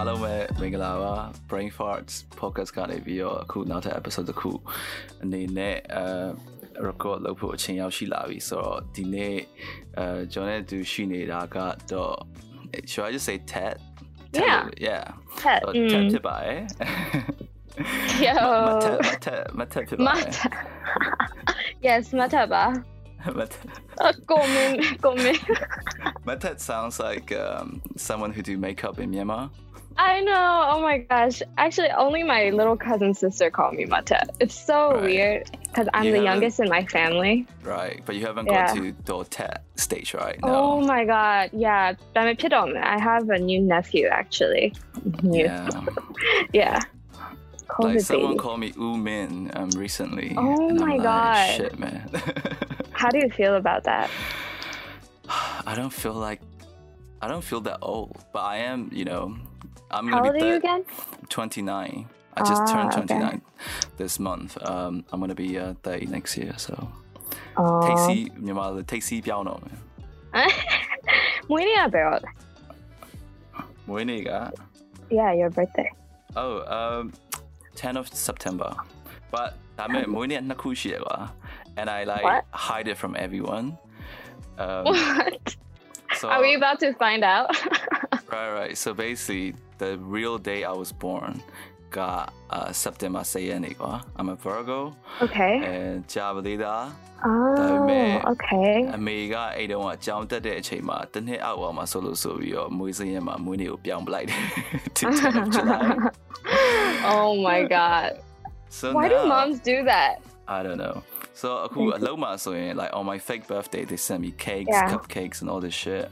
အားလုံးပဲမင်္ဂလာပါ Brain Farts Podcast ကနေပြီးတော့အခုနောက်ထပ် episode တစ်ခုအနေနဲ့အဲ record လုပ်ဖို့အချိန်ရောက်ရှိလာပြီဆိုတော့ဒီနေ့အဲကျွန်တော်နဲ့တူရှိနေတာကတော့ uh, should I just say Htet Yeah yeah Htet ဖြစ်ပါတယ် Yo Htet Htet Htet Yes မထပါ but uh, Komen, Komen. But that sounds like um, someone who do makeup in Myanmar. I know. Oh my gosh. Actually, only my little cousin sister called me Mata. It's so Right. weird because I'm You the youngest in my family. Right, but you haven't Yeah. got to the Tet stage, right? Oh my god. Yeah. I'm a Pidom. I have a new nephew actually. New. Yeah. Yeah. like someone baby. called me U Min um, recently. Oh my like, God. Shit, man. How do you feel about that? I don't feel like I don't feel that old, but I am. You know, I'm How gonna old be are you thir- again? 29. I just Ah, turned okay. 29 this month. Um, I'm gonna be uh, 30 next year, so Oh. Tasty, မြန်မာလို Tasty ပြောင်းတော့မယ် မွေးနေ့ကဘယ်တော့လဲ မွေးနေ့က Yeah, your birthday. Oh, um, 10 of September. But ဒါပေမဲ့မွေးနေ့ကနှစ်ခုရှိရကွာ and I like What? hide it from everyone. Um, What? so Are we about to find out? right, right. So basically, the real day I was born got uh, September 10ရက်နေ့ကွာ I'm a Virgo okay. and ဂျာပလေးသား Oh, man. okay. အမေကအဲ့တုန်းကကြောင်တက်တဲ့အချိန်မှာတစ်နှစ်အောက်ပါမှာဆိုလို့ဆိုပြီးတော့မွေးစင်းရက်မှာမွေးနေ့ကိုပြောင်းပလိုက်တယ် to 10 of July. oh my god. So Why do now- moms do that? I don't know. So အခုအလုံးမှာဆိုရင် like on my fake birthday they send me cakes, Yeah. cupcakes and all this shit.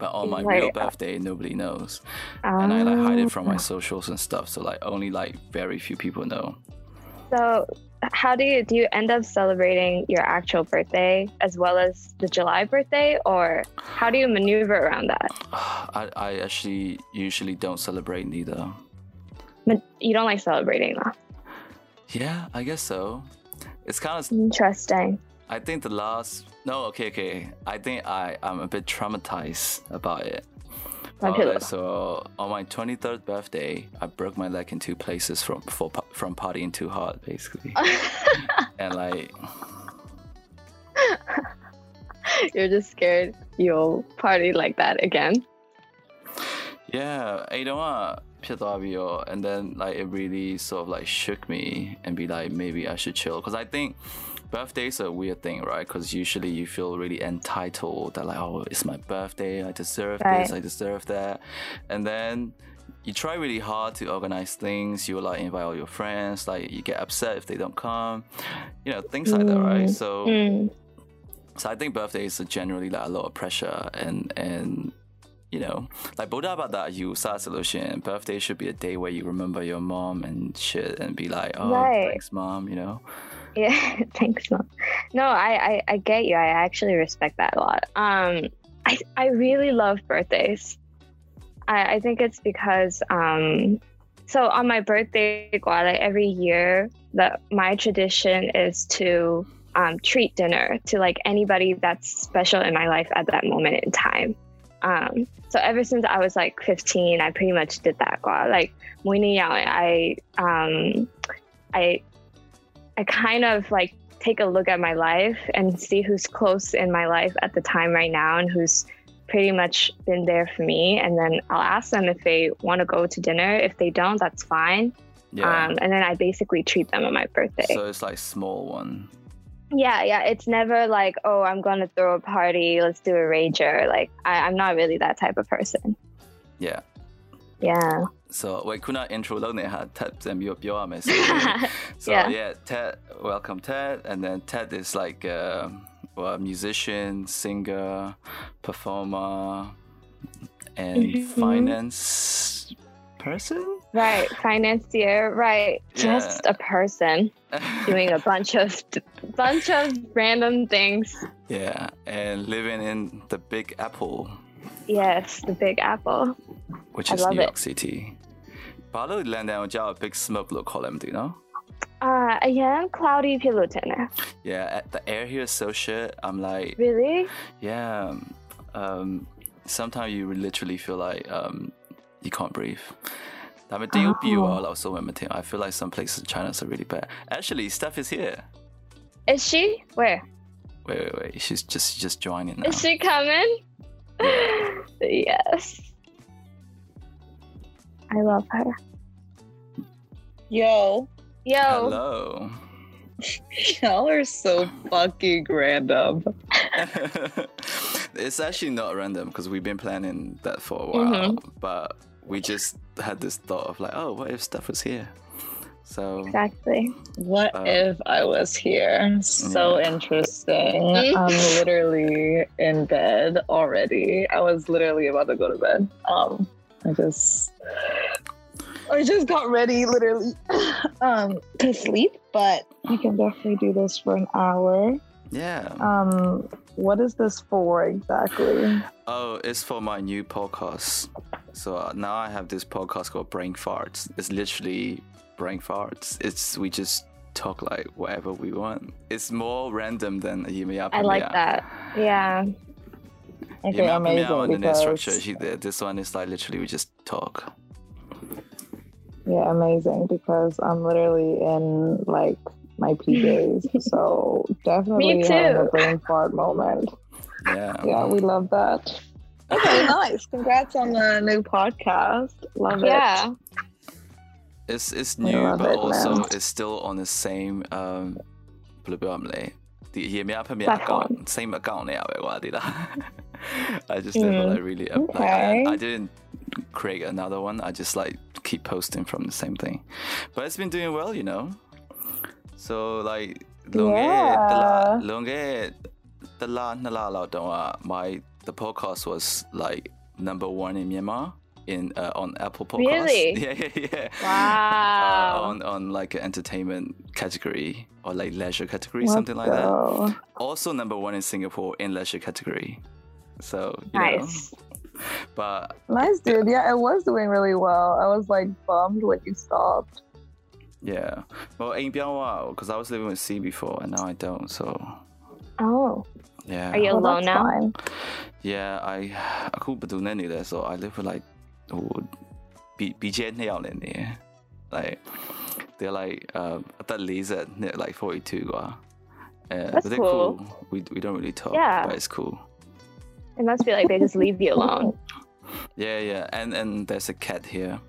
But on my Right. real birthday nobody knows. And I like hide it from my Oh. socials and stuff. So like only like very few people know. So, how do you do you end up celebrating your actual birthday as well as the July birthday or how do you maneuver around that? I, I actually usually don't celebrate neither. Ma- You don't like celebrating that. Yeah, I guess so. It's kind of Interesting. I think the last no, okay, okay. I think I I'm a bit traumatized about it. Uh, so on my 23rd birthday, I broke my leg in two places from for, from partying too hard, basically. and like, You're just scared you'll party like that again. yeah, I don't want and then like it really sort of like shook me and be like maybe I should chill because I think birthdays are a weird thing, right? Because usually you feel really entitled that like oh it's my birthday, I deserve this, I deserve that, and then you try really hard to organize things. You like invite all your friends, like you get upset if they don't come, you know things like that, right? Mm. So Mm. so I think birthdays are generally like a lot of pressure and and you know like Buddha about that you start solution birthday should be a day where you remember your mom and shit and be like oh Right. thanks mom you know yeah, thanks, mom. No, I, I, I get you. I actually respect that a lot. Um, I, I really love birthdays. I, I think it's because um, so on my birthday, Guala, every year, the my tradition is to um, treat dinner to like anybody that's special in my life at that moment in time. Um, so ever since I was like 15, I pretty much did that. Guala. Like, I um, I I kind of like take a look at my life and see who's close in my life at the time right now and who's pretty much been there for me. And then I'll ask them if they want to go to dinner. If they don't, that's fine. yeah Um, and then I basically treat them on my birthday. so it's like small one yeah, yeah. It's never like, oh, I'm going to throw a party. Let's do a rager. Like, I, I'm not really that type of person. yeah Yeah so we could not intro လုပ်နေဟာ Htet ပြန်ပြီးပြောရမယ် so so yeah. yeah Htet welcome Htet and then Htet is like uh, a, well, musician singer performer and mm -hmm. finance person right financier right yeah. just a person doing a bunch of bunch of random things yeah and living in the big apple yes the big apple which is New York it. City. ဘာလို့ London ကိုကြောက် Big Smoke လို့ခေါ်လဲမသိဘူးနော် Uh, again, cloudy piloten. Yeah, the air here is so shit. I'm like, Really? yeah. Um, sometimes you literally feel like um, you can't breathe ဒါပေမဲ့တရုတ်ပြည်ကတော့ဆိုမှမထင် I feel like some places in China are really bad actually Steph is here Is she? Where? wait wait wait she's just just joining now Is she coming? yes. I love her. Yo, Yo. hello y'all are so fucking random. it's actually not random because we've been planning that for a while, but we just had this thought of like, oh, what if Steph was here? So Exactly. What Uh, if I was here? So Yeah. interesting. I'm literally in bed already. I was literally about to go to bed. Um, I just, I just got ready, literally, um, to sleep. But we can definitely do this for an hour. yeah. Um, what is this for exactly? Oh, it's for my new podcast. So uh, now I have this podcast called Brain Farts. It's literally brain farts. It's we just talk like whatever we want. It's more random than Yimaya I like that. Yeah. Okay, amazing. on the net structure. Because, She, this one is like literally we just talk. yeah, amazing. Because I'm literally in like my PJs, so definitely having a too. brain fart moment. Yeah. Yeah, we love that. Okay, nice. Congrats on the new podcast. Love Yeah. It's it's I new, love but it, also man. it's still on the same um ဘယ်လိုပြောရမလဲဒီရေမြဖက်မြ Platform. account same account နဲ့ရပဲကွာဒီလား I just never mm. like really. Okay. Like, I, I, didn't create another one. I just like keep posting from the same thing, but it's been doing well, you know. So like longe yeah. the longe the la la la uh, my the podcast was like number one in Myanmar in uh, on Apple Podcasts. Really? Yeah, yeah, yeah. Wow. Uh, on on like an entertainment category or like leisure category, what something like the... that. Also number one in Singapore in leisure category. So nice. Know. But nice, dude. Yeah. yeah, it was doing really well. I was like bummed when you stopped. Yeah. Well, ain't been a while because I was living with C before and now I don't. So. Oh. Yeah. Are you well, alone now? Fine. Yeah, I I couldn't do any there, so I live with like oh, B BJ in there. Like they're like um, uh at that laser like forty two uh, That's cool. cool. We we don't really talk, yeah. but it's cool. It must be like they just leave you alone. Yeah, yeah, and and there's a cat here,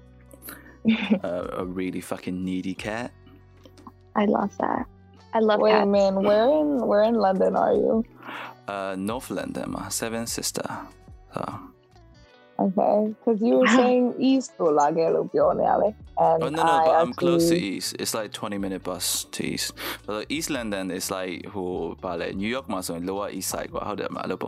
uh, a really fucking needy cat. I love that. I love Wait, cats. man, where in where in London are you? Uh, North London, my seven sister. So, Okay, because you were saying East to Lagelo Bionale, and oh no, no, I but I'm close to East. It's like 20 minute bus to East. But East London is like who, but like New York, my son, Lower East Side. How did I look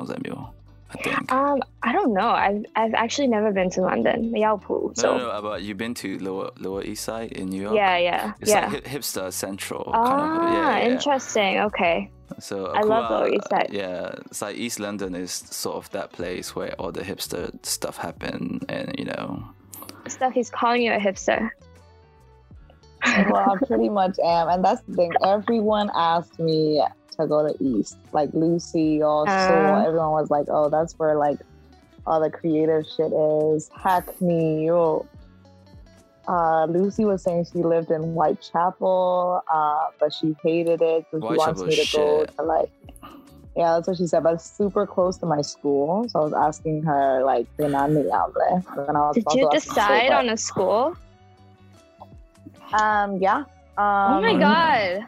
I think. Um, I don't know. I've I've actually never been to London, Yaupu. So no, no, no, but you've been to Lower Lower East Side in New York. yeah, yeah, It's yeah. like hipster central. ah, kind of, yeah, yeah. interesting. Okay. So I love Akua, Lower East Side. Yeah, it's like East London is sort of that place where all the hipster stuff happen, and you know, Stuff he's calling you a hipster. well, I pretty much am, and that's the thing. Everyone asked me to go to East, like Lucy, also. Uh. everyone was like, "Oh, that's where like all the creative shit is." Hackney, yo. Uh, Lucy was saying she lived in Whitechapel, uh, but she hated it, so she wants me to go to like. Yeah, that's what she said, but it's super close to my school. So I was asking her like, "Then I and I was Did you decide but- on a school? Um, yeah. Um, oh my god.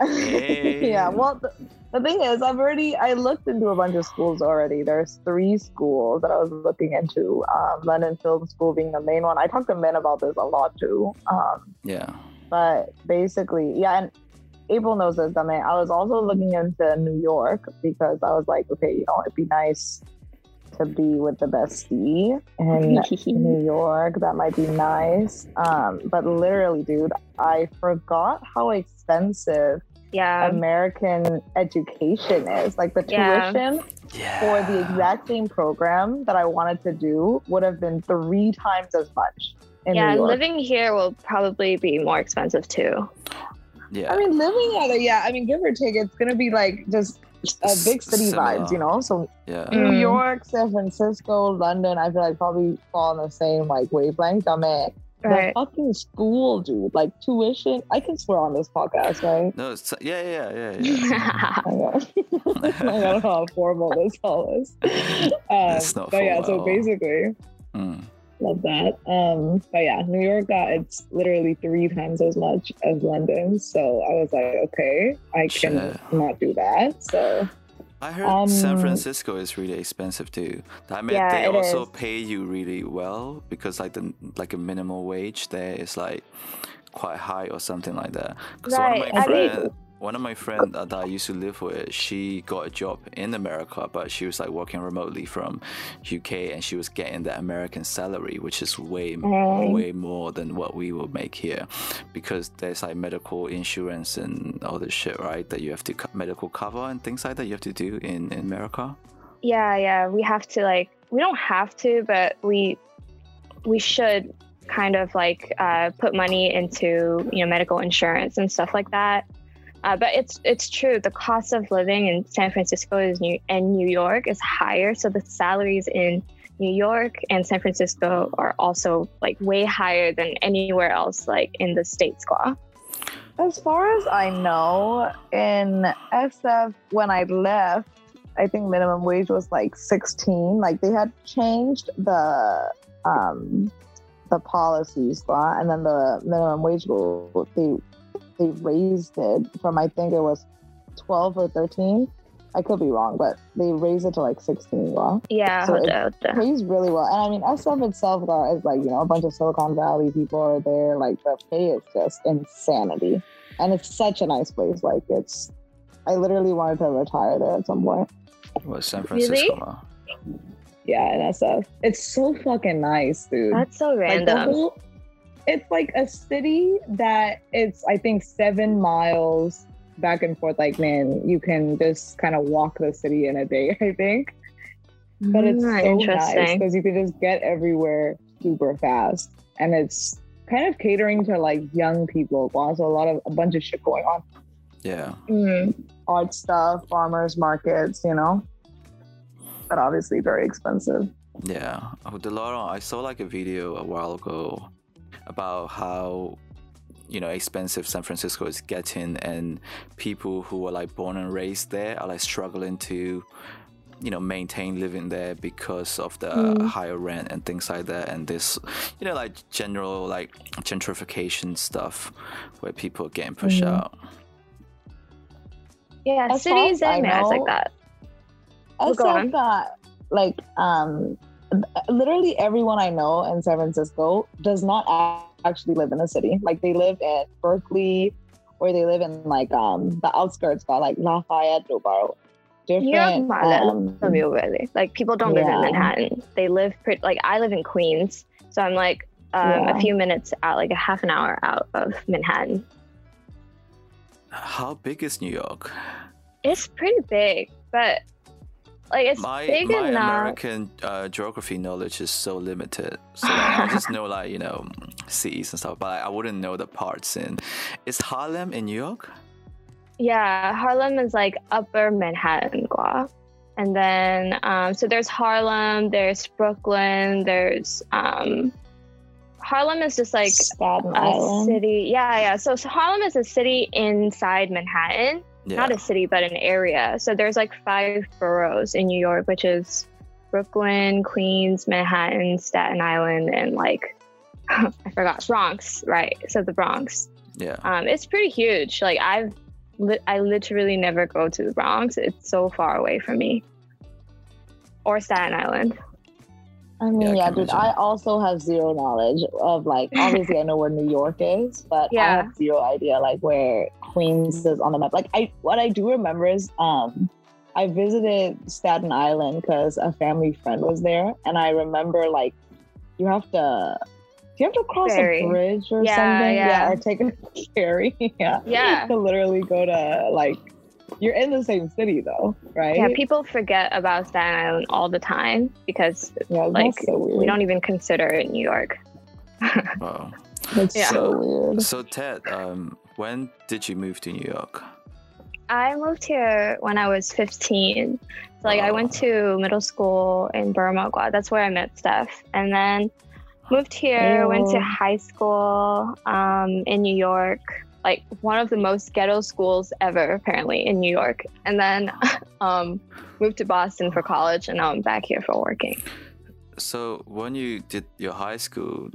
Hey. yeah. Well, the, the thing is, I've already I looked into a bunch of schools already. There's three schools that I was looking into. Um, London Film School being the main one. I talked to men about this a lot too. Um, yeah, but basically, yeah. And April knows this. I mean, I was also looking into New York because I was like, okay, you know, it'd be nice to be with the bestie in New York. That might be nice. Um, but literally, dude, I forgot how expensive yeah. American education is. Like the Yeah. tuition yeah. for the exact same program that I wanted to do would have been three times as much in yeah, New York. living here will probably be more expensive too. yeah. I mean, living at it, yeah. I mean, give or take, it's gonna be like just uh, big city Similar. vibes, you know. So Yeah. New Mm. York, San Francisco, London, I feel like probably fall in the same like wavelength. I mean, Right. the fucking school, dude, like tuition. I can swear on this podcast, right? No, it's, yeah, yeah, yeah, yeah. I. I don't know how formal this all is. Um, It's not but yeah, so basically, Mm. love that. Um, but yeah, New York got it's literally three times as much as London. So I was like, okay, I can not do that. So I heard San Um, Francisco is really expensive too. I mean, Yeah, they also is. pay you really well because like the like a minimum wage there is like quite high or something like that. Because Right, one of my I think- friend, one of my friend that I used to live with, she got a job in America, but she was like working remotely from UK, and she was getting the American salary, which is way Mm. way more than what we will make here, because there's like medical insurance and all this shit, right? That you have to co- medical cover and things like that you have to do in, in America. yeah, yeah. We have to like we don't have to, but we we should kind of like uh, put money into you know medical insurance and stuff like that. Uh, but it's it's true. The cost of living in San Francisco is new and New York is higher, so the salaries in New York and San Francisco are also like way higher than anywhere else, like in the states. Gua. As far as I know, in SF, when I left, I think minimum wage was like 16. Like they had changed the um the policies, and then the minimum wage rule they they raised it from I think it was 12 or 13. I could be wrong, but they raised it to like 16. lah. Yeah, So hold it- on, pays really well. And I mean, SF itself uh, is like, you know, a bunch of Silicon Valley people are there. Like, the pay is just insanity. And it's such a nice place. Like, it's, I literally wanted to retire there at some point. What San Francisco? ma? Yeah, in SF. It's so fucking nice, dude. That's so Like, random. whole- it's like a city that it's, I think, seven miles back and forth. Like, man, you can just kind of walk the city in a day, I think. but it's Ah, so nice because you can just get everywhere super fast and it's kind of catering to like young people also a lot of a bunch of shit going on Yeah. Mm. art stuff farmers markets you know but obviously very expensive Yeah. Oh, Delaro, I saw like a video a while ago about how you know expensive San Francisco is getting, and people who are like born and raised there are like struggling to you know maintain living there because of the Mm. higher rent and things like that and this you know like general like gentrification stuff where people are getting pushed Mhm. out Yeah, As cities as I and it's like that. Go SF on. got like um literally everyone I know in San Francisco does not actually live in the city. Like they live in Berkeley or they live in like um the outskirts got like Lafayette, Dobaro. Different Marla, um, From you, really. Like people don't live in Manhattan. They live pretty. Like I live in Queens, so I'm like um, Yeah. a few minutes out, like a half an hour out of Manhattan. how big is new york It's pretty big, but like it's my big my enough. American uh, geography knowledge is so limited. So like, I just know like you know cities and stuff, but like, I wouldn't know the parts in. Is Harlem in New York? Yeah, Harlem is like upper Manhattan, gua. And then, um, so there's Harlem, there's Brooklyn, there's um, Harlem is just like Staten a Island. city. Yeah, yeah. So, so Harlem is a city inside Manhattan, Yeah. not a city, but an area. So there's like five boroughs in New York, which is Brooklyn, Queens, Manhattan, Staten Island, and like I forgot Bronx. Right. So the Bronx. yeah. Um, it's pretty huge. Like I've, li- I literally never go to the Bronx. It's so far away from me. Or Staten Island. I mean, Yeah, I yeah, dude. I also have zero knowledge of like. Obviously, I know where New York is, but I have zero idea like where Queens is on the map. Like, I what I do remember is, um, I visited Staten Island because a family friend was there, and I remember like, you have to, you have to cross Ferry. a bridge or Yeah, something, yeah. or take a ferry, yeah, Yeah. to literally go to like, you're in the same city though, right? Yeah, people forget about Staten Island all the time because Yeah, that's like, so we don't even consider it New York. Wow. That's Yeah. so weird. So Ted, um, when did you move to New York? I moved here when I was 15. So like I went to middle school in Burma. That's where I met Steph, and then moved here. Went to high school um, in New York, like one of the most ghetto schools ever, apparently in New York. And then um, moved to Boston for college, and now I'm back here for working. So when you did your high school,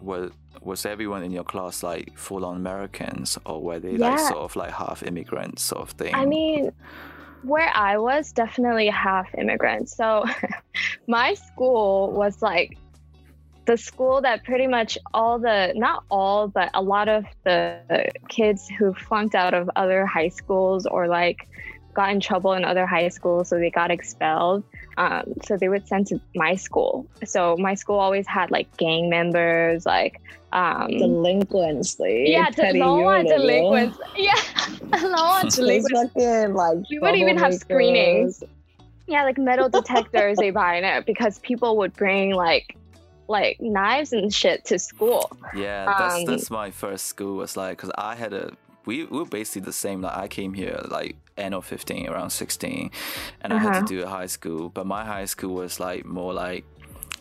was was everyone in your class like full on Americans, or were they like sort of like half immigrants sort of thing? I mean, where I was definitely half immigrant. So my school was like the school that pretty much all the, not all, but a lot of the kids who flunked out of other high schools or like got in trouble in other high schools, so they got expelled. Um, so they would send to my school. So my school always had like gang members, like um, Delinquents, like yeah, petty Loa unit, delinquents. Yeah, Loa Those delinquents. fucking like We would even have screenings. Yeah, like metal detectors they buy in it because people would bring like like knives and shit to school. Yeah, that's Um, that's my first school was like because I had a we, we were basically the same. Like I came here like end of fifteen, around sixteen, and I had Uh-huh. to do a high school. But my high school was like more like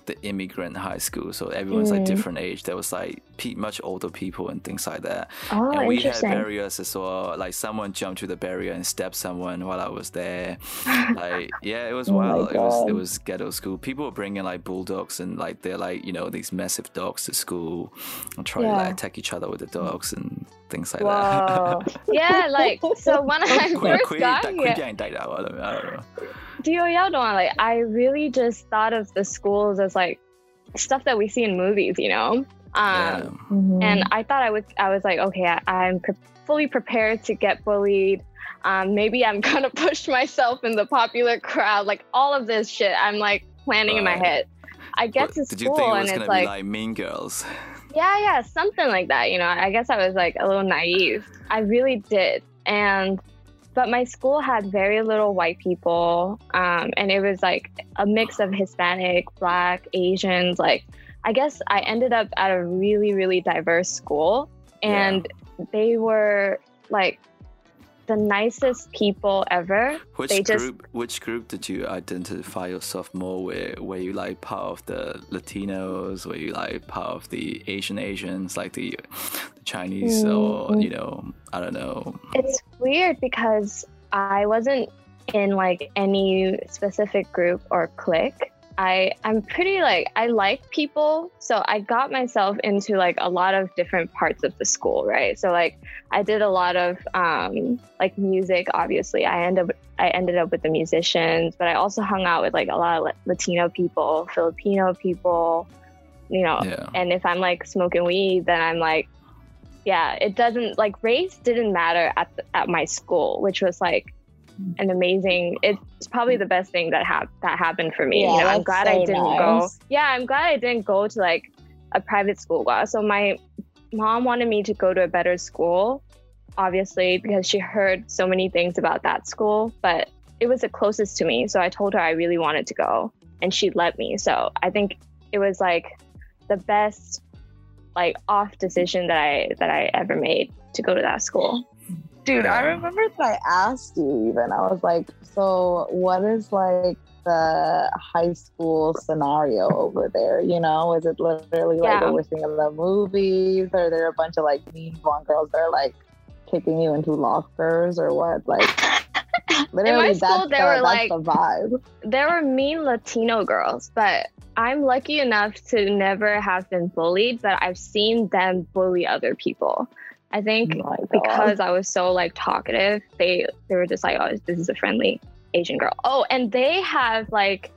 the immigrant high school, so everyone's like Mm. different age. There was like pe- much older people and things like that. Oh, and we had barriers as well. Like someone jumped through the barrier and stabbed someone while I was there. like yeah, it was Oh wild. It was it was ghetto school. People were bringing like bulldogs and like they're like you know these massive dogs to school and try to like attack each other with the dogs and things like Whoa. that. yeah, like so when I first got here, quit getting died out. I don't you know like I really just thought of the schools as like stuff that we see in movies, you know. Um, Yeah. Mhm. and I thought I was I was like, okay, I, I'm pre- fully prepared to get bullied. Um, maybe I'm gonna push myself in the popular crowd, like all of this shit. I'm like planning in my head. I get What- to Did you school think it and it's gonna be like, like Mean Girls? yeah, yeah, something like that. You know, I guess I was like a little naive. I really did, and but my school had very little white people, um, and it was like a mix of Hispanic, Black, Asians. Like, I guess I ended up at a really, really diverse school, and they were like the nicest people ever. Which They just- group? Which group did you identify yourself more with? Were you like part of the Latinos? Were you like part of the Asian Asians, like the, the Chinese, or Mm. you know, I don't know. It's weird because I wasn't in like any specific group or clique. I I'm pretty like I like people, so I got myself into like a lot of different parts of the school, right? So like I did a lot of um like music obviously. I ended up I ended up with the musicians, but I also hung out with like a lot of Latino people, Filipino people, you know, Yeah. and if I'm like smoking weed, then I'm like, yeah, it doesn't like race didn't matter at the, at my school, which was like an amazing. It's probably the best thing that hap- that happened for me. Yeah, you know, I'm glad I didn't go. Yeah, I'm glad I didn't go to like a private school. So my mom wanted me to go to a better school, obviously because she heard so many things about that school, but it was the closest to me. So I told her I really wanted to go, and she let me. So I think it was like the best like off decision that I that I ever made to go to that school. Dude, I remember that I asked you even. I was like, so what is like the high school scenario over there? You know, is it literally like Yeah. what we're seeing in the movies? Or are there a bunch of like mean blonde girls that are like kicking you into lockers or what? Like literally school, that's, there the, were, that's like- the vibe. There were mean Latino girls, but I'm lucky enough to never have been bullied, but I've seen them bully other people. I think Oh because I was so like talkative, they they were just like, "Oh, this is a friendly Asian girl." Oh, and they have like,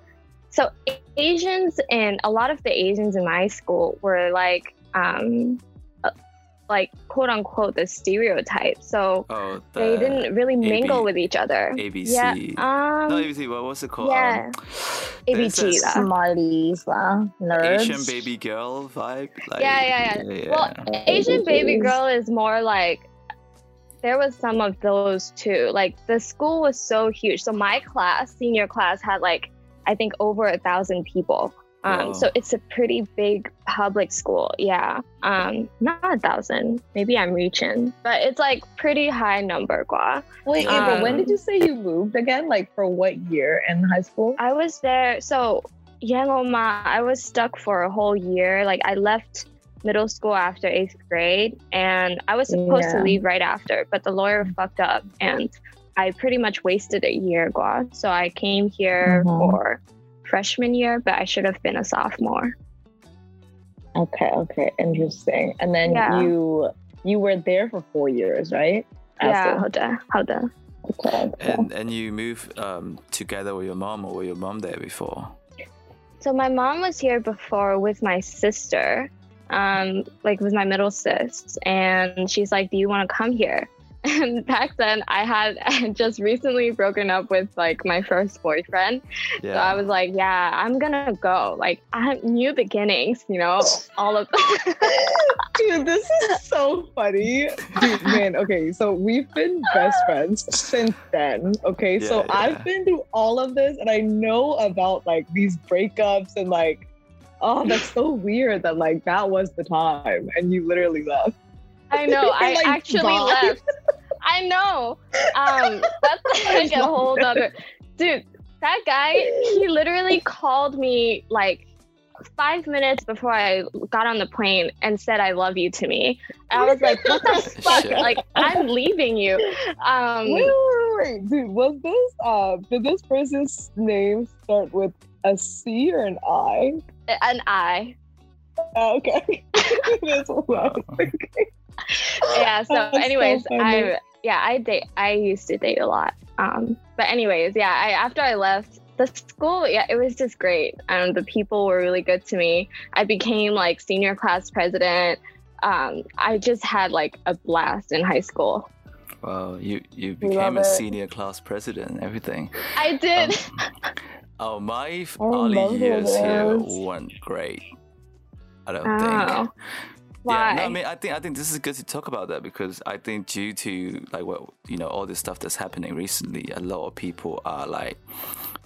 so Asians and a lot of the Asians in my school were like, um, like quote unquote the stereotype. So Oh, the they didn't really mingle AB with each other. ABC. Yeah. Um, no, ABC. What was it called? yeah. Um, there's ABG, this lah. Smarties, huh? nerds. Asian baby girl vibe. Like, Yeah, yeah, yeah. Well, Asian baby girl is more like there was some of those too. Like the school was so huge. So my class, senior class, had like I think over a thousand people. Um, Wow. So it's a pretty big public school. Yeah. Um, not a thousand. Maybe I'm reaching, but it's like pretty high number. Gua. Wait, Um, April, when did you say you moved again? Like for what year in high school? I was there. So Yangoma, I was stuck for a whole year. Like I left middle school after eighth grade, and I was supposed to leave right after, but the lawyer fucked up, and I pretty much wasted a year. Gua. So I came here Mhm. for freshman year, but I should have been a sophomore. Okay, okay, interesting. And then Yeah. you you were there for four years, right? Yeah, After- hold on, hold. Okay, okay. And and you moved um, together with your mom, or were your mom there before? So my mom was here before with my sister, um, like with my middle sis, and she's like, "Do you want to come here?" And back then, I had just recently broken up with like my first boyfriend, Yeah. so I was like, "Yeah, I'm gonna go." Like, I have new beginnings, you know, all of. Dude, this is so funny. Dude, man, okay, so we've been best friends since then. Okay, so Yeah, yeah. I've been through all of this and I know about like these breakups and like, oh, that's so weird that like that was the time and you literally left. I know. I Like, actually bye. left. I know. Um, that's like a whole other dude. That guy, he literally called me like five minutes before I got on the plane and said "I love you" to me. And I was like, "What the fuck? Shit. Like, I'm leaving you." Um, Wait, wait, wait, wait, dude, was this uh did this person's name start with a C or an I? An I, Oh, okay. That's what I was thinking. yeah. So, That's anyways, funny. I yeah, I date. I used to date a lot. Um, but anyways, yeah. I after I left the school, yeah, it was just great. Um, the people were really good to me. I became like senior class president. Um, I just had like a blast in high school. Wow, you you became love a it. senior class president and everything. I did. Um, oh, my f- I early remember years here weren't great. I don't Oh. think. Why? Yeah, no, I mean, I think I think this is good to talk about that because I think due to like what you know all this stuff that's happening recently, a lot of people are like,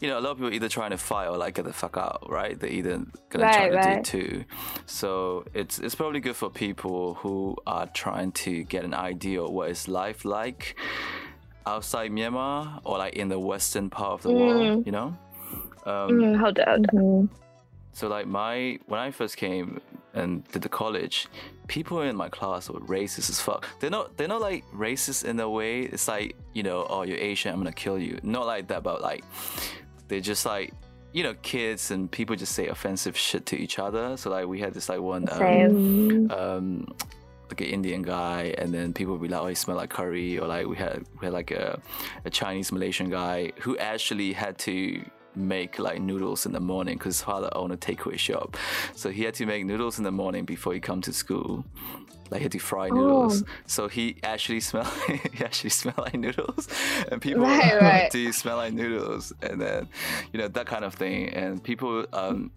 you know, a lot of people either trying to fight or like get the fuck out, right? They're either gonna try to right. do it too. So it's it's probably good for people who are trying to get an idea of what is life like outside Myanmar or like in the western part of the world, you know. Um, Mm, hold on. So like my when I first came and did the college, people in my class were racist as fuck. They're not they're not like racist in a way. It's like you know, oh you're Asian, I'm gonna kill you. Not like that, but like they're just like you know kids and people just say offensive shit to each other. So like we had this like one um, um like an Indian guy and then people would be like, Oh, you smell like curry or like we had we had like a, a Chinese Malaysian guy who actually had to make like noodles in the morning because his father owned a takeaway shop. So he had to make noodles in the morning before he come to school. Like he had to fry noodles. So he actually smelled he actually smelled like noodles. And people Right, right. do you smell like noodles? And then, you know, that kind of thing. And people um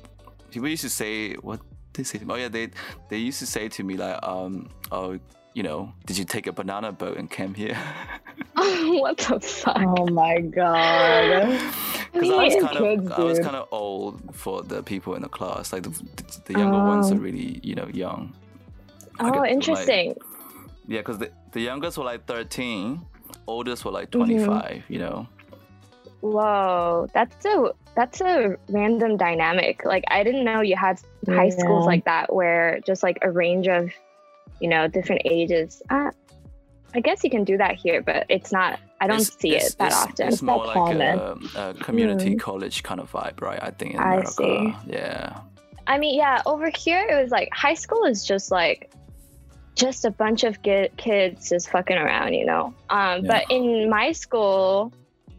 people used to say what they say to me? Oh yeah, they they used to say to me like, um, oh, you know, did you take a banana boat and came here? what the fuck? Oh my god. Because I was Yeah. kind of Kids, I was kind of old for the people in the class. Like the, the younger ones Oh. are really you know young. I get, Oh, like- interesting. Yeah, because the the youngest were like thirteen, oldest were like Mm-hmm. twenty five. You know. Whoa, that's a that's a random dynamic. Like I didn't know you had high schools like that where just like a range of, you know, different ages. Uh, I guess you can do that here, but it's not. I don't It's- see it's- it that it's- often. It's more like a, common. a community Mm. college kind of vibe, right? I think in I America. see. Yeah. I mean, yeah, over here it was like high school is just like just a bunch of ki- kids just fucking around, you know. Um, But in my school,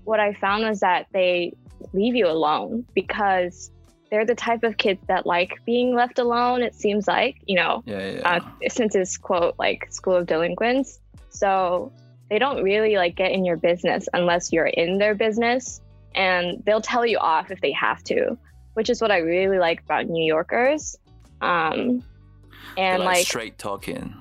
what I found was that they leave you alone because they're the type of kids that like being left alone. It seems like, you know, Yeah, yeah. yeah. uh, since it's quote like school of delinquents, so they don't really like get in your business unless you're in their business, and they'll tell you off if they have to, which is what I really like about New Yorkers. Um, and like, like, straight talking.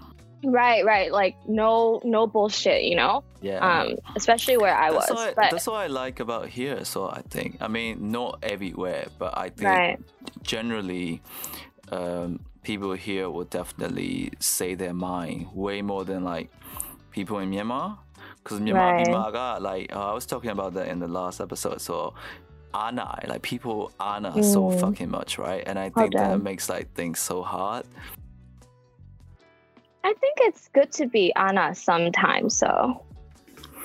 Right, right. Like no no bullshit, you know? Yeah. Um, especially where I that's was. what, but that's what I like about here. So I think, I mean, not everywhere, but I think right. generally, um, people here will definitely say their mind way more than like people in Myanmar. Because Myanmar, Right. Myanmar got, like uh, I was talking about that in the last episode. So Anna, like people Anna so Mm. fucking much, right? And I think that makes like things so hard. I think it's good to be Anna sometimes, so um,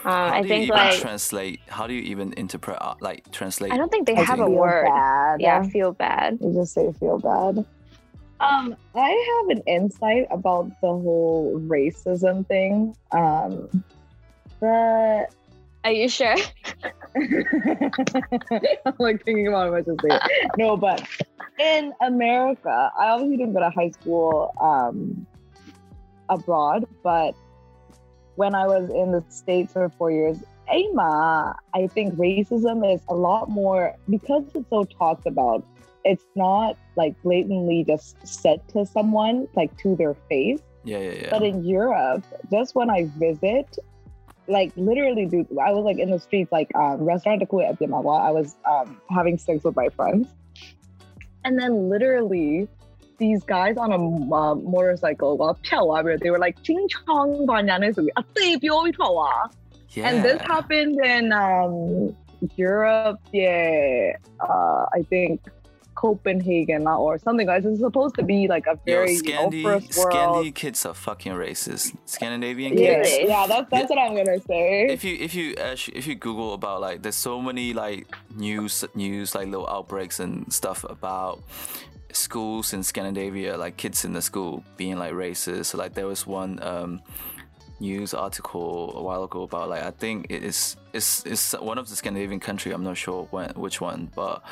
How I do think you even like translate? How do you even interpret? uh, Like translate? I don't think they have a word. Bad. Yeah, feel bad. You just say feel bad. Um, I have an insight about the whole racism thing. Um, but Are you sure? I'm like thinking about what to say. No, but in America, I obviously didn't go to high school um, abroad, but when I was in the States for four years, AMA, I think racism is a lot more because it's so talked about. It's not like blatantly just said to someone, like to their face. yeah, yeah, yeah. But in Europe, just when I visit, like literally, dude, I was like in the streets, like um, restaurant at Yamawa. I was um, having sex with my friends, and then literally, these guys on a uh, motorcycle, well, they were like, "Ching chong ba nian is a yeah. and this happened in um, Europe, yeah, uh, I think Copenhagen uh, or something. Like this is supposed to be like a Yo, very you know, Scandi, first world. Scandi kids are fucking racist. Scandinavian kids. Really? yeah, that's that's what I'm gonna say. If you if you actually, if you Google about like there's so many like news news like little outbreaks and stuff about schools in Scandinavia like kids in the school being like racist. So, like there was one um, news article a while ago about like I think it is it's it's one of the Scandinavian country. I'm not sure when which one, but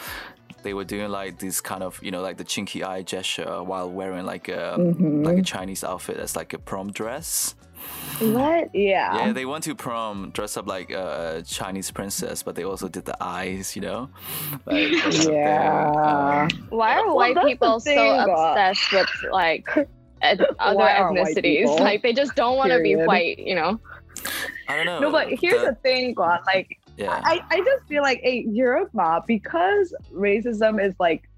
they were doing like this kind of you know like the chinky eye gesture while wearing like a Mhm. like a Chinese outfit that's like a prom dress. What? yeah. Yeah, they went to prom dressed up like a Chinese princess, but they also did the eyes, you know. Like, they went Yeah. um, Why are Well, white people so thing, uh, obsessed with like ed- other Why are white ethnicities? Like they just don't want to be white, you know? I don't know. No, but here's the thing, God. Like, yeah. I, I just feel like, hey, Europe, ma, because racism is like,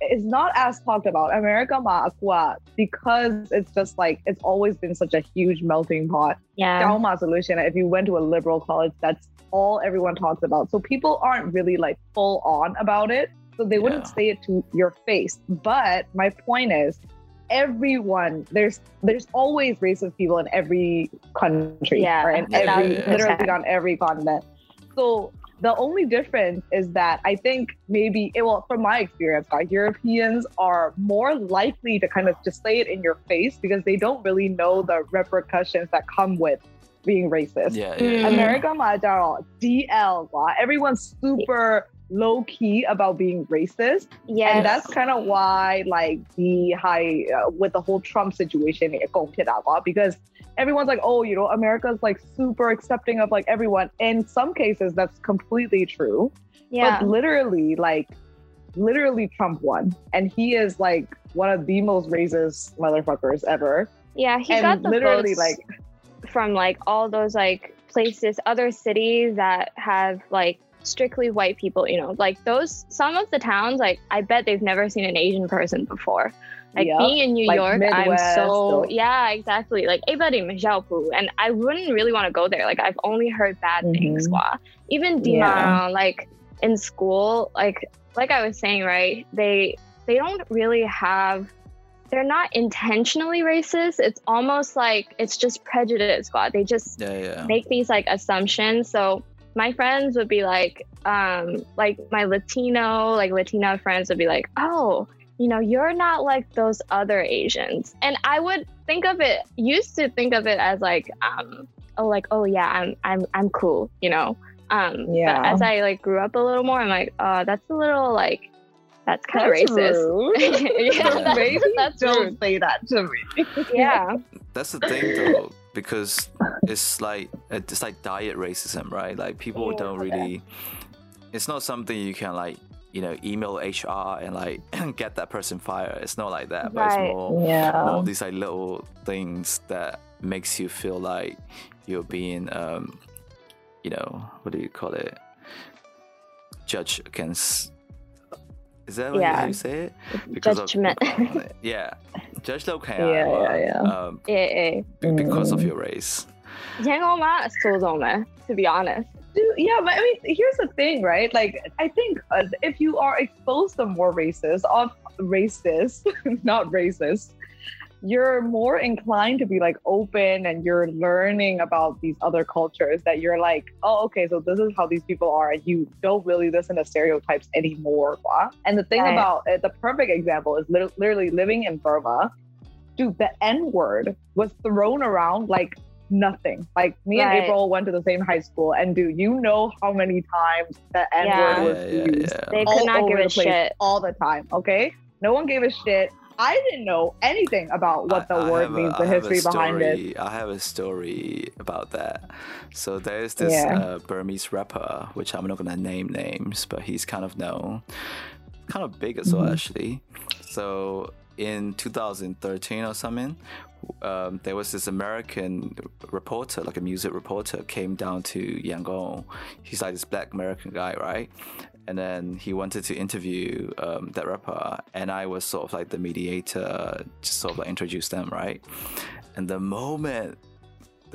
it's not as talked about. America, ma, aqua, because it's just like, it's always been such a huge melting pot. Yeah. Trauma solution. If you went to a liberal college, that's all everyone talks about. So people aren't really like full on about it. So they wouldn't Yeah. say it to your face. But my point is, everyone there's there's always racist people in every country yeah, in every literally on every continent so the only difference is that I think maybe it well from my experience, like Europeans are more likely to kind of just say it in your face because they don't really know the repercussions that come with being racist. Yeah, yeah. Mm. America DL, everyone's super low key about being racist. Yeah, and that's kind of why like the high uh, with the whole Trump situation it because everyone's like, oh, you know, America's like super accepting of like everyone. In some cases, that's completely true. Yeah. But literally, like, literally, Trump won, and he is like one of the most racist motherfuckers ever. Yeah, he and got the literally like from like all those like places, other cities that have like strictly white people, you know, like those some of the towns, like I bet they've never seen an Asian person before. Like Yup. being in New Like York, I'm so or- yeah, exactly. Like everybody in Xiaopu, and I wouldn't really want to go there. Like I've only heard bad things. Mhm. Wah. Even Yeah. Like in school, like like I was saying, right? They they don't really have. They're not intentionally racist. It's almost like it's just prejudice. Squad. They just yeah, yeah. make these like assumptions. So my friends would be like, um, like my Latino, like Latina friends would be like, oh, you know, you're not like those other Asians. And I would think of it, used to think of it as like, um, oh, like, oh yeah, I'm, I'm, I'm cool, you know. Um, Yeah. But as I like grew up a little more, I'm like, uh, that's a little like, that's kind of racist. rude. yeah, that's, Maybe that's don't rude. say that to me. Yeah. That's the thing though, because it's like it's like diet racism, right? Like people Yeah. don't really. It's not something you can like you know email HR and like get that person fired. It's not like that, but it's Right. more more Yeah. of these like little things that makes you feel like you're being um, you know what do you call it Judge against is that like yeah. how you say it? Because judgment. Of, yeah. Judge yeah, yeah, yeah. Um, yeah, yeah. Because of mm. your race. To be honest. Yeah, but I mean, here's the thing, right? Like, I think uh, if you are exposed to more races, of racist, not racist, you're more inclined to be like open and you're learning about these other cultures that you're like, oh, okay, so this is how these people are, and you don't really listen to stereotypes anymore. Wow. And the thing Right. about it, the perfect example is lit- literally living in Burma. Dude, the N word was thrown around like nothing. Like me and April went to the same high school, and do you know how many times the N word Yeah. was Yeah, yeah, used yeah. they could not give a the shit all the time? Okay, no one gave a shit. I didn't know anything about what the I- I word a- means, I the a history behind it. story- I have a story about that. So there's this Yeah. uh, Burmese rapper, which I'm not gonna name names, but he's kind of known, kind of big as well Mhm. actually. So in 2013 or something, um, there was this American reporter, like a music reporter, came down to Yangon. He's like this black American guy, right? And then he wanted to interview um, that rapper, and I was sort of like the mediator, just sort of like introduce them, right? And the moment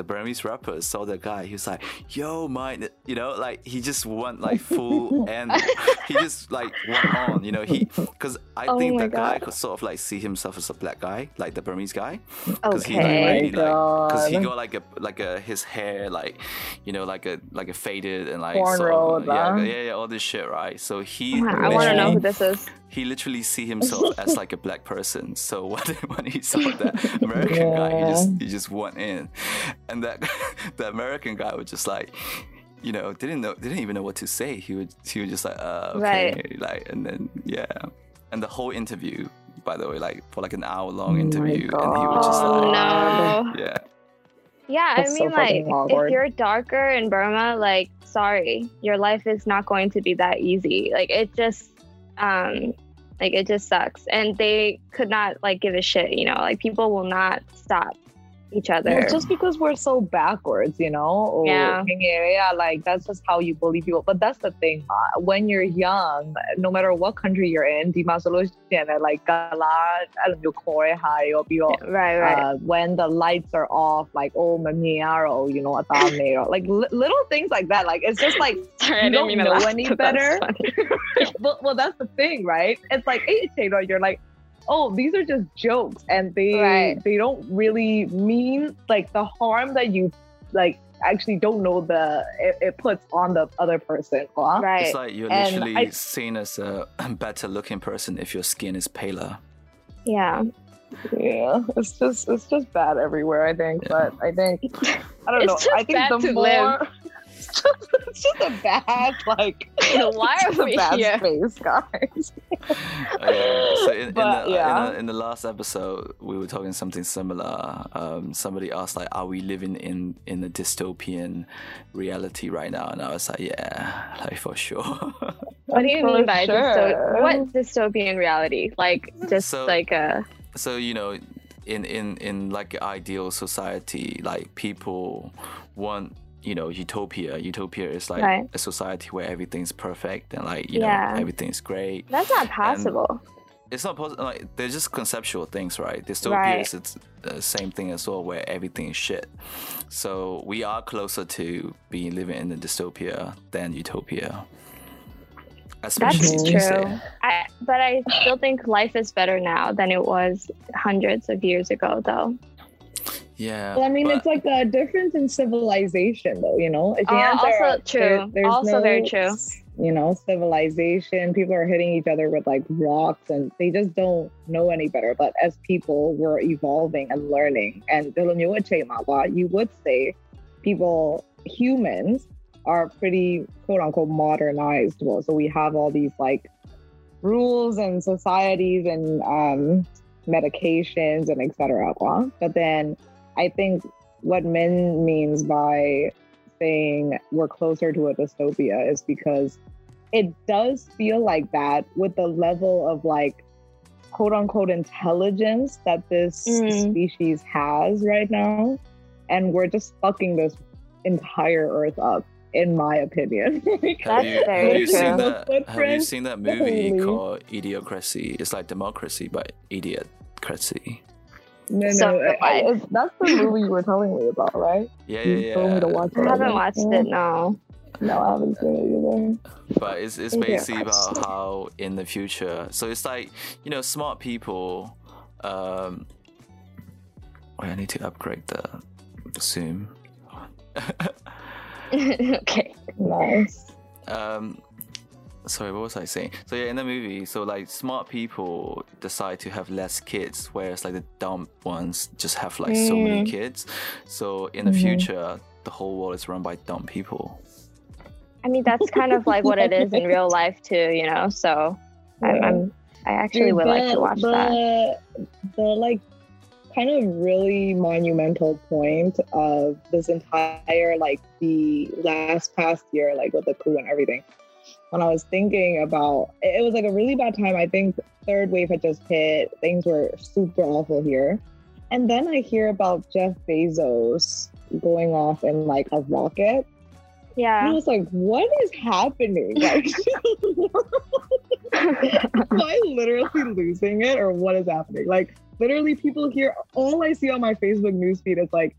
the Burmese rapper saw the guy, he was like, "Yo, mine," you know, like he just went like full, and he just like went on, you know, he because I Oh think my that guy could sort of like see himself as a black guy, like the Burmese guy, because he like okay. really like because he got like a like a his hair like you know like a like a faded and like sort of, yeah, yeah yeah all this shit right. So he oh I want to know who this is he literally see himself as like a black person. So when, when he saw that American guy, he just he just went in, and that the American guy was just like, you know, didn't know didn't even know what to say. He would he was just like, uh, okay, like, and then yeah, and the whole interview, by the way, like for like an hour long Oh interview, and he was just oh like, no yeah, yeah That's i so mean like awkward. if you're darker in burma like sorry your life is not going to be that easy like it just um like it just sucks. And they could not like give a shit you know? Like people will not stop each other Yeah, just because we're so backwards, you know? Yeah. yeah, like that's just how you bully people. But that's the thing, uh, when you're young, no matter what country you're in, di ma so lo like gala, I don't know, kore hai or right right uh, when the lights are off, like oh mamiaro, you know, like li- little things like that. Like it's just like sorry i you don't know laugh, any better. well, well, that's the thing, right? It's like hey, you're like, oh, these are just jokes, and they Right. they don't really mean like the harm that you like actually don't know the it, it puts on the other person. huh? right it's like you're And literally I- seen as a better looking person if your skin is paler. yeah Yeah, it's just it's just bad everywhere. I think, but I think I don't It's know. just I think bad the to more. live. It's just, it's just a bad like. Why it's are just a we bad here? space, guys? Uh, so in, in, the, yeah. in, the, in the last episode, we were talking something similar. Um, somebody asked like, "Are we living in in a dystopian reality right now?" And I was like, "Yeah, like for sure." what do you For mean by sure. dysto- what dystopian reality like just So- like a so you know, in in in like ideal society, like people want you know utopia. Utopia is like Right. a society where everything's perfect and like you Yeah. know everything's great. that's not possible it's not possible. Like they're just conceptual things, right? Dystopia Right. is it's the same thing as well, where everything is shit. So we are closer to being living in a dystopia than utopia. Especially That's true. I, but I still think life is better now than it was hundreds of years ago, though. Yeah. Well, I mean, but- it's like a difference in civilization, though. You know, If you Oh, answer- also true. there's Also very no, true. You know, civilization. People are hitting each other with like rocks, and they just don't know any better. But as people, we're evolving and learning. And you would say people, humans, are pretty quote unquote modernized. Well, so we have all these like rules and societies and um, medications and etc. But then I think what Min means by saying we're closer to a dystopia is because it does feel like that with the level of like quote unquote intelligence that this Mm. species has right now. and we're just fucking this entire earth up in my opinion Have That's you, very have you true. seen that? Have you seen that movie holy. called Idiocracy? It's like democracy, but idiocracy. no no So I- I- that's the movie you were telling me about right Yeah, you yeah, told me to watch it I haven't watched it. No. no i haven't seen it either But it's it's Yeah. basically about how in the future. So it's like you know, smart people. Um, wait, I need to upgrade the Zoom. okay. nice um sorry what was i saying so yeah in the movie so like smart people decide to have less kids whereas like the dumb ones just have like so many Mm. kids so in the Mhm. future the whole world is run by dumb people I mean, that's kind of like what it is in real life too, you know. So I'm, I'm I actually Dude, would like to watch the, that. The like kind of really monumental point of this entire like the last past year, like with the coup and everything. When I was thinking about it, it was like a really bad time. I think third wave had just hit. Things were super awful here. And then I hear about Jeff Bezos going off in like a rocket. And I was like, what is happening? Like Am I literally losing it or what is happening? Like literally people here, all I see on my Facebook newsfeed is like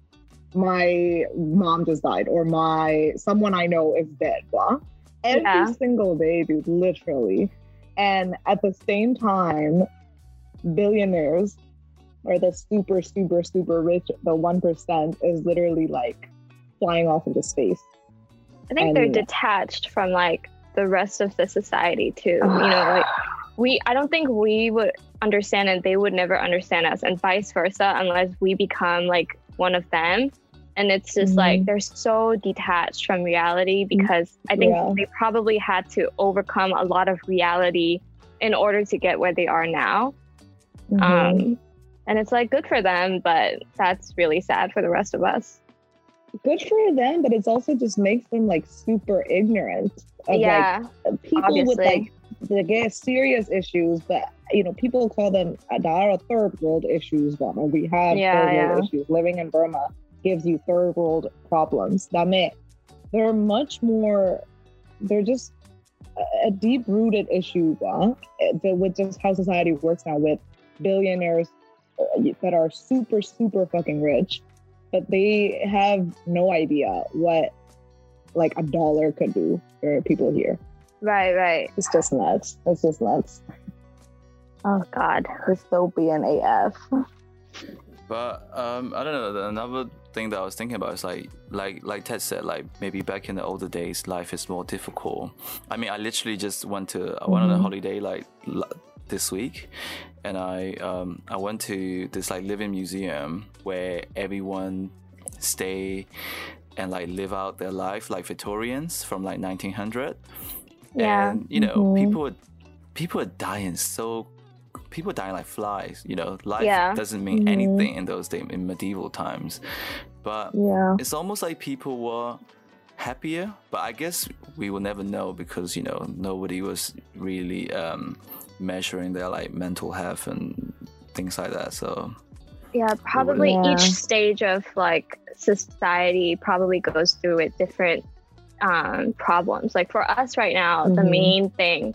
my mom just died or my someone I know is dead. Blah. Every Yeah. single day, dude, literally. And at the same time, billionaires or the super, super, super rich, the one percent is literally like flying off into space. I think they're detached from like the rest of the society too. you know, like we I don't think we would understand and they would never understand us and vice versa unless we become like one of them. And it's just like Mhm. they're so detached from reality because I think Yeah. they probably had to overcome a lot of reality in order to get where they are now. Mm-hmm. Um and it's like good for them, but that's really sad for the rest of us. good for them, but it's also just makes them like super ignorant of yeah. like people with like the get serious issues, but you know, people call them uh, there are third world issues. But we have Yeah, third world yeah. issues. Living in Burma gives you third world problems. Dame, they're much more. They're just a- deep rooted issue uh, that with just how society works now with billionaires uh, that are super super fucking rich but they have no idea what like a dollar could do for people here. Right, right. It's just nuts. It's just nuts. Oh God. Dystopian AF. But um, I don't know. Another thing that I was thinking about is like, like, like Htet said, like maybe back in the older days, life is more difficult. I mean, I literally just went to I went on a Mhm. holiday like l- this week, and I um I went to this like living museum where everyone stay and like live out their life like Victorians from like 1900. Yeah. And you know, Mhm. people are people are dying so people dying like flies. You know, life Yeah. doesn't mean Mhm. anything in those days in medieval times. But Yeah. it's almost like people were happier. But I guess we will never know because you know nobody was really um, measuring their like mental health and things like that. So Yeah, probably Yeah. each stage of like society probably goes through with different um, problems. Like for us right now, the Mhm. main thing,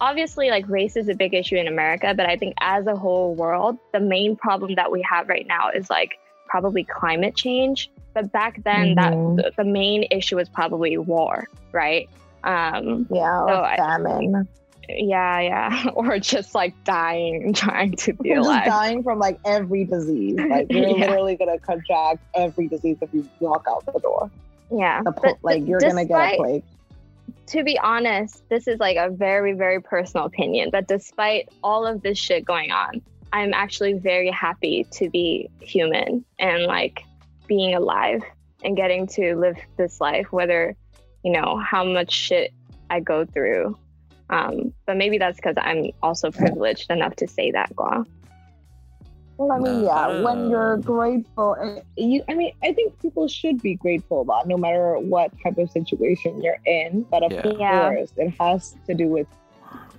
obviously, like race is a big issue in America, but I think as a whole world, the main problem that we have right now is like probably climate change. But back then, Mhm. that the, the main issue was probably war, right? Um, Yeah. So Or I- famine. yeah, yeah, or just like dying, and trying to be alive. dying from like every disease. Like you're Yeah. literally gonna contract every disease if you walk out the door. Yeah, pl- but like you're gonna get a plague. to be honest, this is like a very, very personal opinion, but despite all of this shit going on, I'm actually very happy to be human and like being alive and getting to live this life, whether, you know, how much shit I go through. Um, but maybe that's because I'm also privileged enough to say that, Gua. Well, I mean, No, yeah, when you're grateful, and you, I mean, I think people should be grateful about no matter what type of situation you're in. But of Yeah. Yeah. course, it has to do with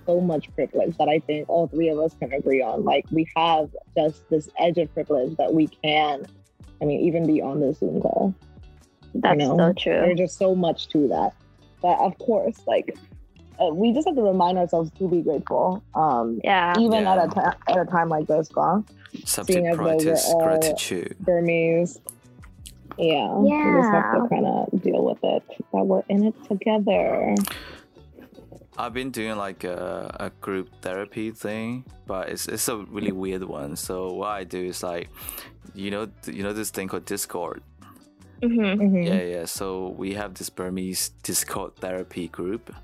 so much privilege that I think all three of us can agree on. Like, we have just this edge of privilege that we can I mean, even be on the Zoom call. That's know? so true. There's just so much to that. But of course, like uh, we just have to remind ourselves to be grateful. Um, Yeah. even Yeah. at a ti- at a time like this, gone. Subject as though we're practice all- gratitude. Burmese. Yeah, Yeah. we just have to kind of deal with it. That we're in it together. I've been doing like a, a group therapy thing, but it's it's a really weird one. So what I do is like, you know, you know this thing called Discord. hmm Mhm. Yeah, yeah. So we have this Burmese Discord therapy group,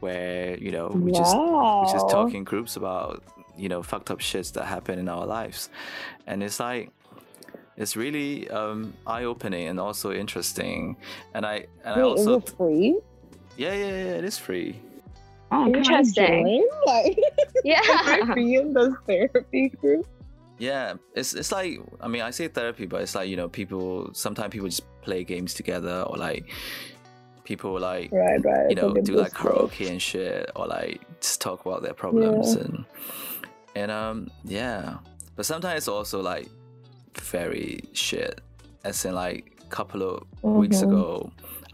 where you know we just we just talk in groups about you know fucked up shits that happen in our lives, and it's like it's really um, eye opening and also interesting. And I and I Wait, is also it free? yeah yeah yeah it is free. Oh, can I Interesting. join? Like, Yeah. can I be in this therapy group? Yeah, it's it's like I mean I say therapy, but it's like you know people sometimes people just play games together or like people like Right, right. you know do like karaoke and shit or like just talk about their problems and and um yeah, but sometimes it's also like very shit. As in like a couple of weeks Mhm. ago,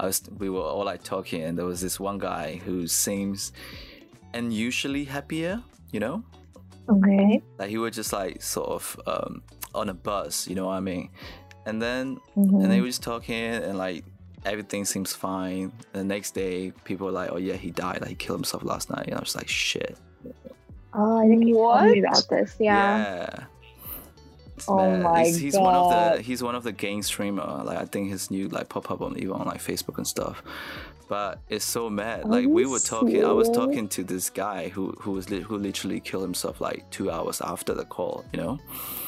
I was we were all like talking and there was this one guy who seems unusually happier, you know Okay. like he was just like sort of um, on a bus, you know what I mean? And then Mhm. and they were just talking and like everything seems fine. The next day, people were like, "Oh yeah, he died. Like he killed himself last night." And I was like, "Shit." Oh, I think you told me What? about this. Yeah. It's Oh mad. my he's, he's one of the he's one of the game streamer. Like I think his new like pop up on even on like Facebook and stuff. But it's so mad. Are Like we were talking. I was talking to this guy who who was li- who literally killed himself like two hours after the call. You know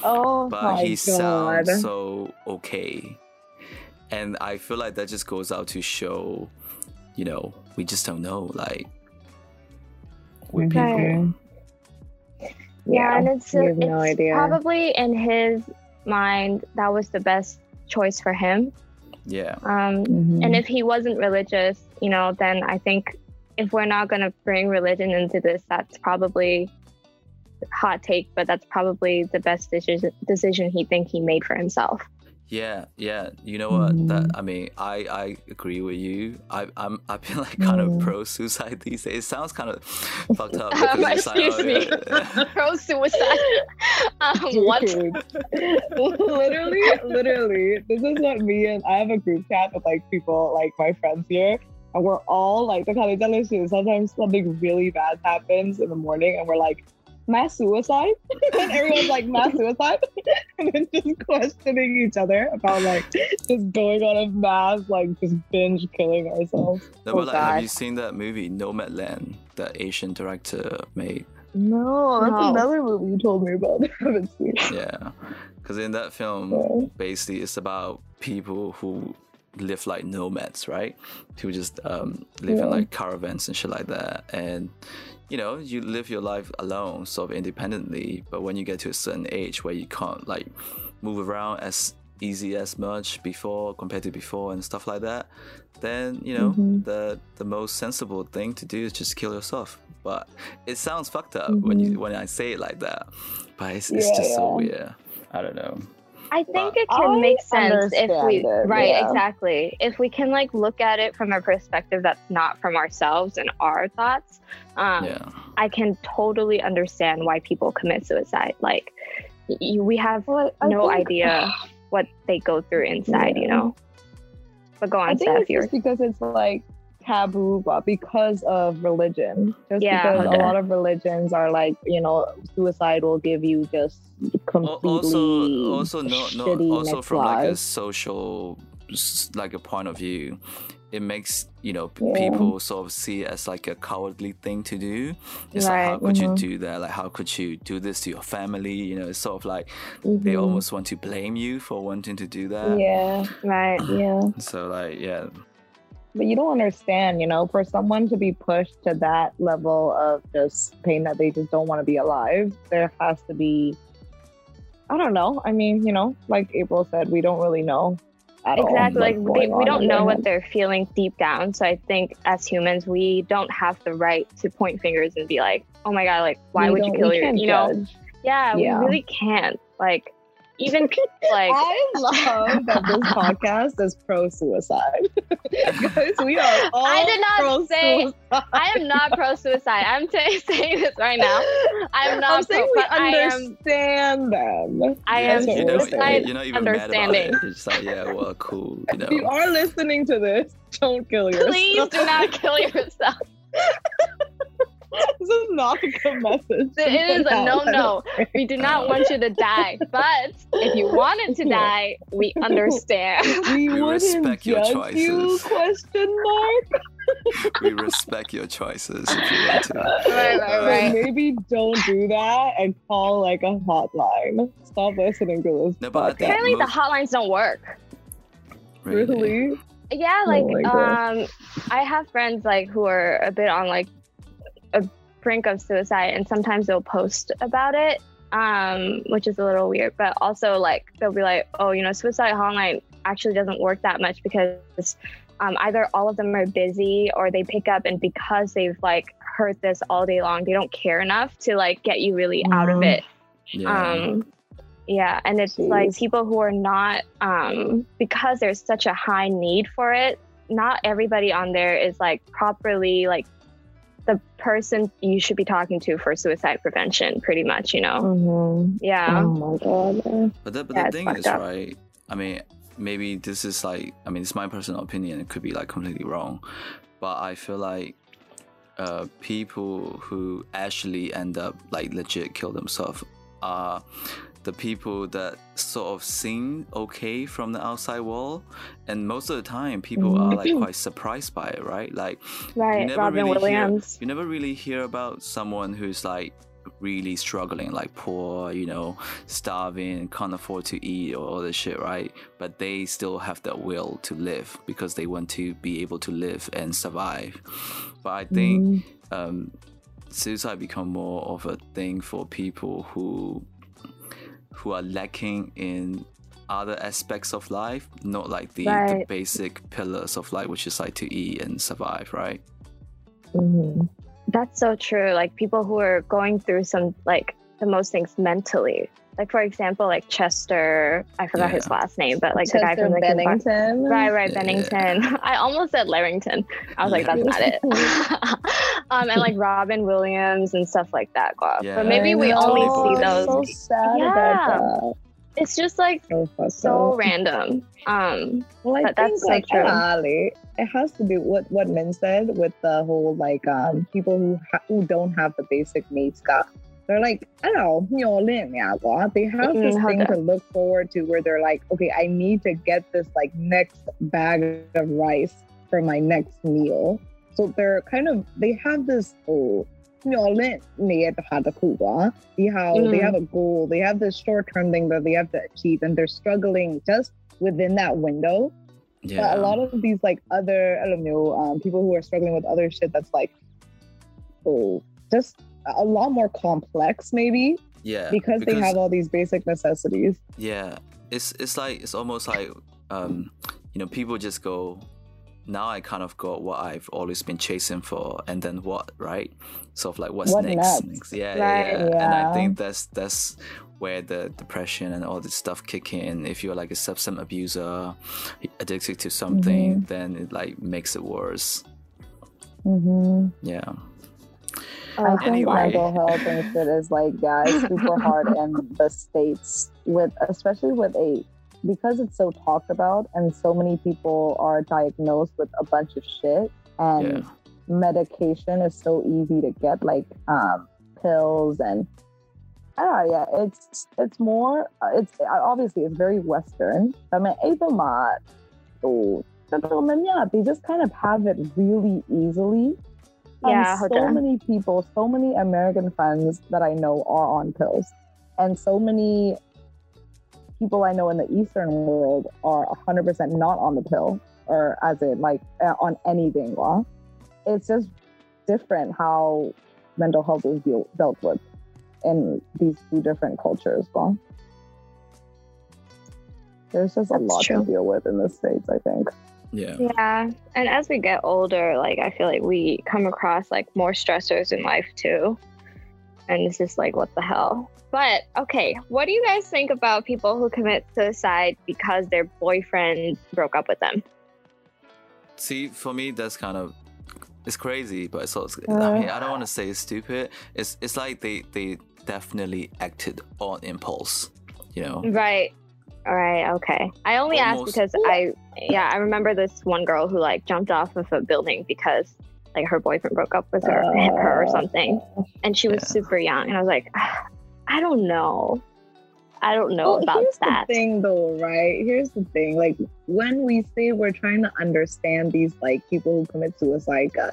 Oh but my he sounds so okay and i feel like that just goes out to show you know we just don't know like with people Yeah, and it's, we have it's no idea. probably in his mind that was the best choice for him. yeah Um, Mhm. And if he wasn't religious, you know, then I think if we're not going to bring religion into this, that's probably hot take, but that's probably the best decision decision he think he made for himself. Yeah yeah you know what that Mhm. i mean i i agree with you i i'm i've been like kind of Mm. pro suicide these days it sounds kind of fucked up Um, it's like, excuse oh, me, yeah. pro suicide. um, what? Literally, literally, this is what me and I have a group chat with like people, like my friends here, and we're all like the kind of jealous. Sometimes something really bad happens in the morning, and we're like, mass suicide, and everyone's like, mass suicide, and then just questioning each other about like just going on a mass like just binge killing ourselves. no, Oh, but like have you seen that movie nomadland that asian director made No, that's No. another movie you told me about. I haven't seen. Yeah, because in that film, Yeah. basically, it's about people who live like nomads, right? Who just um, live in like caravans and shit like that, and you know, you live your life alone, sort of independently. But when you get to a certain age where you can't like move around as easy as much before compared to before and stuff like that, then you know Mhm. the the most sensible thing to do is just kill yourself. But it sounds fucked up when you when I say it like that. But it's, it's Yeah, just so weird. I don't know. I think it can I make sense if we it, right yeah. exactly if we can like look at it from a perspective that's not from ourselves and our thoughts. Um, yeah. I can totally understand why people commit suicide. Like y- we have Well, no think- idea what they go through inside, you know. But go I on, think Steph. it's You're just because it's like taboo, but because of religion. Just Yeah, because okay. a lot of religions are like, you know, suicide will give you just Al- completely Also, also no, no, also next from like a social, like a point of view, it makes you know Yeah. people sort of see it as like a cowardly thing to do. It's like how Right, could mhm. you do that? Like how could you do this to your family? You know, it's sort of like they Mhm. almost want to blame you for wanting to do that. Yeah, right. yeah. So like yeah, But you don't understand, you know, for someone to be pushed to that level of just pain that they just don't want to be alive, there has to be I don't know. I mean, you know, like April said, we don't really know at all Exactly. Like they, we don't know what head. they're feeling deep down. So I think as humans, we don't have the right to point fingers and be like, "Oh my god, like why We would you kill your?" You know? Yeah, Yeah. we really can't. Like, even like I love that this podcast is pro suicide. Guys, we are all I did not pro say- suicide. I am not pro suicide. I'm t- saying this right now. I'm not I'm saying pro, we but I am. understand them. I Yeah, am That's you're, we're suicide you're not even mad about understanding. it. You're just like, yeah, well, cool. You If you are listening to this, don't kill yourself. Please do not kill yourself. this is not a good message. It is a no no. We do not Uh, want you to die. But if you wanted to die, we understand. We We wouldn't respect your judge you? choices. Question mark. we respect your choices if you want to. Right, right, So maybe don't do that and call like a hotline. Stop listening to this. No, but I think- Apparently, the most- hotlines don't work. Really? Yeah, like Oh um, I have friends like who are a bit on like a brink of suicide, and sometimes they'll post about it, um, which is a little weird. But also like they'll be like, oh, you know, suicide hotline actually doesn't work that much because um, either all of them are busy or they pick up, and because they've like heard this all day long, they don't care enough to like get you really out of Mhm. it. Yeah. Um, yeah, and it's like people who are not um, because there's such a high need for it. Not everybody on there is like properly like the person you should be talking to for suicide prevention. Pretty much, you know. Mhm. Yeah. Oh my god. But the, but Yeah, the thing is, up. right? I mean, maybe this is like, I mean, it's my personal opinion. It could be like completely wrong, but I feel like uh, people who actually end up like legit kill themselves are the people that sort of seem okay from the outside world, and most of the time, people are like quite surprised by it, right? Like Right. never Robin really Hear, you never really hear about someone who's like really struggling, like poor, you know, starving, can't afford to eat or all this shit, right? But they still have that will to live because they want to be able to live and survive. But I think um, suicide become more of a thing for people who who are lacking in other aspects of life, not like the, the basic pillars of life, which is like to eat and survive, right? Mhm. That's so true. Like people who are going through some like the most things mentally. Like for example, like Chester. I forgot his last name, but like the guy from the Park. Bennington. Right, right, Yeah. Bennington. I almost said Larrington. I was like, that's not it. um, and like Robin Williams and stuff like that. Yeah. But maybe I we know. only Totally see boys. those. So sad Yeah. about It's just like. So so random. Um, Well, I But think that's so like true. Ali, it has to do with what Min said with the whole like um people who ha- who don't have the basic needs. Ka they're like, oh, they have this thing to look forward to where they're like, okay, I need to get this like next bag of rice for my next meal. So they're kind of, they have this, oh, they have a goal, they have this short term thing that they have to achieve, and they're struggling just within that window. Yeah. But a lot of these like other, I don't know, um, people who are struggling with other shit that's like, oh, just a lot more complex maybe yeah, because, they have all these basic necessities. yeah, it's it's like it's almost like um, you know, people just go. Now I kind of got what I've always been chasing for, and then what, right? Sort of like what's What next? next? Yeah, Right. yeah, And I think that's that's where the depression and all this stuff kick in. If you're like a substance abuser, addicted to something, Mm-hmm. then it like makes it worse. Mm-hmm. Yeah. I oh, think Anyway. mental health and shit is like yeah, super hard in the states with especially with a because it's so talked about and so many people are diagnosed with a bunch of shit and Yeah. medication is so easy to get like um pills and I don't know, yeah, it's it's more uh, it's obviously it's very western. I mean, even my oh, they just kind of have it really easily. And Yeah, so many people, so many American friends that I know are on pills, and so many people I know in the Eastern world are 100% not on the pill, or as in like uh, on anything. Well, it's just different how mental health is deal- dealt with in these two different cultures. Well, there's just a lot true. to deal with in the states. I think. Yeah. yeah. And as we get older, like I feel like we come across like more stressors in life too. and it's just like what the hell. But okay, what do you guys think about people who commit suicide because their boyfriend broke up with them? See, for me, that's kind of it's crazy, but it's also, I uh. mean, I don't want to say it's stupid. It's it's like they they definitely acted on impulse, you know. Right. All right. Okay. I only Almost- asked because I, yeah, I remember this one girl who like jumped off of a building because like her boyfriend broke up with her, hit her or something, and she was Yeah. super young. And I was like, I don't know. I don't know Well, about here's that. the thing, though, right? Here's the thing. Like when we say we're trying to understand these like people who commit suicide, uh,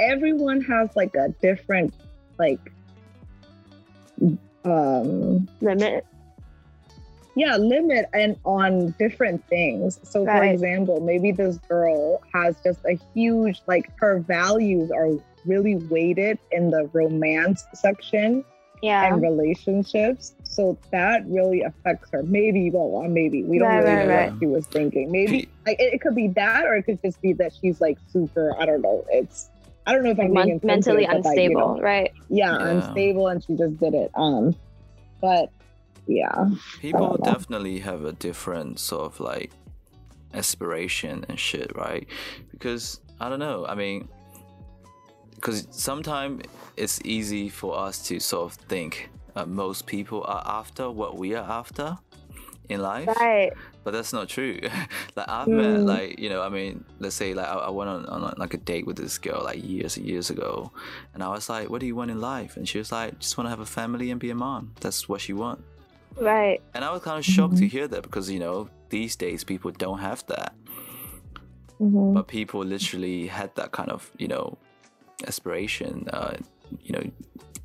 everyone has like a different like um Limit. Yeah limit and on different things so for example maybe this girl has just a huge like her values are really weighted in the romance section Yeah. and relationships so that really affects her maybe well uh, maybe we don't Right, really right, know right. what she was thinking maybe like it, it could be that or it could just be that she's like super i don't know it's i don't know if i'm Like, being mon- mentally insensitive, but, like, you unstable, know, right? yeah, Yeah. unstable and she just did it um but yeah People definitely have a different sort of like aspiration and shit, right? Because I don't know. I mean, because sometimes it's easy for us to sort of think uh, most people are after what we are after in life, Right. but that's not true. like I've met Mm. like you know, I mean, let's say like I, I went on, on like a date with this girl like years and years ago, and I was like, "What do you want in life?" And she was like, "Just want to have a family and be a mom. That's what she want." Right. And I was kind of shocked to hear that because you know these days people don't have that, Mhm. but people literally had that kind of you know aspiration, uh, you know,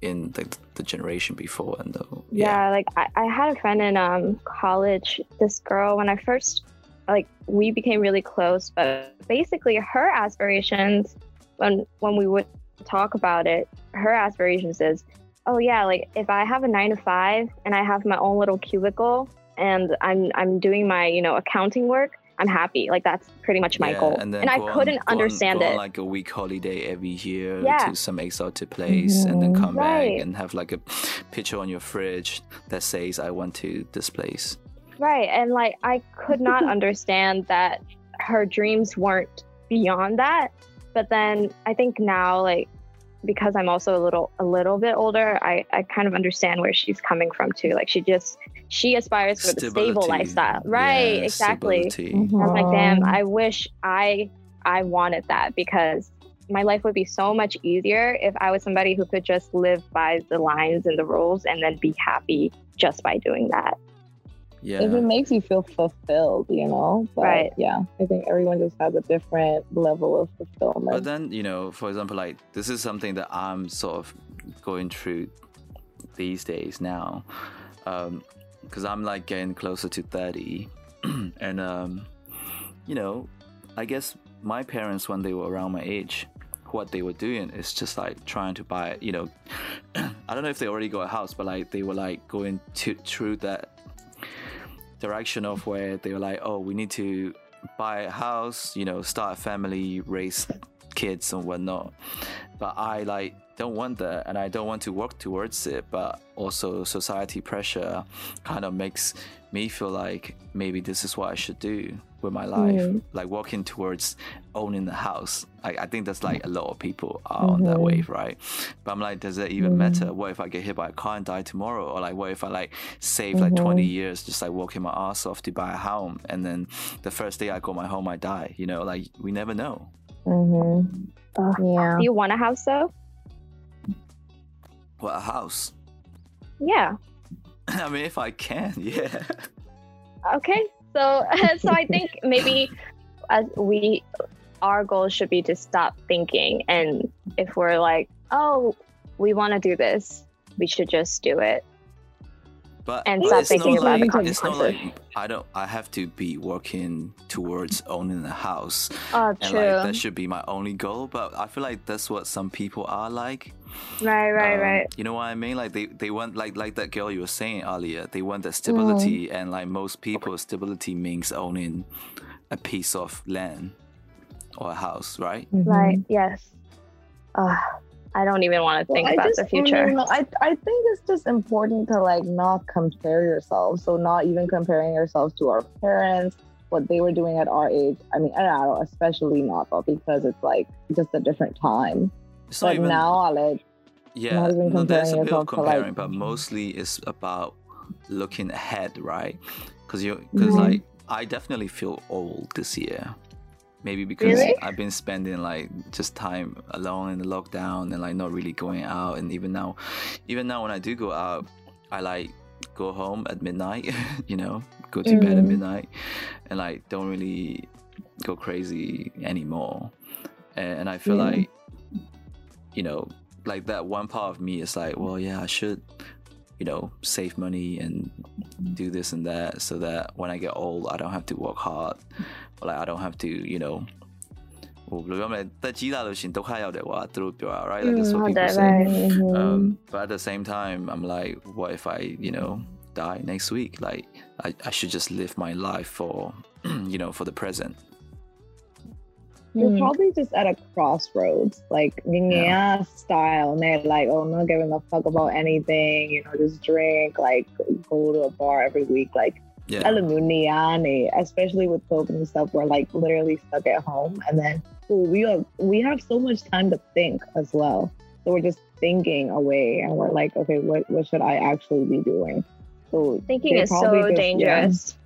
in the, the generation before and the yeah, like I, I had a friend in um college this girl when i first like we became really close but basically her aspirations when when we would talk about it her aspirations is oh yeah like if i have a nine to five and i have my own little cubicle and i'm i'm doing my you know accounting work i'm happy like that's pretty much my Yeah, goal and, then i on- couldn't go understand go it like a week holiday every year Yeah. to some exotic place, and then come Right. back mm-hmm. and have like a picture on your fridge that says "I went to this place." Right. And like I could not understand that her dreams weren't beyond that. But then I think now like because I'm also a little a little bit older, I, I kind of understand where she's coming from too. Like she just she aspires for the stable lifestyle. Right, Yeah, exactly. stability. Mhm. I'm like, damn, I wish I I wanted that because my life would be so much easier if I was somebody who could just live by the lines and the rules and then be happy just by doing that. Yeah. if it makes you feel fulfilled, you know. But Right. yeah, I think everyone just has a different level of fulfillment. But then, you know, for example, like this is something that I'm sort of going through these days now, because I'm like getting closer to thirty, and um, you know, I guess my parents when they were around my age, what they were doing is just like trying to buy, you know, I don't know if they already got a house, but like they were like going to through that direction of where they were like, oh, we need to buy a house, you know, start a family, raise kids and whatnot. But I like don't want that and I don't want to work towards it. But also society pressure kind of makes me feel like maybe this is what I should do with my life. Mhm. Like working towards owning the house. I, I think that's like a lot of people are on that Mhm. wave, right? But I'm like, does that even Mhm. matter? What if I get hit by a car and die tomorrow? Or like what if I like save like Mhm. 20 years just like working my ass off to buy a home and then the first day I got my home I die, you know, like we never know. Mm-hmm. Ugh. yeah, Do you want a house though? What a house. Yeah. I mean if I can, yeah. Okay. So so I think maybe as we our goal should be to stop thinking and if we're like, oh, we want to do this, we should just do it. But And but stop thinking not about the like, It's not consequences. like I don't I have to be working towards owning a house. Oh, And true. like that should be my only goal. But I feel like that's what some people are like. right, right, Um, right. You know what I mean? Like they, they want like like that girl you were saying earlier. They want that stability, Mm. and like most people, stability means owning a piece of land or a house, right? Mhm. Right. Yes. Uh, I don't even want to think Well, about just- the future. no, no, I, I think it's just important to like not compare yourself. So not even comparing yourselves to our parents, what they were doing at our age. I mean, I don't know, especially not though, because it's like just a different time. It's not But even now I like yeah. not even No, there's a bit of yourself to, like- comparing, but mostly it's about looking ahead, right? Because you because Mhm. like I definitely feel old this year. Maybe because Really? I've been spending like just time alone in the lockdown and like not really going out. And even now, even now when I do go out, I like go home at midnight. you know, go to bed at Mhm. midnight, and like don't really go crazy anymore. And, and I feel Yeah. like, you know, like that one part of me is like, well, yeah, I should, you know, save money and do this and that so that when I get old, I don't have to work hard. Like, I don't have to, you know, like that's what mm, people say. Um, mm-hmm. but at the same time, I'm like, what if I, you know, die next week? Like, I, I should just live my life for, you know, for the present you're Mm. probably just at a crossroads, like yeah. style, and they're like, oh, I'm not giving a fuck about anything, you know, just drink, like go to a bar every week, like yeah especially with COVID and stuff, we're like literally stuck at home, and then ooh, we are we have so much time to think as well, so we're just thinking away, and we're like, okay, what what should I actually be doing? So Thinking is so dangerous.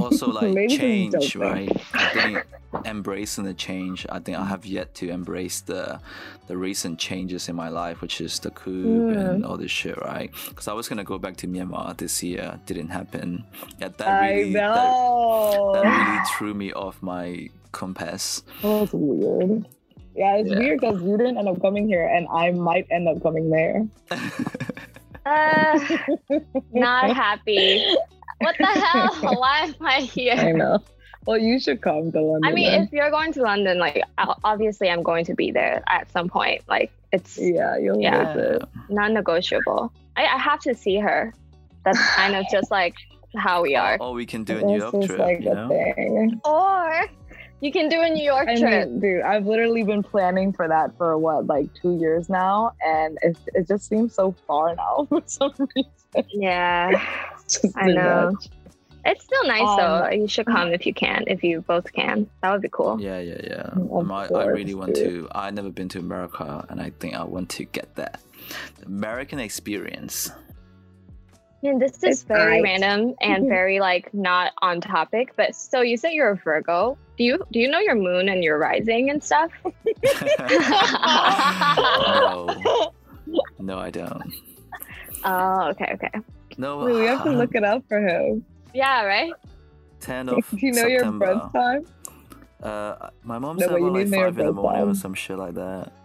Also like change right i think embracing the change i think i have yet to embrace the the recent changes in my life which is the coup Mm. and all this shit right because i was gonna go back to myanmar this year didn't happen yeah that I really that, know. that really threw me off my compass That was weird. Yeah, it's Yeah. weird because you didn't end up coming here, and I might end up coming there. Uh, not happy. What the hell? Why am I here? I here? know. Well, you should come to London. I mean, then. if you're going to London, like obviously I'm going to be there at some point. Like it's yeah, you'll Yeah. visit. non-negotiable. I, I have to see her. That's kind of just like how we are. or we can do a new york trip like you a know thing. Or you can do a New York I trip. mean, dude, I've literally been planning for that for what, like two years now, and it, it just seems so far now for some reason. yeah, It's just I know. much. it's still nice though. Um, You should come if you can, if you both can. That would be cool. Yeah, yeah, yeah. Of Um, I, I really want dude. to. I've never been to America, and I think I want to get that the American experience. And this is It's very nice. random and very like not on topic. But so you said you're a Virgo. Do you do you know your moon and your rising and stuff? no, no, I don't. oh, okay, okay. No, Wait, we have to look it up for him. Yeah, right. Ten of Do you know your September. birth time? Uh, my mom No, said but you about like need to know your five in the birth morning or some shit like that.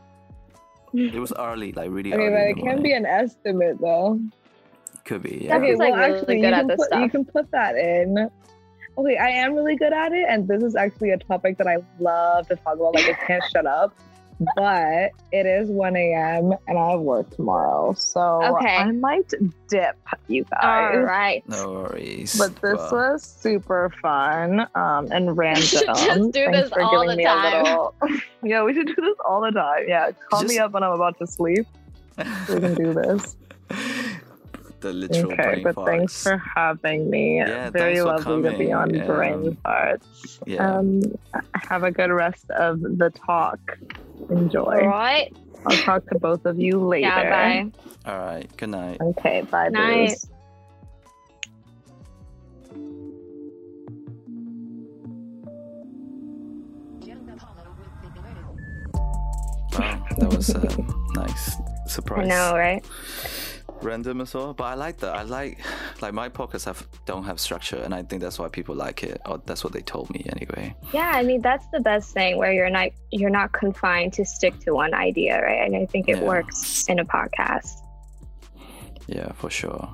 It was early, like really I mean, early. but in it the can be an estimate though. Could be, yeah. Okay, Okay, like, well, really actually, good you at can, this put, you can put that in. Okay, I am really good at it, and this is actually a topic that I love to talk about. Like, I can't shut up. But it is 1 a.m. and I have work tomorrow, so Okay. I might dip, you guys. All right. No worries. But this Well, was super fun um, and random. should just do Thanks this for all giving the me time. A little... yeah, we should do this all the time. Yeah, call me up when I'm about to sleep. We can do this. the literal okay, brain but farts. thanks for having me. Yeah, Very thanks for lovely to be on coming. Brain Farts. yeah. Um, have a good rest of the talk. Enjoy. All right. I'll talk to both of you later. Yeah. Bye. All right. Good night. Okay, bye. Night. booze. Wow, that was a nice surprise. I know, right? Random as well, but I like that. I like like my podcasts have don't have structure, and I think that's why people like it, or that's what they told me anyway. Yeah, I mean that's the best thing where you're not you're not confined to stick to one idea, right? And I think it Yeah. works in a podcast. Yeah, for sure.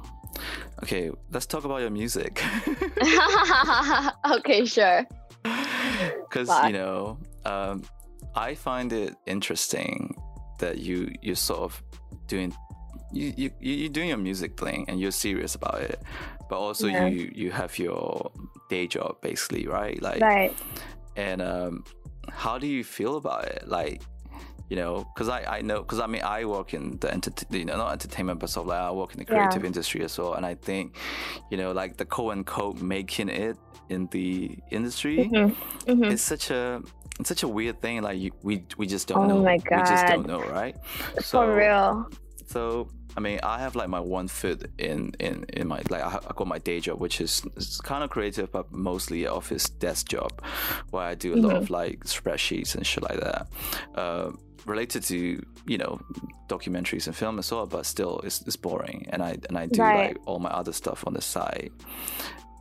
Okay, let's talk about your music. okay, sure. because you know um, i find it interesting that you you're sort of doing you, you you- you're doing your music thing and you're serious about it but also Yeah. you you have your day job basically right like Right. and um how do you feel about it like you know because i i know because i mean i work in the enter- you know not entertainment but sort of like i work in the creative yeah. industry as well and i think you know like the quote unquote making it in the industry mm-hmm. Mm-hmm. is such a it's such a weird thing like you, we we just don't oh know my God. we just don't know right so, for real so I mean, I have like my one foot in in in my like I, I got my day job, which is, kind of creative, but mostly office desk job, where I do a mm-hmm. lot of like spreadsheets and shit like that. Uh, related to you know documentaries and film as well, but still it's, it's boring, and I and I do right. like all my other stuff on the side,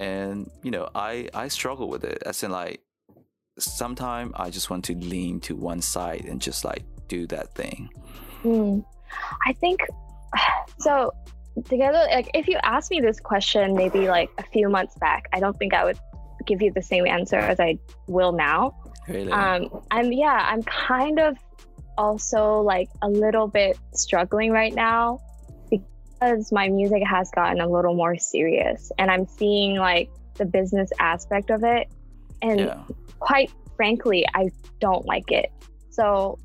and you know I I struggle with it as in like sometimes I just want to lean to one side and just like do that thing. Mm. I think so together like if you asked me this question maybe like a few months back i don't think i would give you the same answer as i will now really? um i'm yeah i'm kind of also like a little bit struggling right now because my music has gotten a little more serious and i'm seeing like the business aspect of it and yeah. quite frankly i don't like it so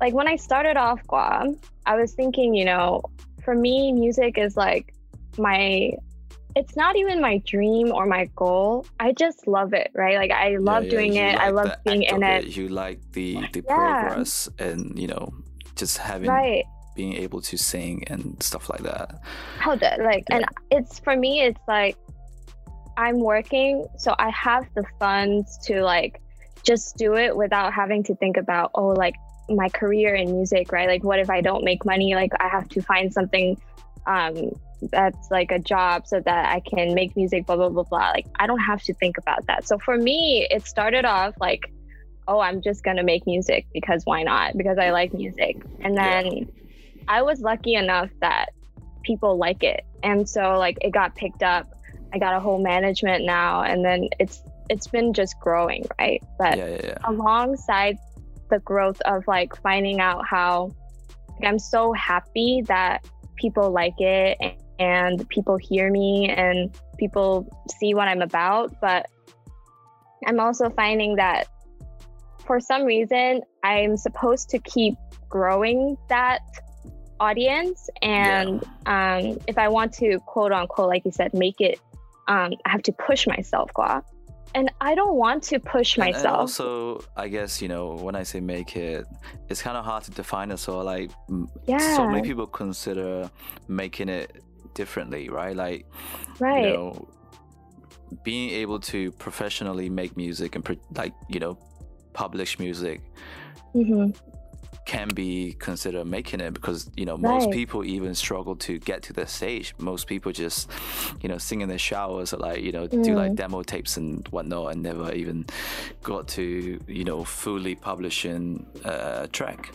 like when i started off guam I was thinking, you know, for me, music is like my it's not even my dream or my goal. I just love it, right? Like I love yeah, yeah. doing it. Like I love being in it. it. You like the the yeah. progress and you know just having right. being able to sing and stuff like that. How that like and it's for me it's like I'm working so I have the funds to like just do it without having to think about oh like my career in music, right? Like, what if I don't make money? Like, I have to find something um, that's like a job so that I can make music, blah, blah, blah, blah. Like, I don't have to think about that. So for me, it started off like, oh, I'm just going to make music because why not? Because I like music. And then yeah. I was lucky enough that people like it. And so, like, it got picked up. I got a whole management now. And then it's, it's been just growing, right? But yeah, yeah, alongside the growth of like finding out how like, I'm so happy that people like it and people hear me and people see what I'm about. But I'm also finding that for some reason, I'm supposed to keep growing that audience. And yeah. um, if I want to, quote unquote, like you said, make it, um, I have to push myself. Gua and I don't want to push myself. And also, I guess you know when I say make it, it's kind of hard to define it. So like, yeah. so many people consider making it differently, right? Like, right. you know, being able to professionally make music and like you know, publish music. Mm-hmm can be considered making it because you know most right. people even struggle to get to the stage most people just you know sing in the showers or like you know mm. do like mm. demo tapes and whatnot and never even got to you know fully publishing a track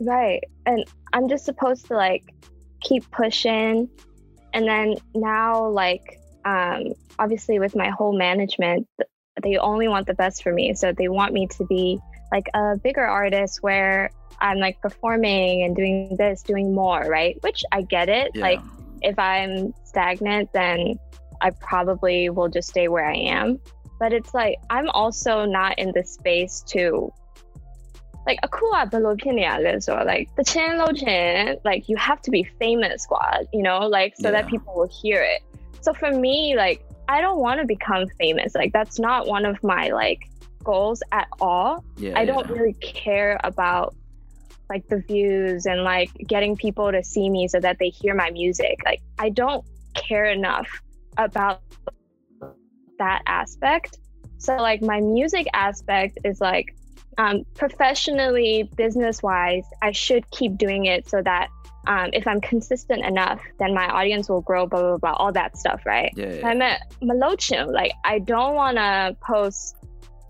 right and i'm just supposed to like keep pushing and then now like um obviously with my whole management they only want the best for me so they want me to be like a bigger artist where I'm like performing and doing this, doing more, right? Which I get it. Yeah. Like if I'm stagnant, then I probably will just stay where I am. But it's like I'm also not in the space to like a cool or like the channel like you have to be famous squad, you know, like so yeah. that people will hear it. So for me, like I don't want to become famous. Like that's not one of my like goals at all. Yeah, I don't yeah. really care about like the views and like getting people to see me so that they hear my music. Like I don't care enough about that aspect. So like my music aspect is like um, professionally, business wise, I should keep doing it so that um, if I'm consistent enough, then my audience will grow, blah, blah, blah, all that stuff, right? Yeah, yeah. I'm at Malochim. Like, I don't want to post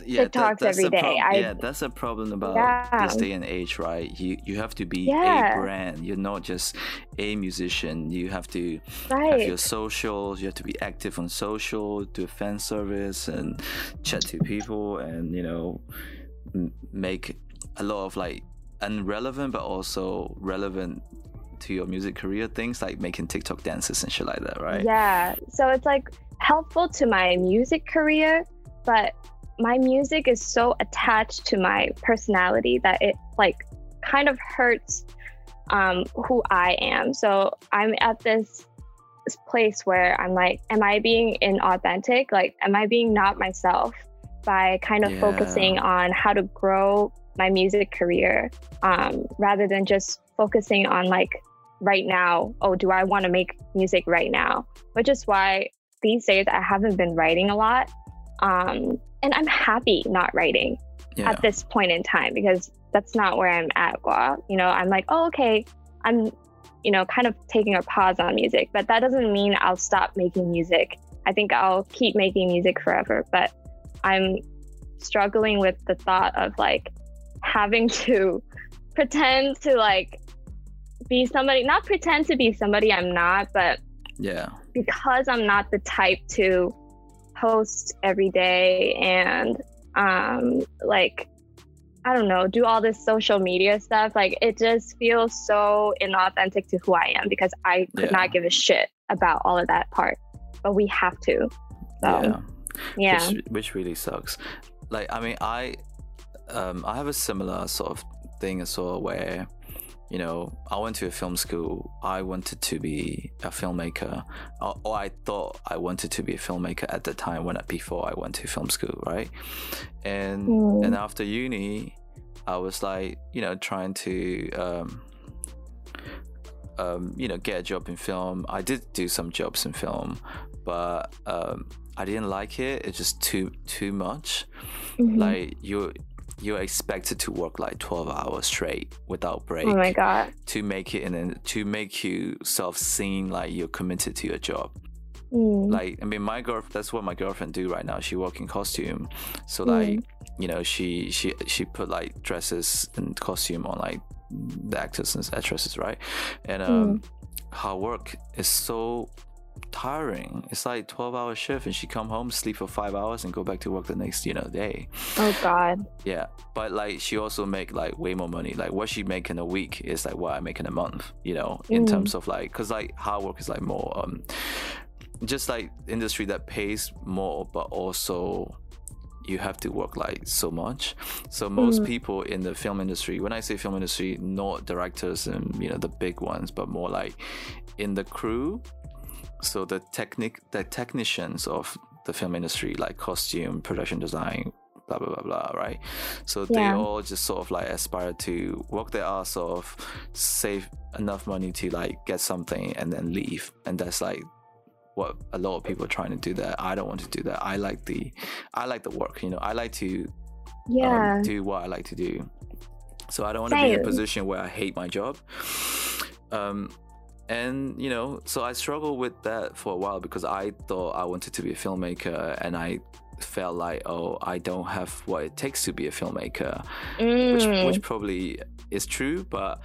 yeah, TikToks that, every day. I, yeah, that's a problem about yeah. this day and age, right? You you have to be yeah. a brand. You're not just a musician. You have to right. have your socials. You have to be active on social, do fan service, and chat to people, and you know, make a lot of like unrelevant but also relevant to your music career things like making TikTok dances and shit like that, right? Yeah. So it's like helpful to my music career, but my music is so attached to my personality that it like kind of hurts um, who I am. So I'm at this place where I'm like, am I being inauthentic? Like, am I being not myself by kind of yeah. focusing on how to grow my music career um, rather than just focusing on like right now, oh, do I want to make music right now? Which is why these days I haven't been writing a lot. Um, and I'm happy not writing yeah. at this point in time because that's not where I'm at. You know, I'm like, oh, okay, I'm, you know, kind of taking a pause on music, but that doesn't mean I'll stop making music. I think I'll keep making music forever, but I'm struggling with the thought of like having to pretend to like be somebody, not pretend to be somebody I'm not, but yeah, because I'm not the type to post every day and um like I don't know, do all this social media stuff. Like it just feels so inauthentic to who I am because I could yeah. not give a shit about all of that part. But we have to. So yeah. yeah. Which, which really sucks. Like I mean I um I have a similar sort of thing as well where you know, I went to a film school. I wanted to be a filmmaker, or, or, I thought I wanted to be a filmmaker at the time when before I went to film school, right? And mm. and after uni, I was like, you know, trying to, um, um, you know, get a job in film. I did do some jobs in film, but um, I didn't like it. It's just too too much. Mm-hmm. Like you you're expected to work like 12 hours straight without break. Oh my god. To make it and to make you self seem like you're committed to your job. Mm. Like I mean my girl that's what my girlfriend do right now. She work in costume. So mm. like, you know, she she she put like dresses and costume on like the actors and actresses, right? And um mm. her work is so tiring. It's like 12 hour shift and she come home, sleep for five hours and go back to work the next, you know, day. Oh God. Yeah. But like she also make like way more money. Like what she make in a week is like what I make in a month, you know, in mm. terms of like, cause like hard work is like more, um, just like industry that pays more, but also you have to work like so much. So most mm. people in the film industry, when I say film industry, not directors and you know the big ones, but more like in the crew, so the technic the technicians of the film industry like costume production design blah blah blah blah right? So yeah. they all just sort of like aspire to work their ass off save enough money to like get something and then leave. And that's like what a lot of people are trying to do that. I don't want to do that. I like the i like the work you know? I like to um, yeah. um, do what i like to do. So i don't want to be in a position where i hate my job. Um and you know so i struggled with that for a while because i thought i wanted to be a filmmaker and i felt like oh i don't have what it takes to be a filmmaker mm. which, which probably is true but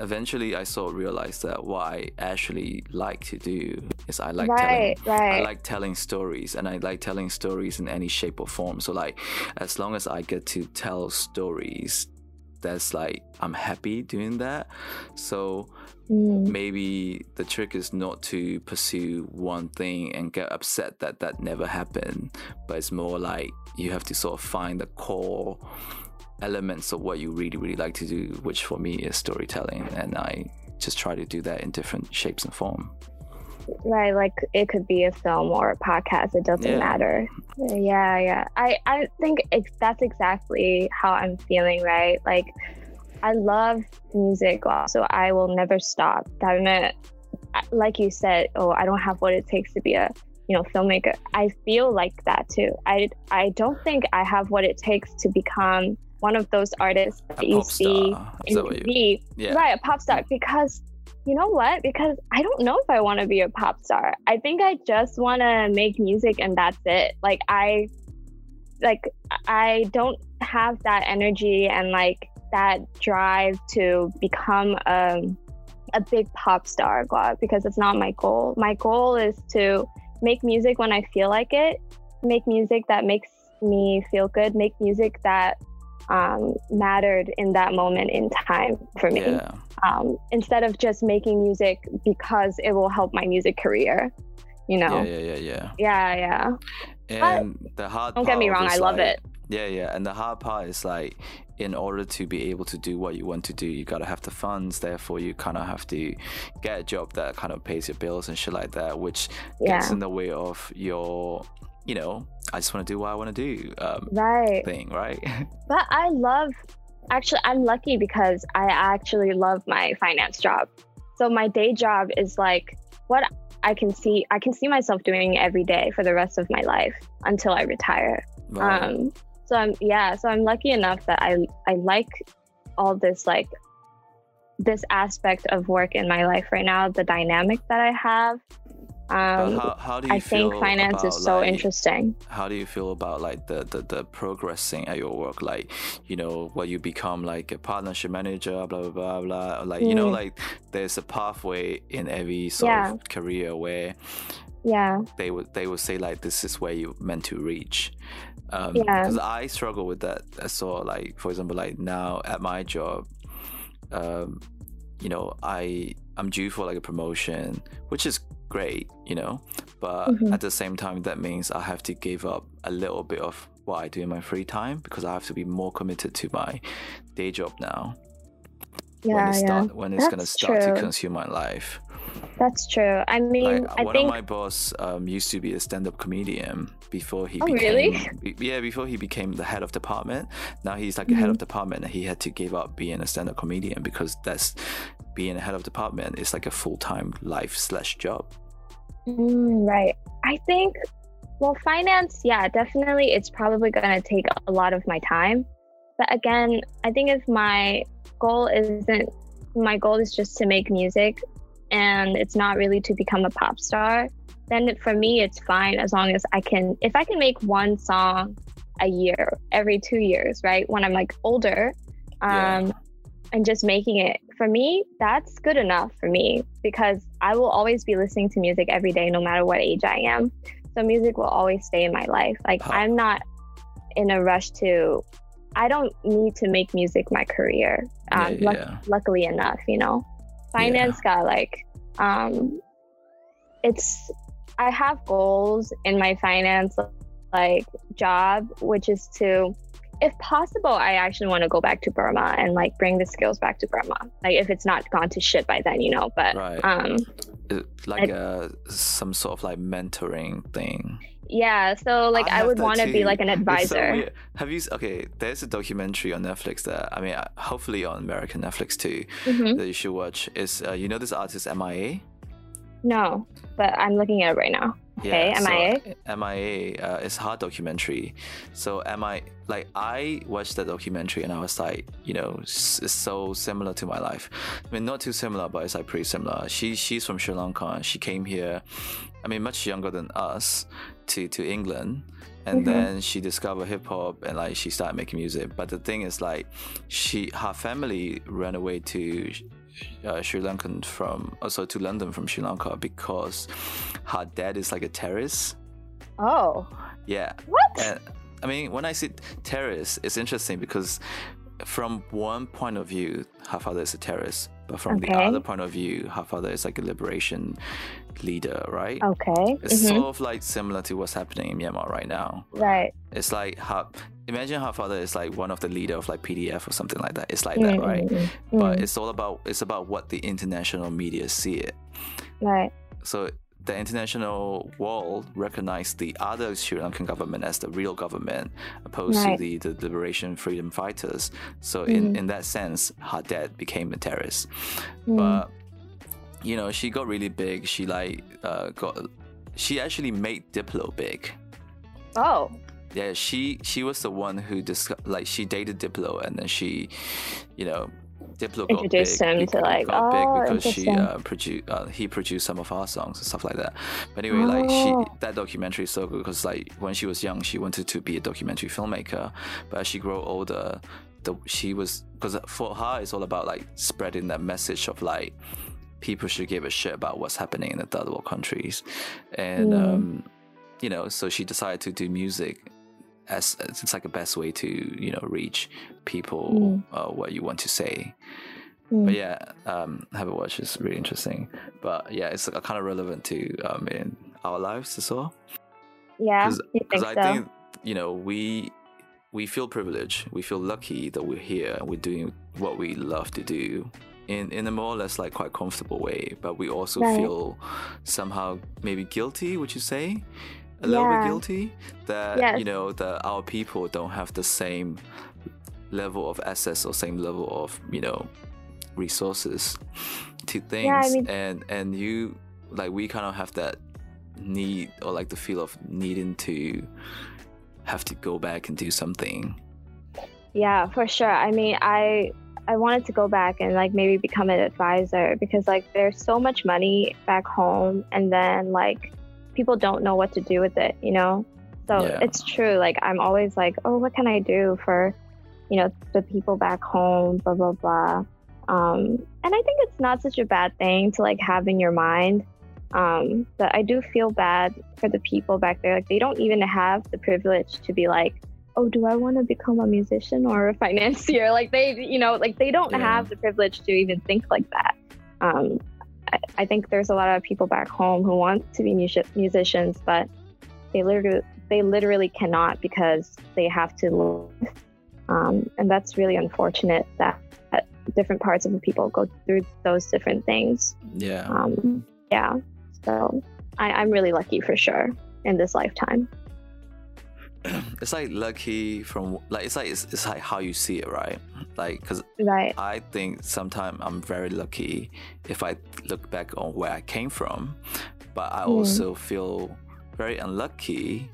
eventually i sort of realized that what i actually like to do is i like right, telling right. i like telling stories and i like telling stories in any shape or form so like as long as i get to tell stories that's like i'm happy doing that so Mm. Maybe the trick is not to pursue one thing and get upset that that never happened, but it's more like you have to sort of find the core elements of what you really, really like to do, which for me is storytelling. And I just try to do that in different shapes and form. Right, like it could be a film or a podcast. It doesn't yeah. matter. Yeah, yeah. I I think that's exactly how I'm feeling. Right, like I love music, uh, so I will never stop. like you said, oh, I don't have what it takes to be a you know filmmaker. I feel like that too. I I don't think I have what it takes to become one of those artists that you see in TV. Yeah. Right, a pop star. Because you know what? Because I don't know if I want to be a pop star. I think I just want to make music and that's it. Like I like I don't have that energy and like that drive to become a, a big pop star because it's not my goal. My goal is to make music when I feel like it, make music that makes me feel good, make music that um, mattered in that moment in time for me. Yeah. Um, instead of just making music because it will help my music career, you know? Yeah, yeah, yeah, yeah. Yeah, yeah. And but the hard don't get me wrong, I love like, it. Yeah, yeah. And the hard part is like, in order to be able to do what you want to do, you gotta have the funds. Therefore, you kind of have to get a job that kind of pays your bills and shit like that, which gets in the way of your, you know, I just want to do what I want to do um, Right. thing, right? But I love, actually, I'm lucky because I actually love my finance job. So my day job is like what I can see, I can see myself doing every day for the rest of my life until I retire. Right. Um, so I'm, yeah, so I'm lucky enough that I, I like all this, like, this aspect of work in my life right now, the dynamic that I have. Um, how, how do you I think finance about, is so like, interesting. how do you feel about like the, the the progressing at your work like you know where you become like a partnership manager blah blah blah blah like you know Mm. like there's a pathway in every sort Yeah. of career where Yeah. they would they would say like this is where you're meant to reach um Yeah. because i struggle with that so like for example like now at my job um you know i i'm due for like a promotion which is great you know but Mhm. at the same time that means i have to give up a little bit of what i do in my free time because i have to be more committed to my day job now when Yeah. Yeah. start when it's gonna That's start to true. consume my life That's true. I mean, like I one think of my boss um, used to be a stand-up comedian before he Oh, became really? yeah before he became the head of department now he's like a head Mm-hmm. of department and he had to give up being a stand-up comedian because that's being a head of department is like a full-time life slash job Mm, right. I think, well, finance, yeah, definitely, it's probably going to take a lot of my time. But again, I think if my goal isn't, my goal is just to make music and it's not really to become a pop star, then for me, it's fine as long as I can, if I can make one song a year, every two years, right? When I'm like older, Yeah. um, and just making it for me that's good enough for me because i will always be listening to music every day no matter what age i am so music will always stay in my life like Huh. i'm not in a rush to i don't need to make music my career um, yeah, luck- yeah. luckily enough you know finance got like um it's i have goals in my finance like job which is to if possible i actually want to go back to burma and like bring the skills back to burma like if it's not gone to shit by then you know but Right. um like uh, some sort of like mentoring thing yeah so like I i, would want to be like an It's so advisor. Have you? Okay, there's a documentary on Netflix that I mean, uh, hopefully on American Netflix too Mhm. that you should watch. Is uh, you know this artist MIA? no but i'm looking at it right now Okay, MIA? So MIA uh, is hard documentary. So MI like I watched that documentary and I was like, you know, it's so similar to my life. I mean, not too similar, but it's like pretty similar. She she's from Sri Lanka. and She came here. I mean, much younger than us to to England. And Mhm. then she discovered hip hop and like she started making music. But the thing is like she her family ran away to uh, Sri Lankan from also to London from Sri Lanka because her dad is like a terrorist. oh Yeah, what and I mean when I say terrorist, it's interesting because from one point of view, her father is a terrorist, but from the other point of view, her father is like a liberation leader, right? okay It's Mhm. sort of like similar to what's happening in Myanmar right now. right It's like her. Imagine her father is like one of the leader of like PDF or something like that. It's like that, Mm, right? mm, mm, But mm. it's all about it's about what the international media see it. right So the international world recognized the other Sri Lankan government as the real government, opposed Right. to the, the liberation freedom fighters. So in, Mhm. in that sense, her dad became a terrorist. Mm. But you know, she got really big. She like uh, got she actually made Diplo big. oh Yeah, she she was the one who dis- like she dated Diplo, and then she, you know, Diplo got Introduced big, him to, like, oh, because she uh, produced uh, he produced some of our songs and stuff like that. But anyway, like she Oh. that documentary is so good because like when she was young, she wanted to be a documentary filmmaker, but as she grew older, the she was because for her it's all about like spreading that message of like people should give a shit about what's happening in the third world countries, and Mm. um, you know, so she decided to do music as it's like a best way to you know reach people Mm. uh, what you want to say. Mm. But yeah, um, have a watch is really interesting. But yeah, it's uh, kind of relevant to um, in our lives as well. yeah Because I so think you know we we feel privileged. We feel lucky that we're here and we're doing what we love to do in in a more or less like quite comfortable way. But we also Right. feel somehow maybe guilty. Would you say? A little bit guilty that Yes. you know that our people don't have the same level of access or same level of you know resources to things mean- and and you like we kind of have that need or like the feel of needing to have to go back and do something Yeah, for sure. I mean, I I wanted to go back and like maybe become an advisor because like there's so much money back home and then like people don't know what to do with it, you know? So Yeah. it's true. Like I'm always like, "Oh, what can I do for, you know, the people back home, blah blah blah." Um and I think it's not such a bad thing to like have in your mind. Um, but I do feel bad for the people back there. Like they don't even have the privilege to be like, oh, do I want to become a musician or a financier? Like they, you know, like they don't Yeah. have the privilege to even think like that. Um, I, I think there's a lot of people back home who want to be music- musicians, but they literally they literally cannot because they have to live. Um, and that's really unfortunate that, that different parts of the people go through those different things. yeah Um, yeah, so I, I'm really lucky for sure in this lifetime. it's like lucky from like it's like it's, it's like how you see it right like because Right. i think sometimes i'm very lucky if i look back on where i came from but i Mm. also feel very unlucky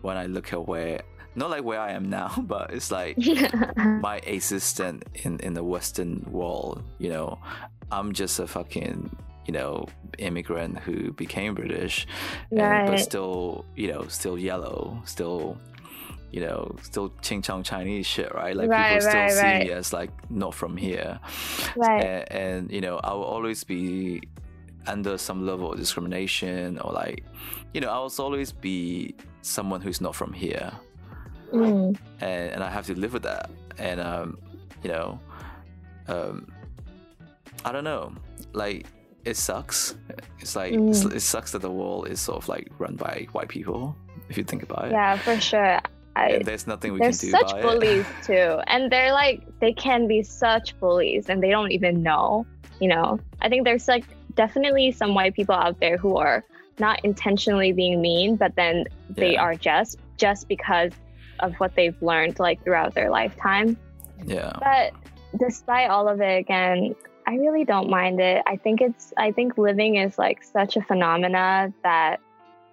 when i look at where not like where i am now but it's like my existence in in the western world you know i'm just a fucking you know immigrant who became british and, but still you know still yellow still you know still ching chong chinese shit right like Right, people still right, see right. me as like not from here right. and, and you know i will always be under some level of discrimination or like you know i will always be someone who's not from here Mm. and, and I have to live with that. And um, you know, um, I don't know, like it sucks. It's like Mm. it sucks that the world is sort of like run by white people. If you think about it, Yeah, for sure. I, there's nothing we there's can do such about bullies it. too, and they're like they can be such bullies, and they don't even know. You know, I think there's like definitely some white people out there who are not intentionally being mean, but then they Yeah. are just just because of what they've learned like throughout their lifetime. Yeah, But despite all of it, again, I really don't mind it. I think it's, I think living is like such a phenomena that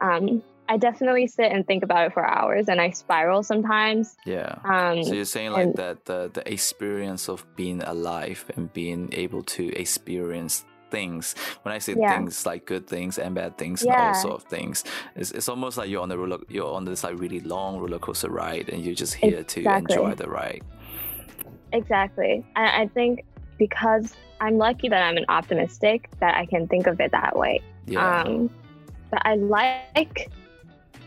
um, I definitely sit and think about it for hours and I spiral sometimes. yeah. Um, So you're saying like and- that the the experience of being alive and being able to experience things. When I say Yeah. things like good things and bad things and all Yeah. sort of things, it's, it's almost like you're on the roller, you're on this like really long roller coaster ride, and you're just here to enjoy the ride. exactly. And I think because I'm lucky that I'm an optimistic, that I can think of it that way. Yeah, Um, but I like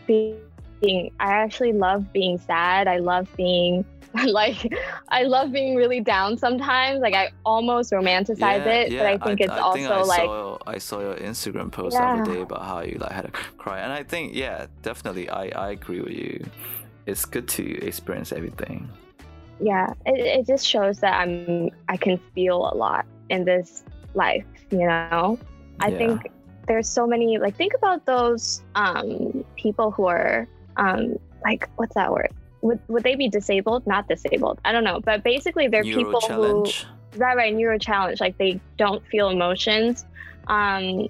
being, I actually love being sad. I love being like, I love being really down sometimes. Like I almost romanticize it, but I think it's I also think I like, saw, I saw your Instagram post the other day about how you like had a cry, and I think yeah, definitely, I I agree with you. It's good to experience everything. yeah, it, it just shows that I'm, I can feel a lot in this life, you know? I Yeah. think there's so many, like, think about those um, people who are, um, like, what's that word? Would, would they be disabled? Not disabled. I don't know. But basically, they're Euro people who challenge. right right neuro challenge like they don't feel emotions um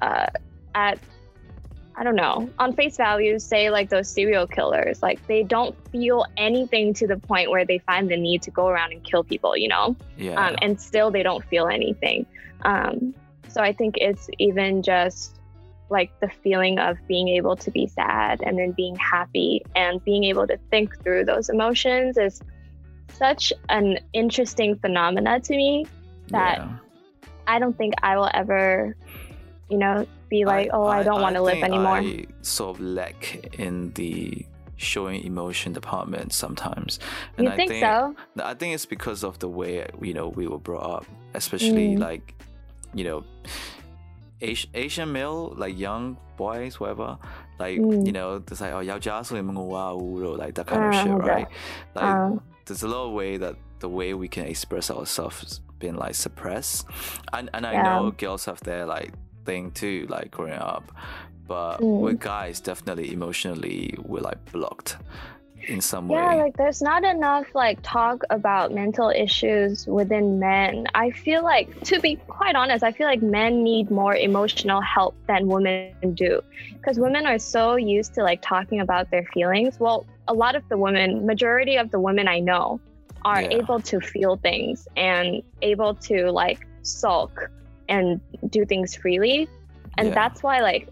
uh at i don't know. On face value say like those serial killers like they don't feel anything to the point where they find the need to go around and kill people you know? Yeah, um, and still they don't feel anything. Um so i think it's even just like the feeling of being able to be sad and then being happy and being able to think through those emotions is such an interesting phenomena to me that yeah. I don't think I will ever, you know, be like, I, oh, I, I don't want to live anymore. I sort of lack in the showing emotion department sometimes. And you I think, think so? I think it's because of the way you know we were brought up, especially mm. like you know. Asian, Asian male, like young boys, whatever, like mm. you know, it's like oh, yao jia like that kind of uh, shit, right? Like uh. there's a lot of way that the way we can express ourselves been like suppressed, and and I yeah. know girls have their like thing too like growing up but Mm. with guys definitely emotionally we're like blocked in some Yeah, way Yeah, like there's not enough like talk about mental issues within men. I feel like to be quite honest, I feel like men need more emotional help than women do. Because women are so used to like talking about their feelings. Well, a lot of the women, majority of the women I know are Yeah. able to feel things and able to like sulk and do things freely. And Yeah. that's why like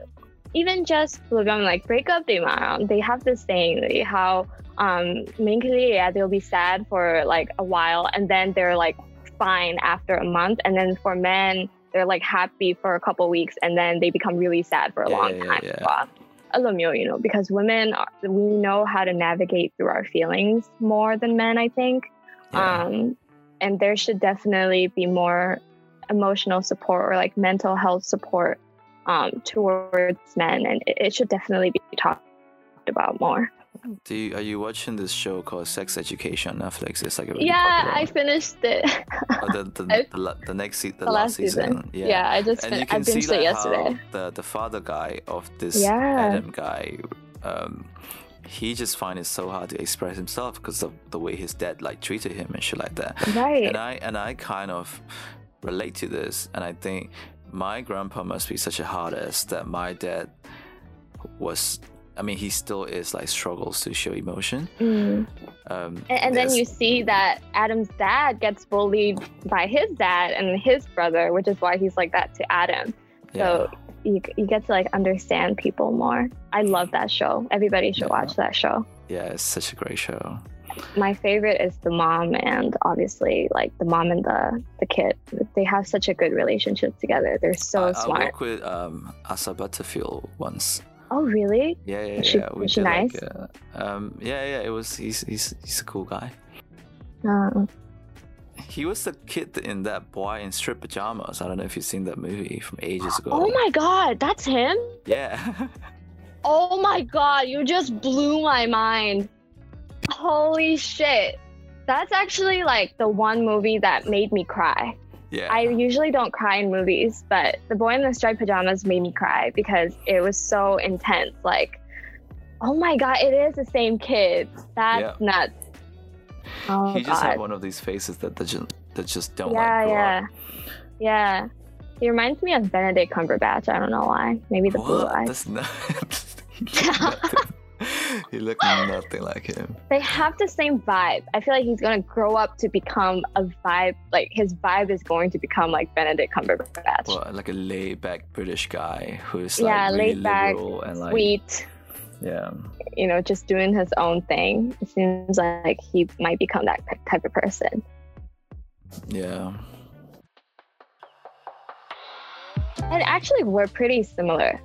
even just like breakup they they have this saying like, how um mentally yeah they'll be sad for like a while and then they're like fine after a month and then for men they're like happy for a couple weeks and then they become really sad for a Yeah, long yeah, time yeah. Alam mo, you know because women are, we know how to navigate through our feelings more than men i think Yeah. um and there should definitely be more emotional support or like mental health support um towards men and it, it should definitely be talked about more Do you, are you watching this show called Sex Education on Netflix? It's like a really yeah i finished it Oh, the, the, the, the next se- the, the last, last season, Yeah. i just And fin- you i see it like yesterday the the father guy of this Yeah. Adam guy, um, he just finds it so hard to express himself because of the way his dad like treated him and shit like that. right And I and I kind of relate to this, and I think my grandpa must be such a hard ass that my dad was. I mean, he still is like struggles to show emotion. Mm. Um, And, and then you see that Adam's dad gets bullied by his dad and his brother, which is why he's like that to Adam. So you, you get to like understand people more. I love that show. Everybody should Yeah. watch that show. yeah, it's such a great show. My favorite is the mom and obviously like the mom and the the kid. They have such a good relationship together. They're so I, I smart. worked with um, Asa Butterfield once. oh really? Yeah, yeah, she- yeah. We she did like, nice? uh, um, yeah, yeah. It was. He's he's he's a cool guy. Uh, He was the kid in that boy in strip pajamas. I don't know if you've seen that movie from ages ago. oh my god, that's him? Yeah. Oh my god, you just blew my mind. Holy shit. That's actually like the one movie that made me cry. yeah. I usually don't cry in movies, but The Boy in the Striped Pajamas made me cry because it was so intense. Like, oh my god, it is the same kid. That's nuts. Oh he just god. had one of these faces that that just that just don't yeah, yeah. up. Yeah. He reminds me of Benedict Cumberbatch. I don't know why. Maybe the blue eyes. That's not. he looked nothing- he looked nothing like him. they have the same vibe. I feel like he's gonna grow up to become a vibe. Like his vibe is going to become like Benedict Cumberbatch. Well, like a laid back British guy who's like yeah, really laid back, and like sweet. yeah. You know, just doing his own thing. It seems like he might become that type of person. Yeah. And actually, we're pretty similar,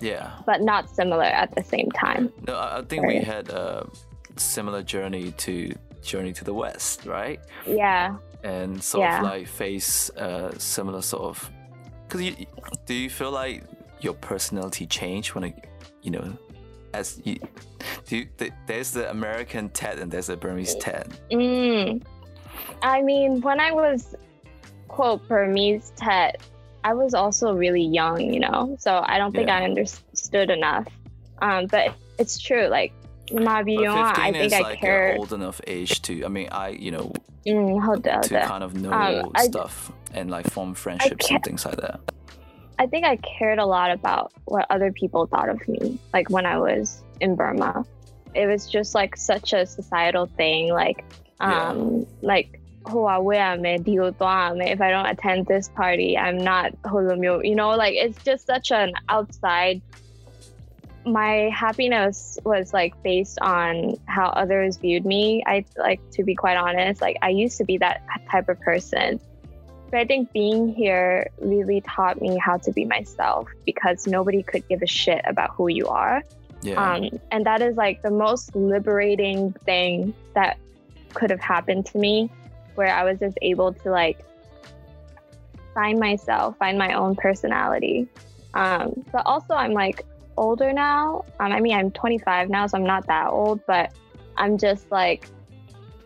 Yeah. but not similar at the same time. No, I, think we had a similar journey to Journey to the West, right? Yeah. And sort Yeah. of like face a similar sort of. Because you do you feel like your personality changed when it, you know, as you do. You, th- there's the American Htet and there's the Burmese Htet. Mm. I mean, when I was quote Burmese Htet, I was also really young, you know, so I don't think Yeah. I understood enough. Um, but it's true, like But Mabiyon, 15 I think is I like care. old enough age to. I mean, I you know Mm, to kind of know Um, I- stuff and like form friendships and things like that. I think I cared a lot about what other people thought of me, like when I was in Burma. It was just like such a societal thing, like um, Yeah. Um like if I don't attend this party, I'm not holomyo. You know, like it's just such an outside my happiness was like based on how others viewed me. I like to be quite honest, like I used to be that type of person. But I think being here really taught me how to be myself because nobody could give a shit about who you are. Yeah. Um, and that is like the most liberating thing that could have happened to me, where I was just able to like find myself, find my own personality. Um, but also, I'm like older now. Um, I mean, I'm 25 now, so I'm not that old, but I'm just like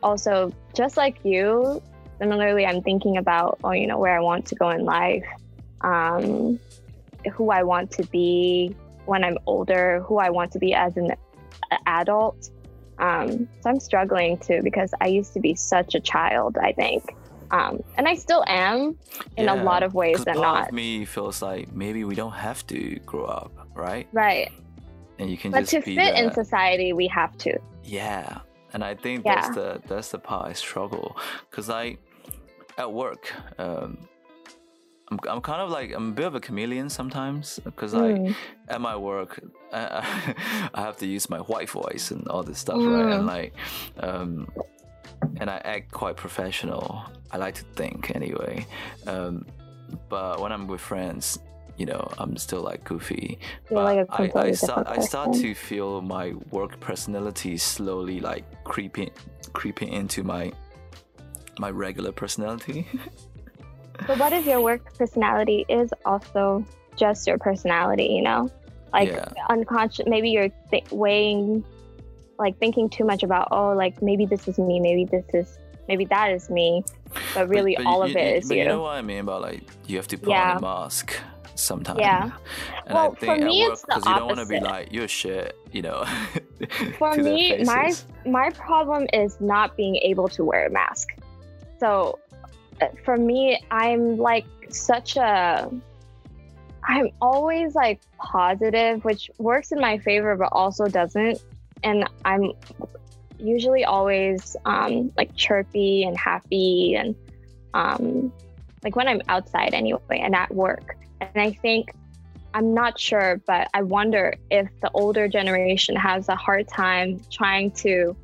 also just like you. Similarly, I'm thinking about, oh, you know, where I want to go in life, um, who I want to be when I'm older, who I want to be as an adult. Um, so I'm struggling too because I used to be such a child, I think. Um, and I still am in yeah, a lot of ways than not. Of me feels like maybe we don't have to grow up, right? Right. And you can but just to fit that. in society, we have to. Yeah, and I think Yeah. that's the that's the part I struggle because I at work um, I'm I'm kind of like I'm a bit of a chameleon sometimes because like Mm. at my work I, I have to use my white voice and all this stuff right? And Mm. like um, and I act quite professional I like to think anyway. Um, but when I'm with friends you know I'm still like goofy. You're but like I, I start different I start to feel my work personality slowly like creeping creeping into my my regular personality But what if your work personality is also just your personality, you know? Like Yeah. unconscious, maybe you're th- weighing, like thinking too much about, oh, like maybe this is me, maybe this is, maybe that is me. But really, But- but all you- of it you- is but you. you know what I mean about like you have to put Yeah. on a mask sometimes. Yeah. And Well, I for me, work it's the because you don't want to be like you're shit, you know. For me, my my problem is not being able to wear a mask. So for me, I'm like such a I'm always like positive, which works in my favor but also doesn't. And I'm usually always um, like chirpy and happy and um, like when I'm outside anyway and at work. And I think I'm not sure, but I wonder if the older generation has a hard time trying to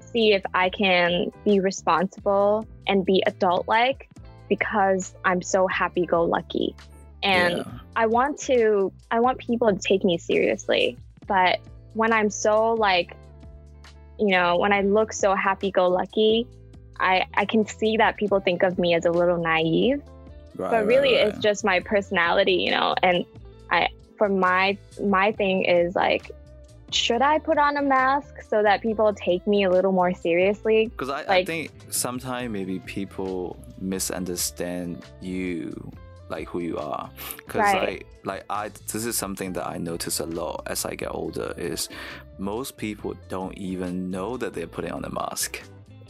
see if I can be responsible and be adult like because I'm so happy go lucky. And yeah. I want to I want people to take me seriously. But when I'm so like you know, when I look so happy go lucky, I I can see that people think of me as a little naive right, but really right, it's just my personality you know and i for my my thing is like should i put on a mask so that people take me a little more seriously? Because I, I think sometimes maybe people misunderstand you like who you are. Because Right. like like i this is something that i notice a lot as i get older is most people don't even know that they're putting on a mask.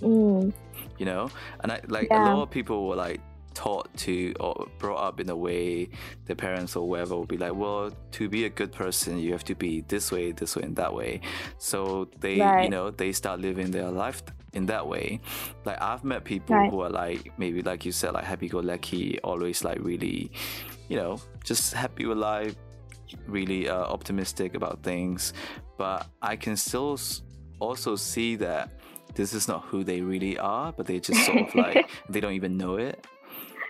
Mm, you know? And i like Yeah. a lot of people were like taught to or brought up in a way their parents or whoever will be like well to be a good person you have to be this way this way and that way. So they you know they start living their life in that way. Like i've met people Right. who are like maybe like you said like happy-go-lucky always like really you know just happy with life really uh, optimistic about things. But i can still s- also see that this is not who they really are but they just sort of like they don't even know it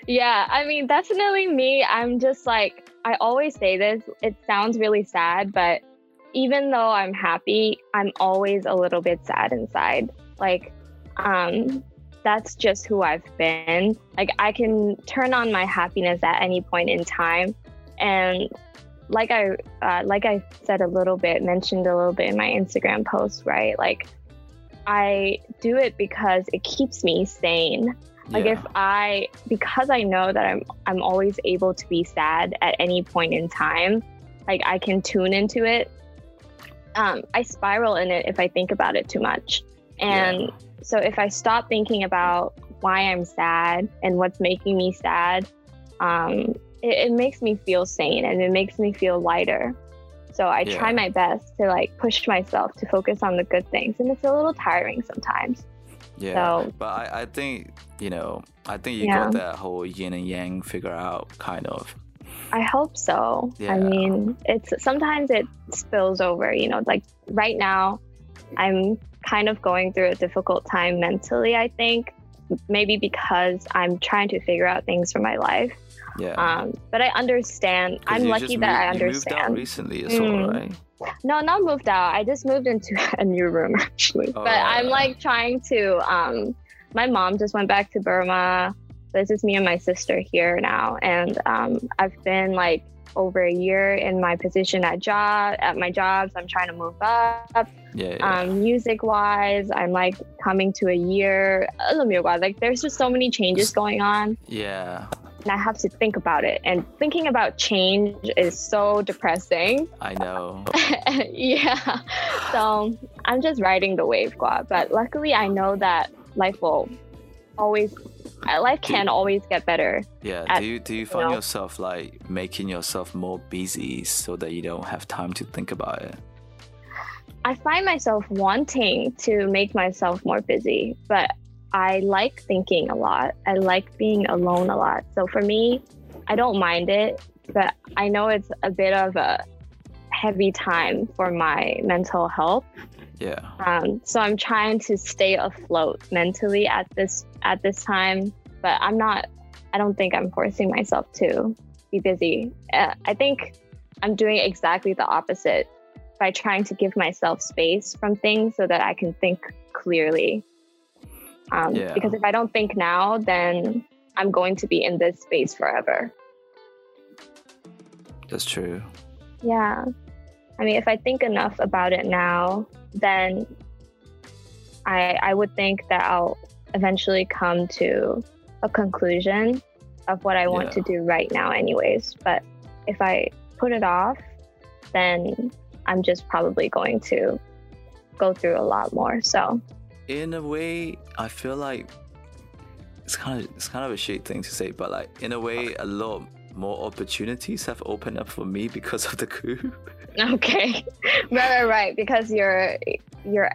yeah i mean definitely me i'm just like i always say this it sounds really sad but even though i'm happy i'm always a little bit sad inside. Like um that's just who i've been. Like i can turn on my happiness at any point in time. And like i uh, like i said a little bit mentioned a little bit in my instagram post right? Like i do it because it keeps me sane like yeah. if I because I know that I'm I'm always able to be sad at any point in time, like I can tune into it. Um, I spiral in it if I think about it too much. And Yeah. so if I stop thinking about why I'm sad and what's making me sad, um, it, it makes me feel sane and it makes me feel lighter. So I try my best to like push myself to focus on the good things, and it's a little tiring sometimes. Yeah So but I, I think you know i think you Yeah. got that whole yin and yang figure out kind of I hope so. Yeah. I mean, it's sometimes it spills over, you know, like right now I'm kind of going through a difficult time mentally, I think. Maybe because I'm trying to figure out things for my life. yeah Um, but I understand. I'm lucky that moved- I you moved out understand. recently as well Mm. right No, not moved out. I just moved into a new room actually. Oh, but I'm like trying to um my mom just went back to Burma this is me and my sister here now, and um, I've been like over a year in my position at job at my jobs. I'm trying to move up. Yeah. yeah. Um, music wise, I'm like coming to a year. Like there's just so many changes going on. yeah. And I have to think about it. And thinking about change is so depressing. I know. yeah. So I'm just riding the wave, Gua. But luckily, I know that life will always, uh, life can always get better. Yeah. At- do you do you find know. yourself like making yourself more busy so that you don't have time to think about it? I find myself wanting to make myself more busy, but I like thinking a lot. I like being alone a lot. So for me, I don't mind it, but I know it's a bit of a heavy time for my mental health. Yeah. Um, so I'm trying to stay afloat mentally at this at this time, but I'm not. I don't think I'm forcing myself to be busy. Uh, I think I'm doing exactly the opposite by trying to give myself space from things so that I can think clearly. Um, Yeah. Because if I don't think now, then I'm going to be in this space forever. That's true. Yeah. I mean, if I think enough about it now, then I I would think that I'll eventually come to a conclusion of what I want Yeah. to do right now anyways. But if I put it off, then I'm just probably going to go through a lot more. So, in a way, I feel like it's kind of it's kind of a shit thing to say, but like in a way, a lot more opportunities have opened up for me because of the coup. okay. right, right, right, because your your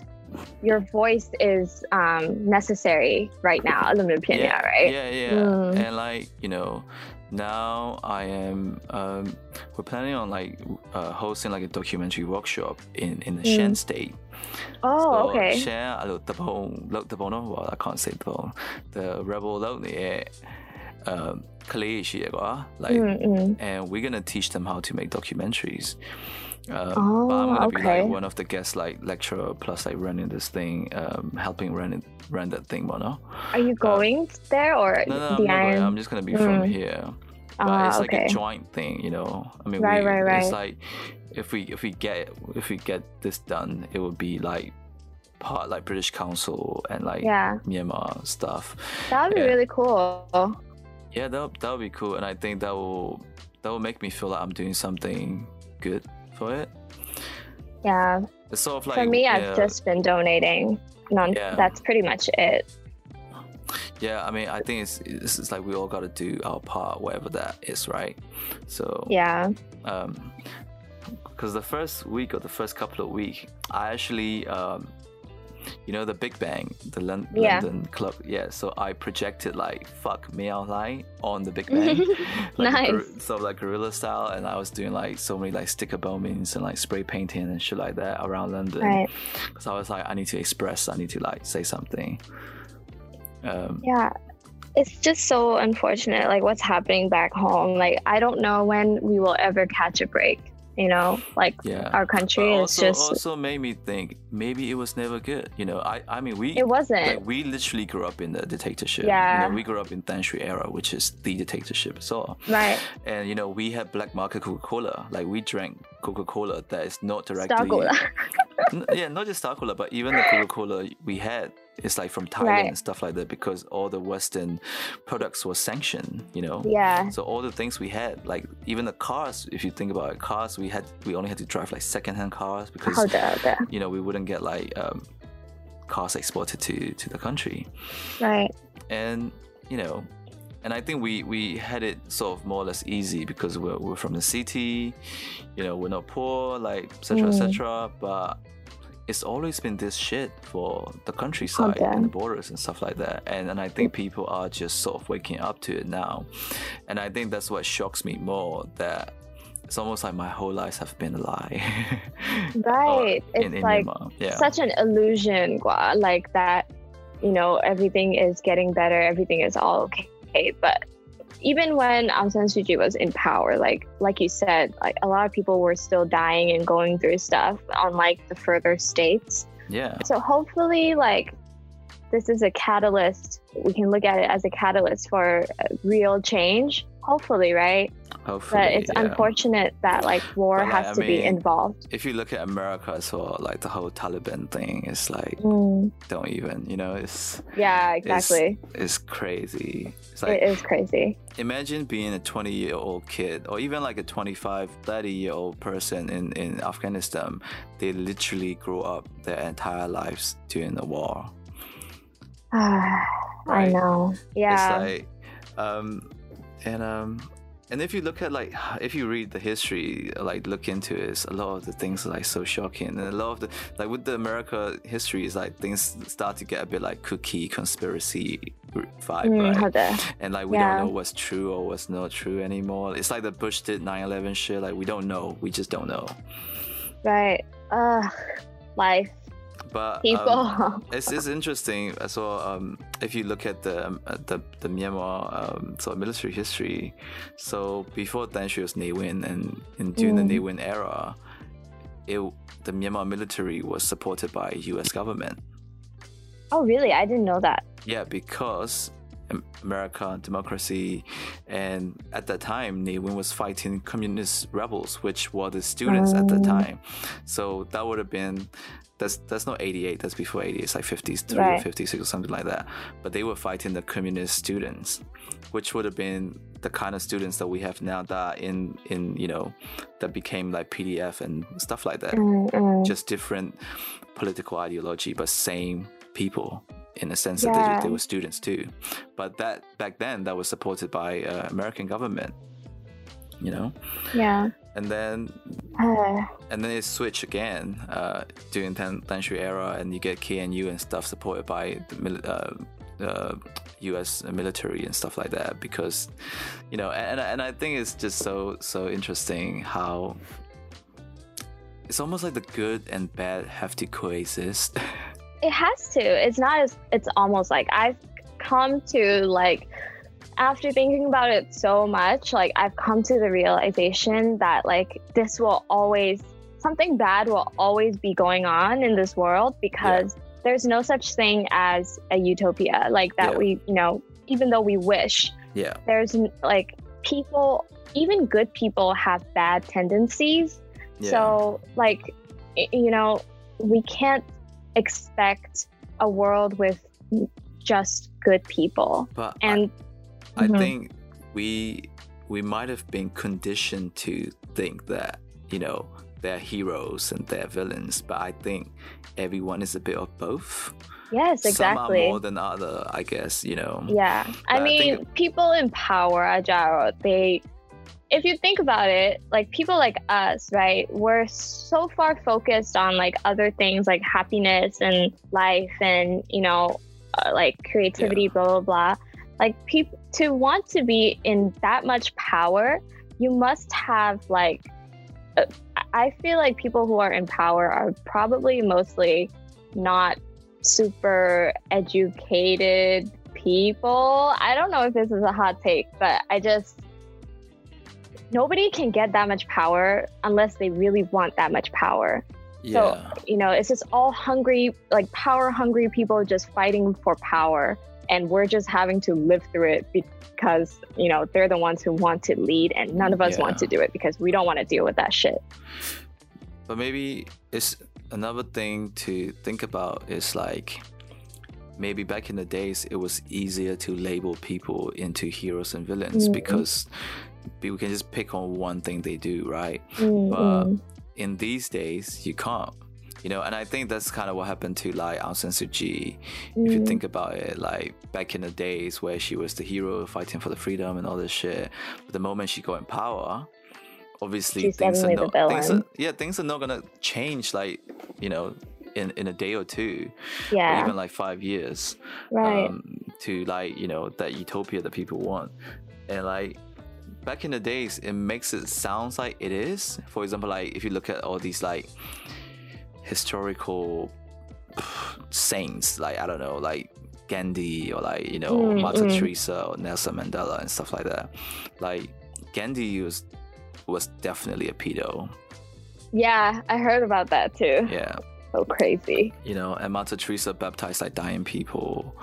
your voice is um, necessary right now, Aluminum Pinya, right? Yeah, yeah. Mm. And like you know, now I am. Um, we're planning on like uh, hosting like a documentary workshop in in the Mm. Shan State. Oh, so okay. Share uh, Alutapong, Lutapong, oh, well, I can't say the the rebel Lutni, um, like, mm -hmm. and we're gonna teach them how to make documentaries. Um, oh, but I'm oh, gonna okay. be like one of the guests, like lecturer plus like running this thing, um, helping run it, run that thing, Mono. Are you uh, going there or no, no, I'm, I'm just gonna be mm. from here. But uh, it's ah, like okay. a joint thing, you know. I mean, right, we, right, right. it's like if we if we get if we get this done, it would be like part like British Council and like Yeah, Myanmar stuff. that would be really cool. Yeah, that that would be cool, and I think that will that will make me feel like I'm doing something good for it. Yeah, It's sort of like for me, yeah, I've just been donating. Non- Yeah. That's pretty much it. yeah. I mean, I think it's it's, it's like we all got to do our part, whatever that is, right? So Yeah. um, because the first week or the first couple of weeks, I actually um, you know the Big Bang, the Lon- Yeah. London club, yeah. So I projected like "fuck Meow Lai" on the Big Bang, like Nice. of like guerrilla style, and I was doing like so many like sticker bombings and like spray painting and shit like that around London. Right. Because I was like, I need to express, I need to like say something. Um, Yeah. It's just so unfortunate, like what's happening back home. Like I don't know when we will ever catch a break. You know, like yeah. our But country is also, just. also made me think maybe it was never good. You know, I I mean we it wasn't. like we literally grew up in the dictatorship. Yeah. You know, we grew up in Than Shwe era, which is the dictatorship as well. right. And you know, we had black market Coca-Cola. Like we drank Coca-Cola that is not directly Star Cola. Yeah, not just Star Cola, but even the Coca-Cola we had it's like from Thailand right. and stuff like that because all the Western products were sanctioned, you know. Yeah. So all the things we had, like even the cars, if you think about it, cars we had, we only had to drive like secondhand cars because oh, there, yeah. you know we wouldn't get like um, cars exported to to the country. Right. And you know, and I think we we had it sort of more or less easy because we're, we're from the city, you know, we're not poor, like etc. Mm. etc. But it's always been this shit for the countryside Okay. and the borders and stuff like that. And and I think people are just sort of waking up to it now. And I think that's what shocks me more that it's almost like my whole life have been a lie. Right. Or it's like yeah. such an illusion, gua, like that, you know, everything is getting better, everything is all okay. But even when Aung San Suu Kyi was in power, like like you said, like a lot of people were still dying and going through stuff on like the further states. yeah. So hopefully, like this is a catalyst, we can look at it as a catalyst for real change. Hopefully, right? Hopefully, But it's yeah. unfortunate that like war But, like, has I to be involved. If you look at America as well, like the whole Taliban thing is like Mm, don't even, you know, it's yeah, exactly. it's crazy. It's like it is crazy. imagine being a 20 year old kid or even like a 25 30 year old person in, in afghanistan they literally grew up their entire lives during the war I know. Yeah. it's like um and um and if you look at like if you read the history like look into it a lot of the things are like so shocking. And a lot of the like with the america history is like things start to get a bit like cookie conspiracy vibe mm, right? and like we yeah. don't know what's true or what's not true anymore. It's like the bush did 9-11 shit like we don't know. We just don't know. Right. Uh life. But People. um, it's, it's interesting well. Um, if you look at the um, uh, the, the Myanmar um, of military history, so before Deng Xiaoping's Ne Win and, and during the Mm. Ne Win era, it the Myanmar military was supported by U.S. government. oh, really? I didn't know that. Yeah, because America, democracy, and at that time, Ne Win was fighting communist rebels, which were the students at the Oh. time. So that would have been that's that's not 88, that's before 88, it's like 53 or Right. 56 or something like that. But they were fighting the communist students, which would have been the kind of students that we have now that in in you know that became like PDF and stuff like that Mm, mm. just different political ideology, but same people in the sense that they, they were students too. But that back then, that was supported by uh, American government, you know. Yeah. And then Uh, and then it switched again uh, during Than Shwe era, and you get KNU and stuff supported by the mil- uh, uh, U.S. military and stuff like that because you know, and and I think it's just so so interesting how it's almost like the good and bad have to coexist. it has to. It's not as. It's almost like I've come to like after thinking about it so much, like I've come to the realization that like this will always something bad will always be going on in this world because there's no such thing as a utopia like that Yeah. we you know even though we wish yeah, there's like people even good people have bad tendencies. Yeah, so like you know we can't expect a world with just good people. But I- I Mhm. think we we might have been conditioned to think that you know they're heroes and they're villains, but I think everyone is a bit of both. yes exactly. Some are more than other, I guess. You know. yeah i But I mean think- people in power ajaro they if you think about it like people like us right we're so far focused on like other things like happiness and life and you know uh, like creativity blah blah blah like people to want to be in that much power you must have like uh, i feel like people who are in power are probably mostly not super educated people. I don't know if this is a hot take but i just nobody can get that much power unless they really want that much power. Yeah. So, you know it's just all hungry like power hungry people just fighting for power and we're just having to live through it because you know they're the ones who want to lead and none of us want to do it because we don't want to deal with that shit But maybe it's another thing to think about is like maybe back in the days it was easier to label people into heroes and villains Mhm. because people can just pick on one thing they do, right? Mm, But in these days you can't. You know, and I think that's kind of what happened to like Aung San Suu Kyi. If you Mm. think about it, like back in the days where she was the hero fighting for the freedom and all this shit, but the moment she got in power, obviously She's things are not things are, yeah things are not gonna change like you know in in a day or two or yeah. even like five years right. um, to like you know that utopia that people want. And like back in the days it makes it sounds like it is. For example like if you look at all these like historical saints like i don't know like gandhi or like you know Mm, mother mm. teresa or nelson mandela and stuff like that like gandhi was was definitely a pedo yeah i heard about that too yeah so crazy. You know, and Mother Teresa baptized like dying people.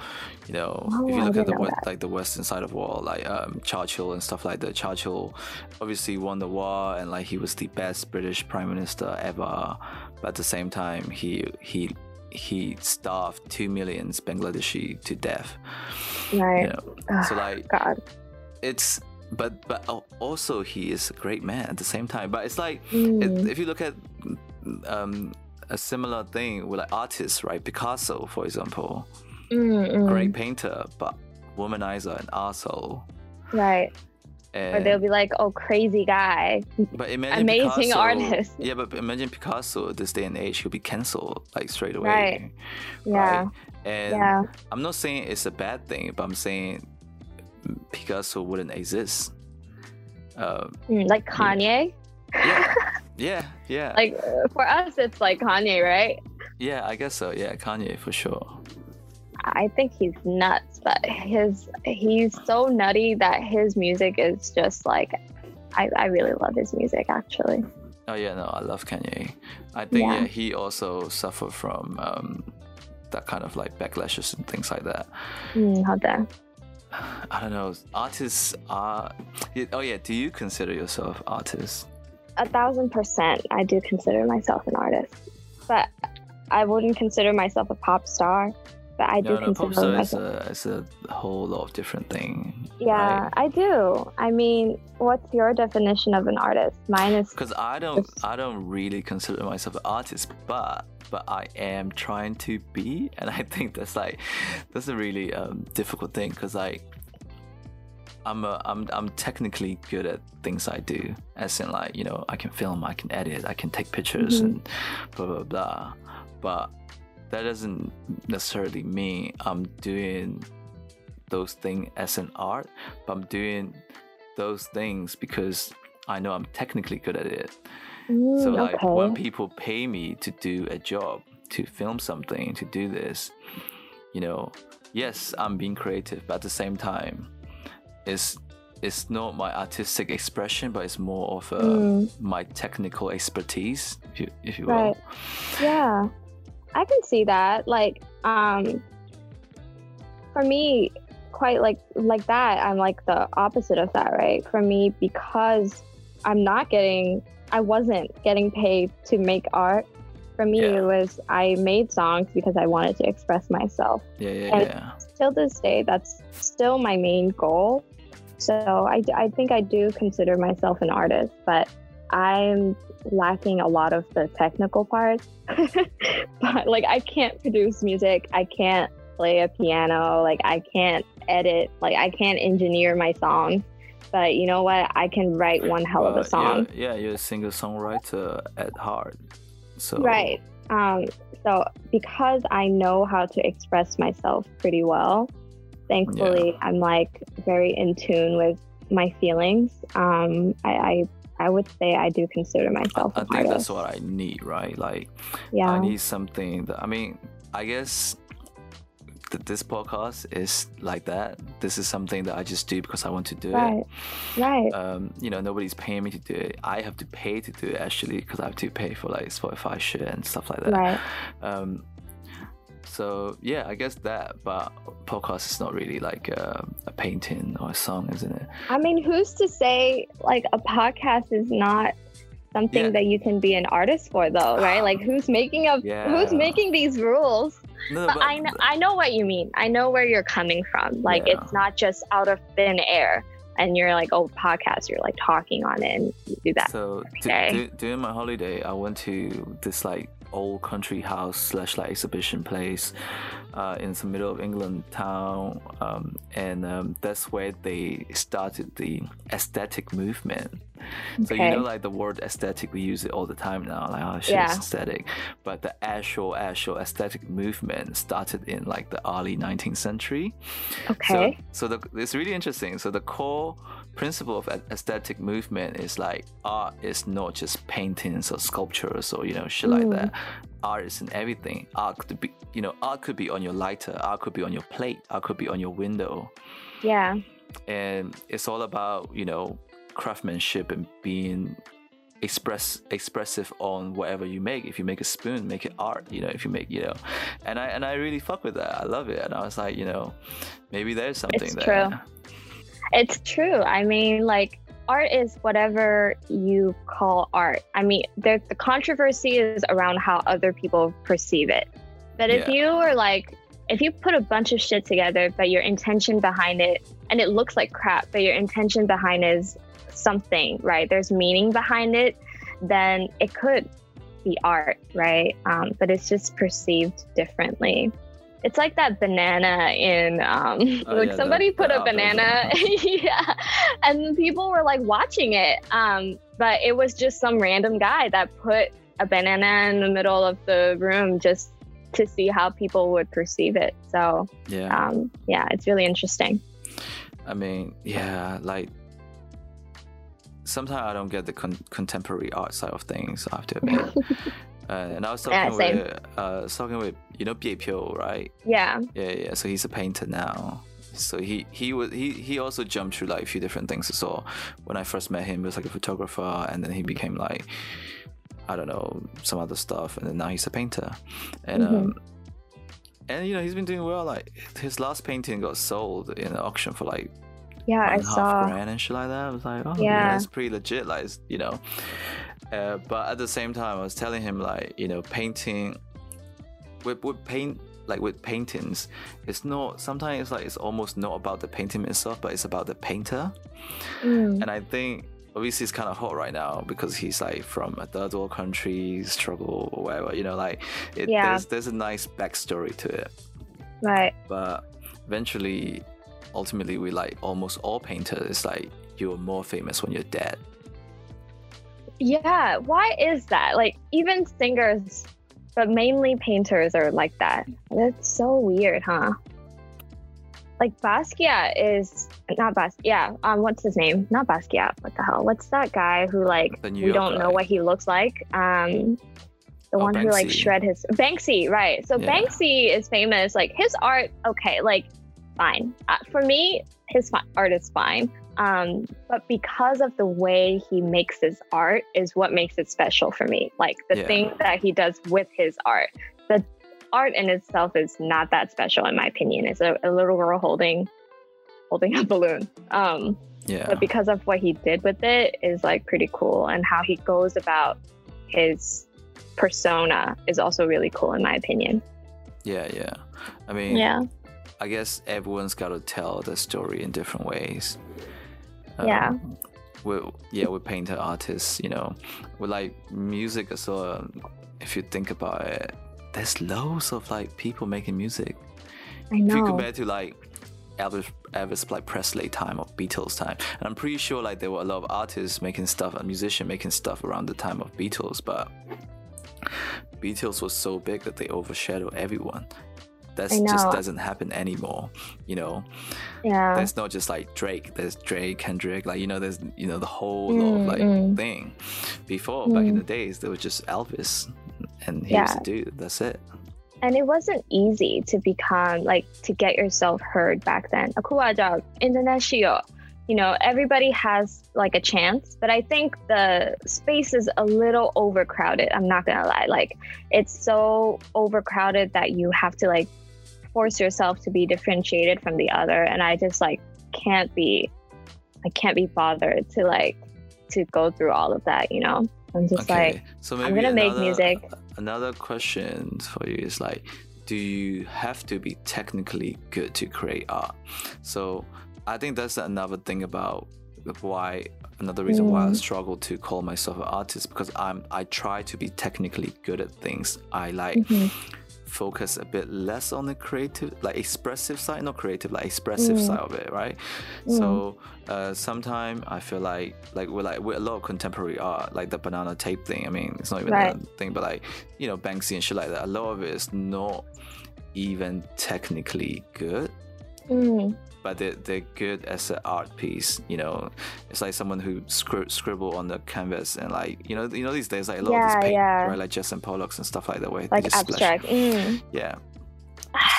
You know, Oh, if you look at the west, like the western side of war, like um, Churchill and stuff like that. Churchill obviously won the war, and like he was the best British prime minister ever. But at the same time, he he he starved two millions Bangladeshi to death. Right. You know, so like God. it's but but also he is a great man at the same time. But it's like Mm. it, if you look at um, a similar thing with like artists, right? Picasso, for example, Mm, mm. great painter, but womanizer and arsehole. Right. Or they'll be like, "Oh, crazy guy." but imagine amazing Picasso, artist. Yeah, but imagine Picasso at this day and age, he'll be cancelled like straight away. Right. Yeah. right? And Yeah. I'm not saying it's a bad thing, but I'm saying Picasso wouldn't exist. Um, Mm, like Kanye. yeah, yeah, yeah. Like uh, for us, it's like Kanye, right? Yeah, I guess so. Yeah, Kanye for sure. I think he's nuts, but his he's so nutty that his music is just like I, I really love his music actually. Oh yeah, no, I love Kanye. I think yeah, Yeah. he also suffered from um, that kind of like backlashes and things like that. Mm. I don't know. Artists are. Oh yeah, do you consider yourself artist? A thousand percent I do consider myself an artist. But I wouldn't consider myself a pop star. But I do no, no, pop consider star is myself a, is a whole lot of different thing. Yeah, I do. I mean, what's your definition of an artist? Mine is Because I don't, It's- I don't really consider myself an artist, but but I am trying to be, and I think that's like that's a really um, difficult thing because like I'm a, I'm I'm technically good at things I do, as in like you know I can film, I can edit, I can take pictures, Mhm. and blah blah blah. But that doesn't necessarily mean I'm doing those things as an art, but I'm doing those things because I know I'm technically good at it. Mm, So like okay. when people pay me to do a job, to film something, to do this, you know, yes, I'm being creative, but at the same time, it's it's not my artistic expression, but it's more of a, Mm. my technical expertise, if you, if you will. Right. Yeah. I can see that. Like, um for me, quite like like that, I'm like the opposite of that, right? For me, because I'm not getting I wasn't getting paid to make art. For me, Yeah. it was I made songs because I wanted to express myself. Yeah, yeah, And- yeah. Till this day, that's still my main goal. So I, I think I do consider myself an artist, but I'm lacking a lot of the technical parts. but like, I can't produce music. I can't play a piano. Like, I can't edit. Like, I can't engineer my song. But you know what? I can write one hell of a song. Yeah, yeah, you're a singer songwriter at heart. So Right. Um, so because I know how to express myself pretty well, thankfully I'm like very in tune with my feelings. Um, I, I I would say I do consider myself I an think that's what I need, right? Like yeah. I need something that I mean, I guess th- this podcast is like that. This is something that I just do because I want to do right. it. Right. Um, you know, nobody's paying me to do it. I have to pay to do it actually because I have to pay for like Spotify shit and stuff like that. right. Um, so yeah, I guess that. But podcast is not really like a, a painting or a song, isn't it? I mean, who's to say like a podcast is not something Yeah. that you can be an artist for though, right? Ah. Like who's making up Yeah. who's making these rules? No, But I know, I know what you mean. I know where you're coming from. Like Yeah. it's not just out of thin air, and you're like, oh, podcast. You're like talking on it, and you do that. So d- Okay. d- during my holiday, I went to this like old country house slash like exhibition place uh, in the middle of England town, um, and um, that's where they started the aesthetic movement. So you know, like the word aesthetic, we use it all the time now. Like, oh, shit, Yeah. aesthetic. But the actual, actual aesthetic movement started in like the early 19th century. okay. So, so the, it's really interesting. So the core principle of aesthetic movement is like art is not just paintings or sculptures or you know shit like Mm. that. Art is in everything. Art could be you know art could be on your lighter. Art could be on your plate. Art could be on your window. yeah. And it's all about you know craftsmanship and being express expressive on whatever you make. If you make a spoon, make it art. You know, if you make you know, and I and I really fuck with that. I love it, and I was like, you know, maybe there's something It's there. true. It's true. I mean, like art is whatever you call art. I mean, there, the controversy is around how other people perceive it. But if Yeah. you are like, if you put a bunch of shit together, but your intention behind it, and it looks like crap, but your intention behind it is something, right? There's meaning behind it, then it could be art, right? Um, but it's just perceived differently. It's like that banana in um, Oh, like yeah, somebody the- put the a banana, yeah, and people were like watching it. Um, but it was just some random guy that put a banana in the middle of the room just to see how people would perceive it. So Yeah. um, yeah, it's really interesting. I mean, yeah, like sometimes I don't get the con- contemporary art side of things. I have to admit. uh, and I was talking same. with, uh, was talking with you know Bie Pyo, right? Yeah, Yeah, yeah. So he's a painter now. So he he was he he also jumped through like a few different things. So when I first met him, he was like a photographer, and then he became like I don't know some other stuff, and then now he's a painter, and Mhm. um. And you know he's been doing well. Like his last painting got sold in an auction for like yeah, I and a half saw. grand and shit like that. I was like, oh, yeah, Yeah. that's pretty legit. Like, it's- you know. Uh, but at the same time, I was telling him like, you know, painting with with paint like with paintings, it's not. Sometimes it's like it's almost not about the painting itself, but it's about the painter. Mm, And I think obviously it's kind of hot right now because he's like from a third world country, struggle or whatever. You know, like it, Yeah. there's there's a nice backstory to it right. but eventually ultimately we like almost all painters it's like you're more famous when you're dead Yeah, why is that? Like even singers, but mainly painters are like that. That's so weird, huh? Like Basquiat is not Bas. Yeah, um, what's his name? Not Basquiat. What the hell? What's that guy who like we don't know what he looks like? Um, the Oh, one who like shred his Banksy, right? So Yeah. Banksy is famous. Like his art, okay, like fine. Uh, for me, his fi- art is fine. Um, but because of the way he makes his art is what makes it special for me. Like the Yeah. thing that he does with his art. The art in itself is not that special in my opinion. It's a, a little girl holding holding a balloon. Um, yeah but because of what he did with it is like pretty cool and how he goes about his persona is also really cool in my opinion. yeah yeah i mean Yeah. I guess everyone's got to tell the story in different ways um, Yeah. We yeah with painter artists you know we like music So well if you think about it there's loads of like people making music I know. if you compare to like Elvis, Elvis like Presley time or Beatles time, and I'm pretty sure like there were a lot of artists making stuff and musicians making stuff around the time of Beatles, but Beatles was so big that they overshadowed everyone. That just doesn't happen anymore. You know, yeah. there's not just like Drake. There's Drake, Kendrick. Like you know, there's you know the whole Mm, like mm. thing. Before back in Mm. the days, there was just Elvis, and he was Yeah. the dude. That's it. and it wasn't easy to become like to get yourself heard back then. Aku ada international. You know, everybody has like a chance, but I think the space is a little overcrowded. I'm not gonna lie. Like it's so overcrowded that you have to like force yourself to be differentiated from the other. And I just like can't be I can't be bothered to like to go through all of that, you know? I'm just like so I'm gonna make music. Another question for you is like, do you have to be technically good to create art? So I think that's another thing about why another reason why I Mm. struggle to call myself an artist because I'm I try to be technically good at things. I like Mhm. Focus a bit less on the creative, like expressive side, not creative, like expressive Mm. side of it, right? Mm. So uh, sometimes I feel like like with like with a lot of contemporary art, like the banana tape thing. I mean, it's not even Right. a thing, but like you know Banksy and shit like that. A lot of it is not even technically good. Mm, But they're, they're good as an art piece, you know. It's like someone who scri- scribble on the canvas and like you know you know these days like a lot of these paint, yeah. right? Like Jackson Pollocks and stuff like that, where they like abstract. Mm. Yeah.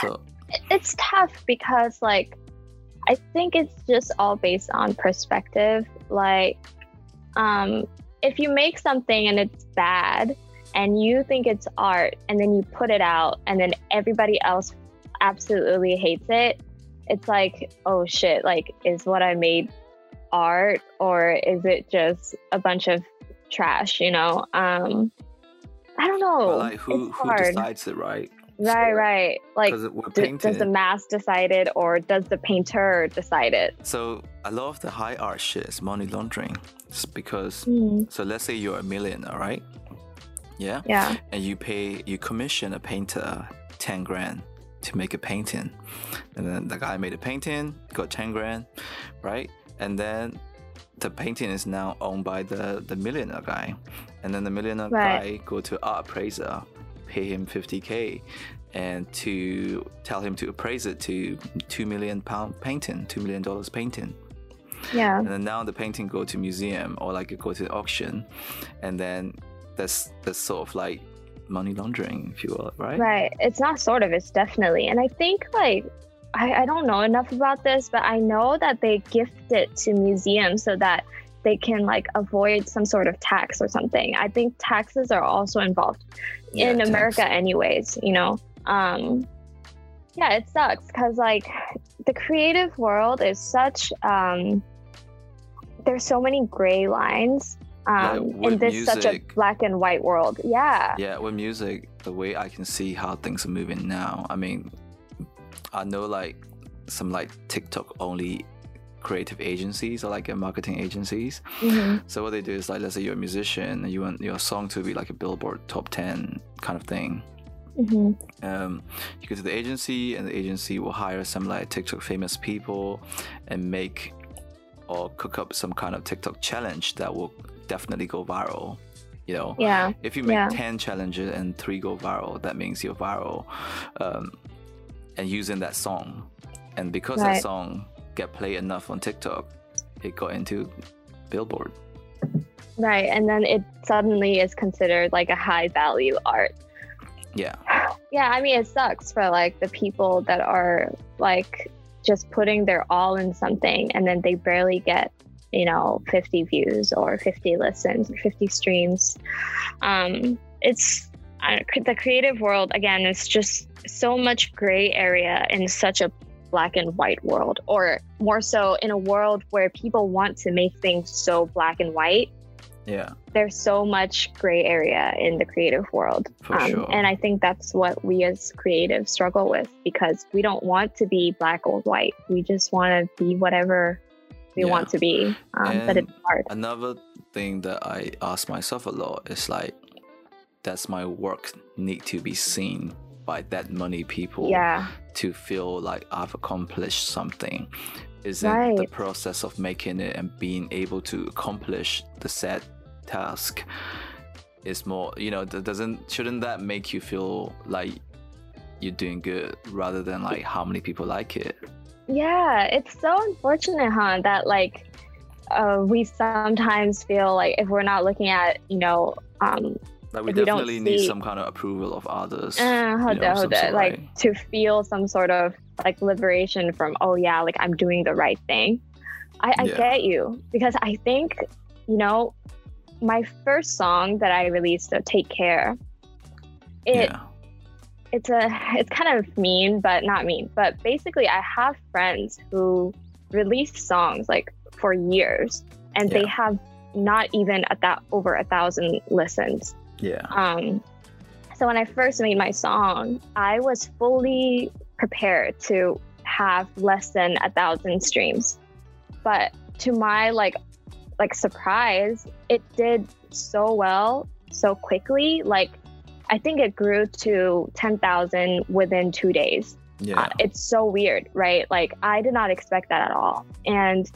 So it's tough because like I think it's just all based on perspective. Like um if you make something and it's bad and you think it's art and then you put it out and then everybody else absolutely hates it, it's like, oh shit, like, is what I made art or is it just a bunch of trash, you know? Um, I don't know. But like who it's who hard. decides it, right? Right, So, right. Like, d- does the mass decide it or does the painter decide it? So a lot of the high art shit is money laundering. It's because Hmm. so let's say you're a millionaire, right? Yeah. Yeah. And you pay you commission a painter ten grand to make a painting. And then the guy made a painting, got ten grand, right? And then the painting is now owned by the, the millionaire guy. And then the millionaire Right. guy go to art appraiser, pay him fifty K and to tell him to appraise it to two million pound painting, two million dollars painting. Yeah. And then now the painting go to museum or like it go to auction, and then that's that's sort of like money laundering, if you will, right? Right. It's not sort of, it's definitely. And I think, like, I, I don't know enough about this, but I know that they gift it to museums so that they can, like, avoid some sort of tax or something. I think taxes are also involved Yeah, in tax. America, anyways, you know? Um, yeah, it sucks because, like, the creative world is such, um, there's so many gray lines. Um, in this such a black and white world, yeah, Yeah, with music, the way I can see how things are moving now, I mean, I know like some like TikTok only creative agencies or like marketing agencies. Mhm. So what they do is like, let's say you're a musician and you want your song to be like a Billboard top ten kind of thing. Mhm. um, you go to the agency and the agency will hire some like TikTok famous people and make or cook up some kind of TikTok challenge that will definitely go viral. You know, yeah. if you make Yeah. 10 challenges and three go viral, that means you're viral um, and using that song. And because that song get played enough on TikTok, it got into Billboard. Right. And then it suddenly is considered like a high value art. Yeah. Yeah. I mean, it sucks for like the people that are like just putting their all in something and then they barely get, you know, 50 views or 50 listens or 50 streams. Um, it's don't- the creative world, again, is just so much gray area in such a black and white world, or more so in a world where people want to make things so black and white Yeah. there's so much gray area in the creative world. For sure. And I think that's what we as creatives struggle with because we don't want to be black or white. We just want to be whatever we Yeah. want to be. Um, but it's hard. Another thing that I ask myself a lot is like, does my work need to be seen by that many people Yeah. to feel like I've accomplished something? Is it the process of making it and being able to accomplish the set task is more, you know, doesn't shouldn't that make you feel like you're doing good rather than like how many people like it? Yeah. It's so unfortunate, huh? That like uh, we sometimes feel like if we're not looking at, you know, um, Like we If we definitely need see- some kind of approval of others. uh, hold you know, hold sort, like right? to feel some sort of like liberation from, oh yeah, like I'm doing the right thing. I, I Yeah. get you because I think, you know, my first song that I released, so Take Care, it yeah. It's a it's kind of mean, but not mean. But basically, I have friends who released songs like for years, and they have not even at that over a thousand listens. Yeah. Um, so when I first made my song, I was fully prepared to have less than a thousand streams. But to my like like surprise, it did so well so quickly. Like I think it grew to ten thousand within two days. Yeah. Uh, it's so weird, right? Like I did not expect that at all. And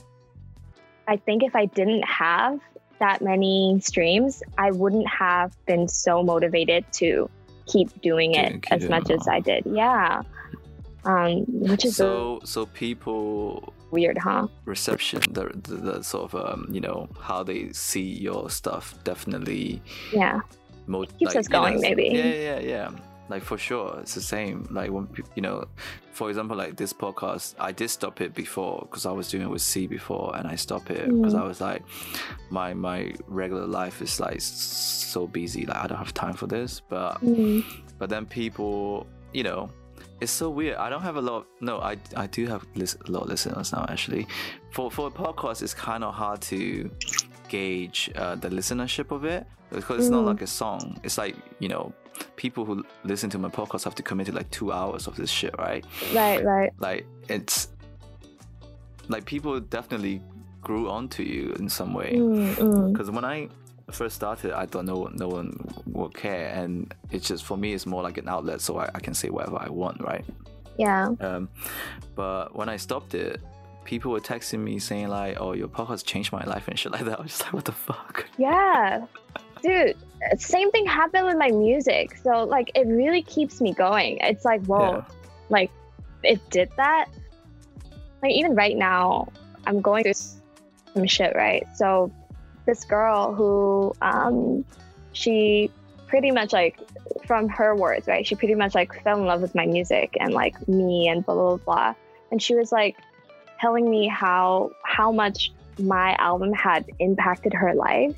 I think if I didn't have that many streams, I wouldn't have been so motivated to keep doing it keep as doing much it as I did. Yeah. Um, which is so so people weird, huh? reception the, the, the sort of um, you know how they see your stuff definitely Yeah. Mo- Keeps us you know, going, maybe. yeah yeah yeah like for sure it's the same. Like when you know for example like this podcast i did stop it before because i was doing it with c before and i stopped it because i was like my my regular life is like so busy like i don't have time for this. But Mm. but then people you know it's so weird. I don't have a lot Of, no i i do have lis- a lot of listeners now actually. For for a podcast it's kind of hard to gauge uh, the listenership of it because it's not Mm. like a song it's like you know people who listen to my podcast have to commit to like two hours of this shit right Right, right. like it's like people definitely grew onto you in some way Mm, mm. because when I first started, I thought no no one would care, and it's just for me, it's more like an outlet, so I, I can say whatever I want, right? Yeah. Um, but when I stopped it, people were texting me saying like, "Oh, your podcast changed my life" and shit like that. I was just like, "What the fuck?" Yeah. Dude, same thing happened with my music. So like it really keeps me going. It's like, whoa, Yeah. like it did that. Like even right now, I'm going through some shit, right? So this girl who um she pretty much like from her words, right? She pretty much like fell in love with my music and like me and blah blah blah. And she was like telling me how how much my album had impacted her life.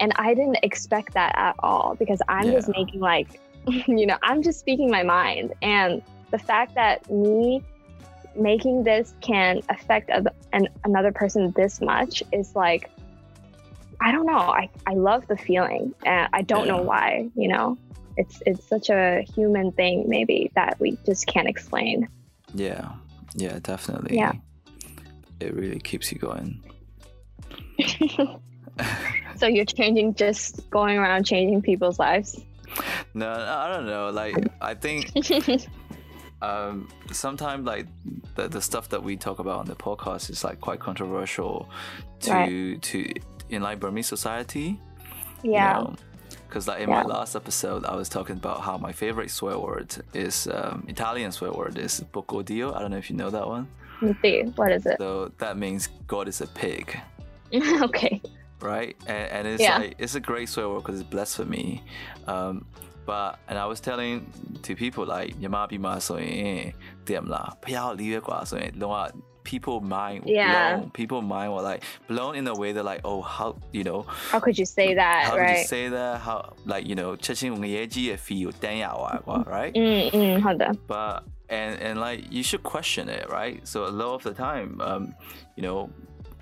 And I didn't expect that at all because I'm just making like you know, I'm just speaking my mind. And the fact that me making this can affect a, an, another person this much is like I don't know. I, I love the feeling. And I don't know why, you know. It's it's such a human thing maybe that we just can't explain. Yeah, yeah, definitely. Yeah. it really keeps you going. so you're changing just going around changing people's lives. No, I don't know. Like, I think um sometimes like the, the stuff that we talk about on the podcast is like quite controversial to Right. to in like Burmese society. yeah. Because like in Yeah. my last episode, I was talking about how my favorite swear word is um, Italian swear word is "porco dio." I don't know if you know that one. Let's see. What is it? So that means God is a pig, okay right? And, and it's Yeah. like it's a great swear word because it's blasphemy. Um, but and I was telling to people like ညီမပြည်မှာဆိုရင်တည်မလားဖျားလေးရွက်ကွာဆိုရင်လုံးဝ people mind Yeah. blown people mind were like blown in a way they're like oh how you know How could you say that, how did you right? say that how like you know ချက်ချင်းငရဲကြီးရဲ့ fee ကိုတန်းရသွားကွာ right Mm, mm, hold on. but and and like you should question it right so a lot of the time um you know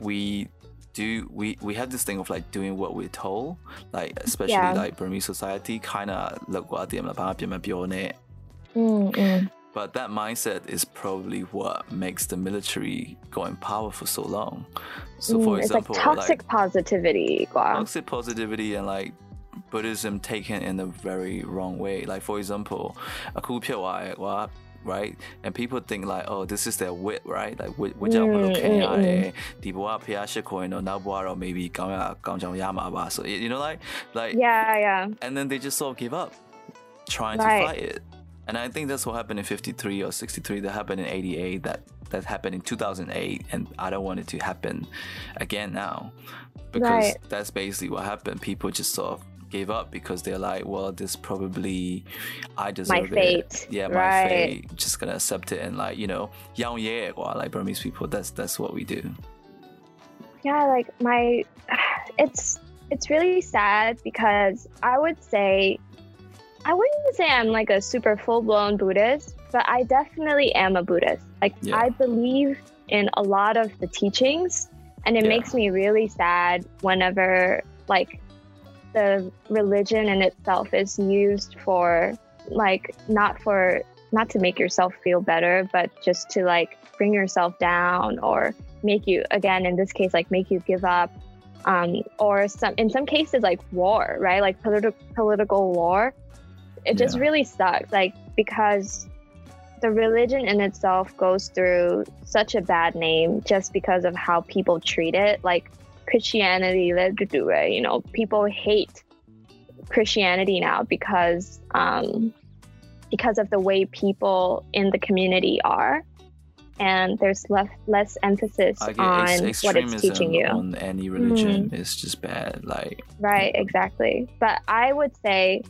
we do we we have this thing of like doing what we're told like especially Yeah. like Burmese society kind of look what the Mm, mm. but that mindset is probably what makes the military go in power for so long so for Mm, it's example like toxic positivity. Wow. toxic positivity and like Buddhism taken in a very wrong way. Like for example, a cool right? And people think like, oh, this is their wit, right? Like wit, which Mm, mm, mm, okay, di boa pia shiko no na boa maybe gang gang jang yama ba. So you know, like like Yeah, yeah. and then they just sort of give up trying Right. to fight it. And I think that's what happened in 53 or 63 that happened in 88 that that happened in 2008 and I don't want it to happen again now because Right. that's basically what happened people just sort of gave up because they're like well this probably I deserve fate. it yeah my Right. fate just gonna accept it and like you know young yeah like Burmese people that's that's what we do yeah like my it's it's really sad because i would say i wouldn't say i'm like a super full-blown buddhist but i definitely am a buddhist like Yeah. i believe in a lot of the teachings and it Yeah. makes me really sad whenever like the religion in itself is used for like not for not to make yourself feel better but just to like bring yourself down or make you again in this case like make you give up um, or some in some cases like war right? Like politi- political war. It just really sucks like because the religion in itself goes through such a bad name just because of how people treat it. Like christianity led to do it you know people hate christianity now because um, because of the way people in the community are and there's less less emphasis on ex- what it's teaching you. on any religion is just bad like right exactly. But i would say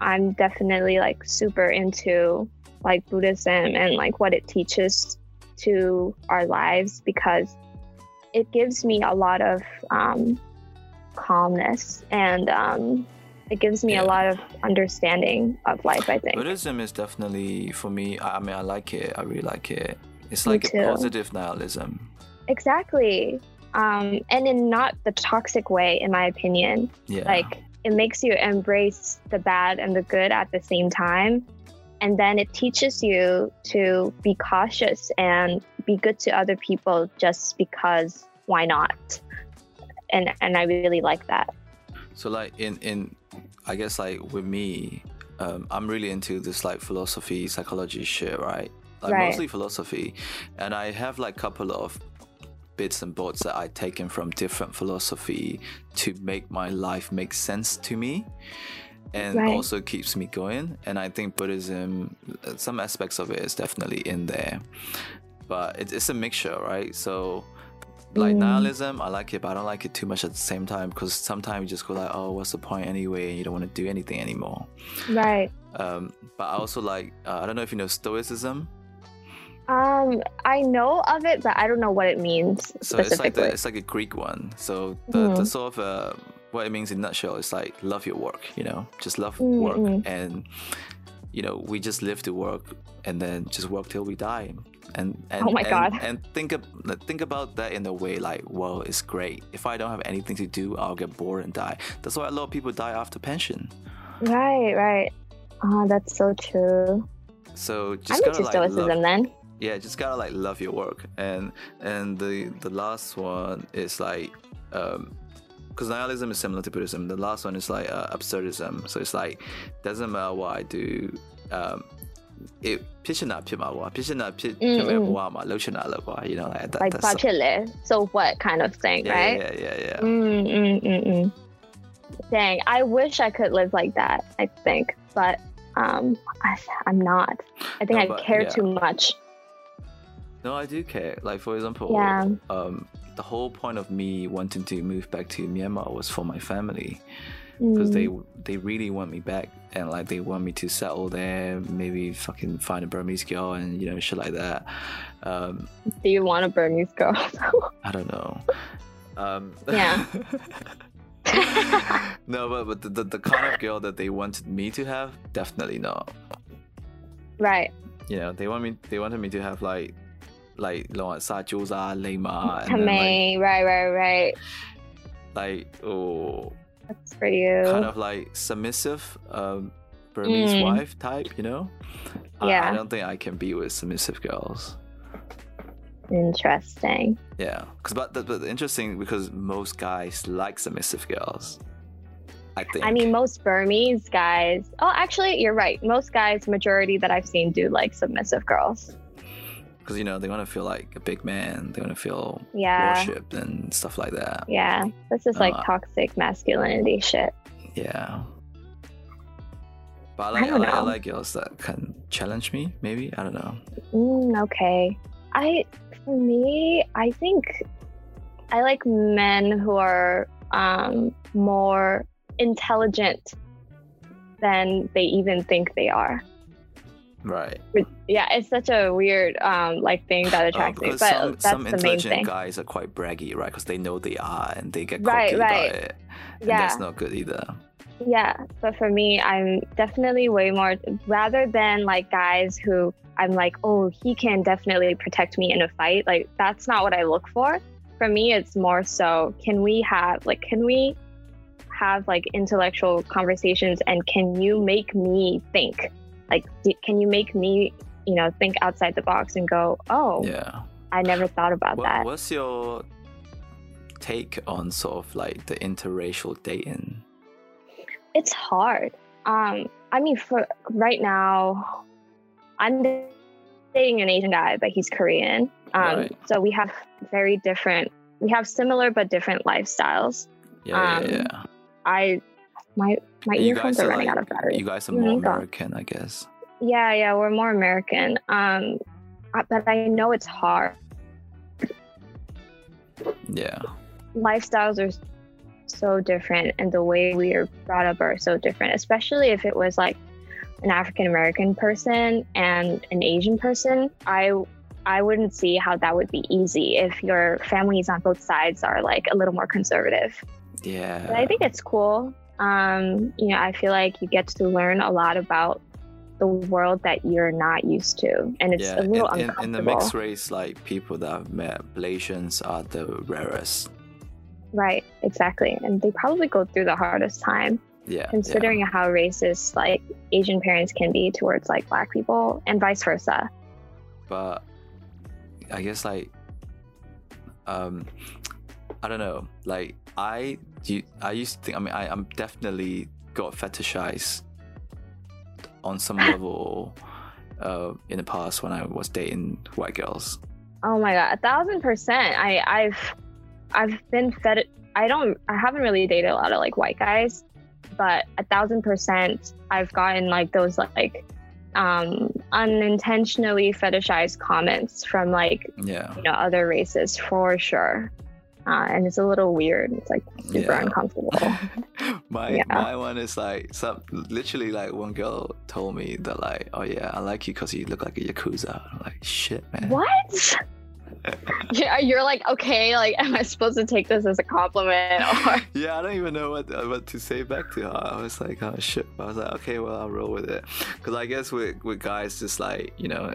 I'm definitely like super into like Buddhism and like what it teaches to our lives because it gives me a lot of um, calmness and um, it gives me Yeah. a lot of understanding of life. I think. Buddhism is definitely for me. I, mean, I like it. I really like it. It's like a positive nihilism. Exactly. Um, and in not the toxic way, in my opinion. Yeah. Like it makes you embrace the bad and the good at the same time. And then it teaches you to be cautious and be good to other people just because why not? And and I really like that. So like in in I guess like with me, um, I'm really into this like philosophy, psychology shit, right? Like Right. mostly philosophy, and I have like a couple of bits and bobs that I've taken from different philosophy to make my life make sense to me, and Right. also keeps me going. And I think Buddhism, some aspects of it is definitely in there, but it, it's a mixture, right? So like Mm. nihilism, I like it, but I don't like it too much at the same time because sometimes you just go like, oh, what's the point anyway? And you don't want to do anything anymore. Right. Um, but I also like, uh, I don't know if you know Stoicism. Um, I know of it, but I don't know what it means So it's like the, it's like a Greek one. So the, the Mhm. sort of uh, what it means in a nutshell is like love your work. You know, just love Mm, work, mm. and you know we just live to work, and then just work till we die. And, and Oh my and, God. And think of, think about that in a way like, well, it's great. If I don't have anything to do, I'll get bored and die. That's why a lot of people die after pension. right, right. Oh, that's so true. So I'm just gotta like stoicism love, then. yeah, just gotta like love your work. And and the the last one is like, um, because nihilism is similar to Buddhism. The last one is like uh, absurdism. So it's like doesn't matter what I do. Um, it ဖြစ်ချင်တာဖြစ်မှာကွာဖြစ်ချင်တာဖြစ် Mm, ဖြစ်မဲ့ mm. ဘဝမှာလှုပ်ချင်တာလို့ကွာ you know like that Like that's bachele. So what kind of thing, yeah, right? yeah yeah yeah Mm, mm, mm, mm. Dang, I wish I could live like that. I think, but um, I, I'm not. I think No, I but care yeah. too much. no I do care like for example Yeah. um the whole point of me wanting to move back to Myanmar was for my family because Mm. they they really want me back and like they want me to settle there maybe fucking find a burmese girl and you know shit like that um Do you want a Burmese girl? i don't know um Yeah. no but, but the, the, the kind of girl that they wanted me to have definitely not right. you know they want me they wanted me to have like like like sa Josa, Lema, like, right, right, right. like oh That's for you. kind of like submissive um Burmese Mm. wife type, you know? I- I, don't think I can be with submissive girls. Interesting. Yeah, because but, the, but the interesting because most guys like submissive girls. I think. I mean, most Burmese guys. Oh, actually, you're right. Most guys, majority that I've seen, do like submissive girls. Because you know they want to feel like a big man. They want to feel Yeah. worshipped and stuff like that. Yeah. This is like Uh, toxic masculinity shit. Yeah. But I I like I, don't like I like girls that can challenge me. Maybe I don't know. Mm, okay. I, for me, I think I like men who are um, more intelligent than they even think they are. Right. Yeah, it's such a weird um, like thing that Uh, attracts me, but some, that's some the main intelligent thing. guys are quite braggy, right? Because they know they are and they get Right, right. about it. And Yeah. that's not good either. Yeah, but for me, I'm definitely way more rather than like guys who I'm like, oh, he can definitely protect me in a fight. Like that's not what I look for. For me, it's more so can we have like can we have like intellectual conversations and can you make me think? Like can you make me, you know, think outside the box and go, "Oh, Yeah. I never thought about What, that." what's your take on sort of like the interracial dating? it's hard. Um, I mean, for right now, I'm dating an Asian guy, but he's Korean. Um, Right. so we have very different. We have similar but different lifestyles. Yeah, Um, yeah, yeah. I, my my You earphones guys are are running like, out of battery. you guys are more Mhm. American, I guess. Yeah, yeah, we're more American. Um, uh, but I know it's hard. Yeah. Lifestyles are so different and the way we are brought up are so different, especially if it was like an African American person and an Asian person. I I wouldn't see how that would be easy if your families on both sides are like a little more conservative. Yeah. But I think it's cool. Um, you know, I feel like you get to learn a lot about the world that you're not used to, and it's yeah. a little in, uncomfortable. in the mixed race, like people that I've met, Malaysians are the rarest. Right, exactly, and they probably go through the hardest time, Yeah. considering how racist like Asian parents can be towards like Black people, and vice versa. but I guess like um I don't know like I you, I used to think I mean I, I'm definitely got fetishized on some level uh in the past when I was dating white girls Oh my god, a thousand percent. I I've I've been fed. I don't. I haven't really dated a lot of like white guys, but a thousand percent, I've gotten like those like um unintentionally fetishized comments from like yeah you know other races for sure. Uh, and it's a little weird. It's like super Yeah. uncomfortable. my Yeah. my one is like some literally like one girl told me that like oh yeah I like you because you look like a yakuza I'm like shit man what? yeah, you're like okay. Like, am I supposed to take this as a compliment or? yeah, I don't even know what uh, what to say back to her. I was like, oh shit. I was like, okay, well, I'll roll with it. Because I guess with with guys, just like you know,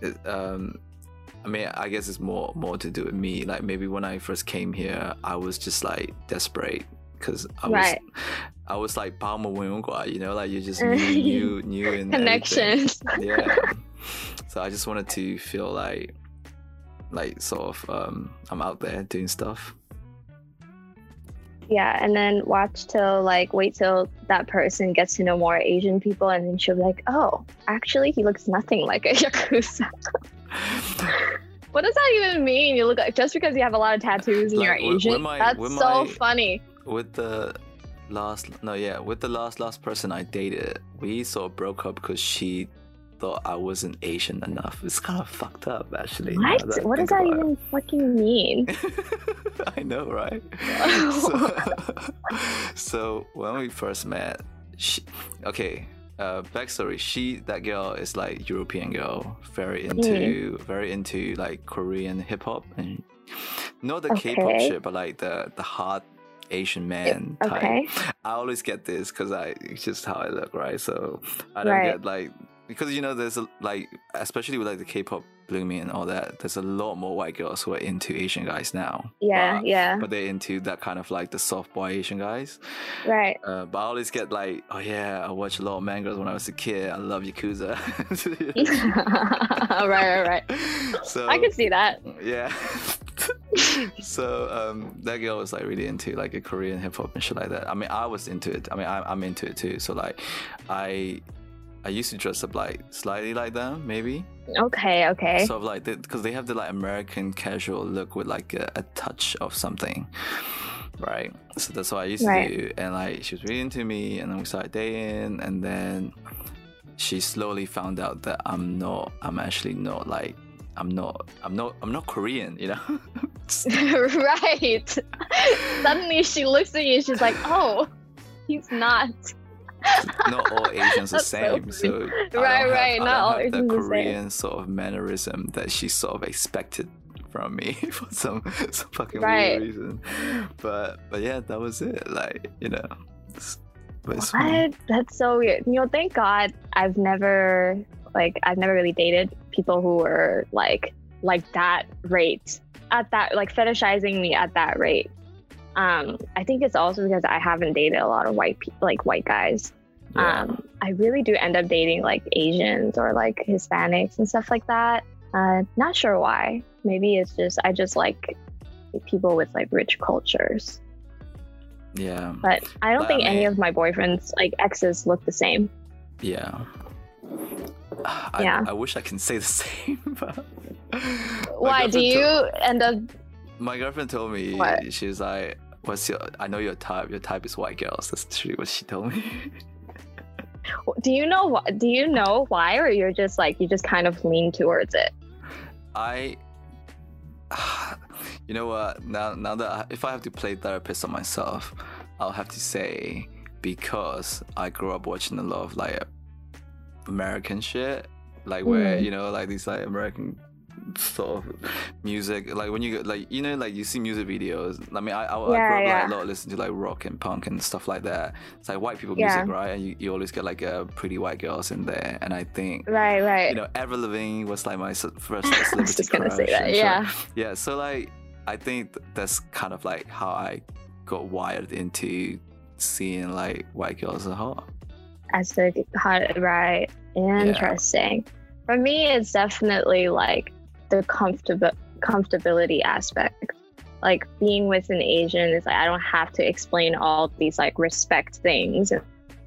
it, um, I mean, I guess it's more more to do with me. Like maybe when I first came here, I was just like desperate because I right. was I was like Palmer you know, like you just new, new, new in connections. yeah. So I just wanted to feel like like sort of um, I'm out there doing stuff. Yeah, and then watch till like wait till that person gets to know more Asian people, and then she'll be like, "Oh, actually, he looks nothing like a yakuza." what does that even mean? You look like just because you have a lot of tattoos and Like, you're with- with Asian? my- That's with so my- funny. with the last no yeah with the last last person i dated we sort of broke up because she thought i wasn't asian enough it's kind of fucked up actually What? that What does that even fucking mean? i know right so, so when we first met she, okay uh backstory she that girl is like european girl very into very into like korean hip-hop and not the k-pop shit but like the the hard asian man type Okay. I always get this because I it's just how I look, right? So I don't Right. get like because you know there's a, like especially with like the K-pop blooming and all that. There's a lot more white girls who are into Asian guys now. Yeah, but, yeah, But they're into that kind of like the soft boy Asian guys. right. Uh, but I always get like, oh yeah, I watched a lot of mangas when I was a kid. I love Yakuza. right, right, right. so I can see that. yeah. so um, that girl was like really into like a Korean hip hop and shit like that. I mean, I was into it. I mean, I, I'm into it too. So like, I I used to dress up like slightly like them, maybe Okay, okay. sort of like because they have the like American casual look with like a, a touch of something. Right, so that's what I used Right. to do, and like she was really into me, and then we started dating, and then she slowly found out that I'm not, I'm actually not like, I'm not, I'm not, I'm not Korean, you know. right. Suddenly she looks at you and she's like, oh, he's not. Not all Asians are the That's so same. So, Right, have- right, not all Asians the are the same. Korean sort of mannerism that she sort of expected from me for some some fucking Right. weird reason. But but yeah, that was it. Like you know, but. What? That's so weird. You know, thank God I've never like I've never really dated people who were like like that rate at that like fetishizing me at that rate. Um, I think it's also because I haven't dated a lot of white people like white guys. Yeah. Um, I really do end up dating like Asians or like Hispanics and stuff like that. Uh, not sure why. Maybe it's just I just like people with like rich cultures. yeah, But I don't But, I think any of my boyfriends like exes look the same. yeah. I, Yeah. I wish I can say the same. Why do you told- end up? my girlfriend told me What? she was like, "What's your? I know your type. Your type is white girls." That's literally what she told me. Do you know what? Do you know why, or you're just like you just kind of lean towards it? I, You know what? Now, now that I, if I have to play therapist on myself, I'll have to say because I grew up watching a lot of like American shit, like where Mm. you know like these like American sort of music like when you get like you know like you see music videos i mean i, I, I grew Yeah, up like, a lot listening to like rock and punk and stuff like that it's like white people Yeah. music right and you, you always get like uh, pretty white girls in there and i think Right, right. you know Avril Lavigne was like my first like, I was just gonna say that. and shit. Yeah. yeah so like i think that's kind of like how i got wired into seeing like white girls as hot as the hot right interesting for me it's definitely like the comfortable comfortability aspect like being with an asian is like i don't have to explain all these like respect things and,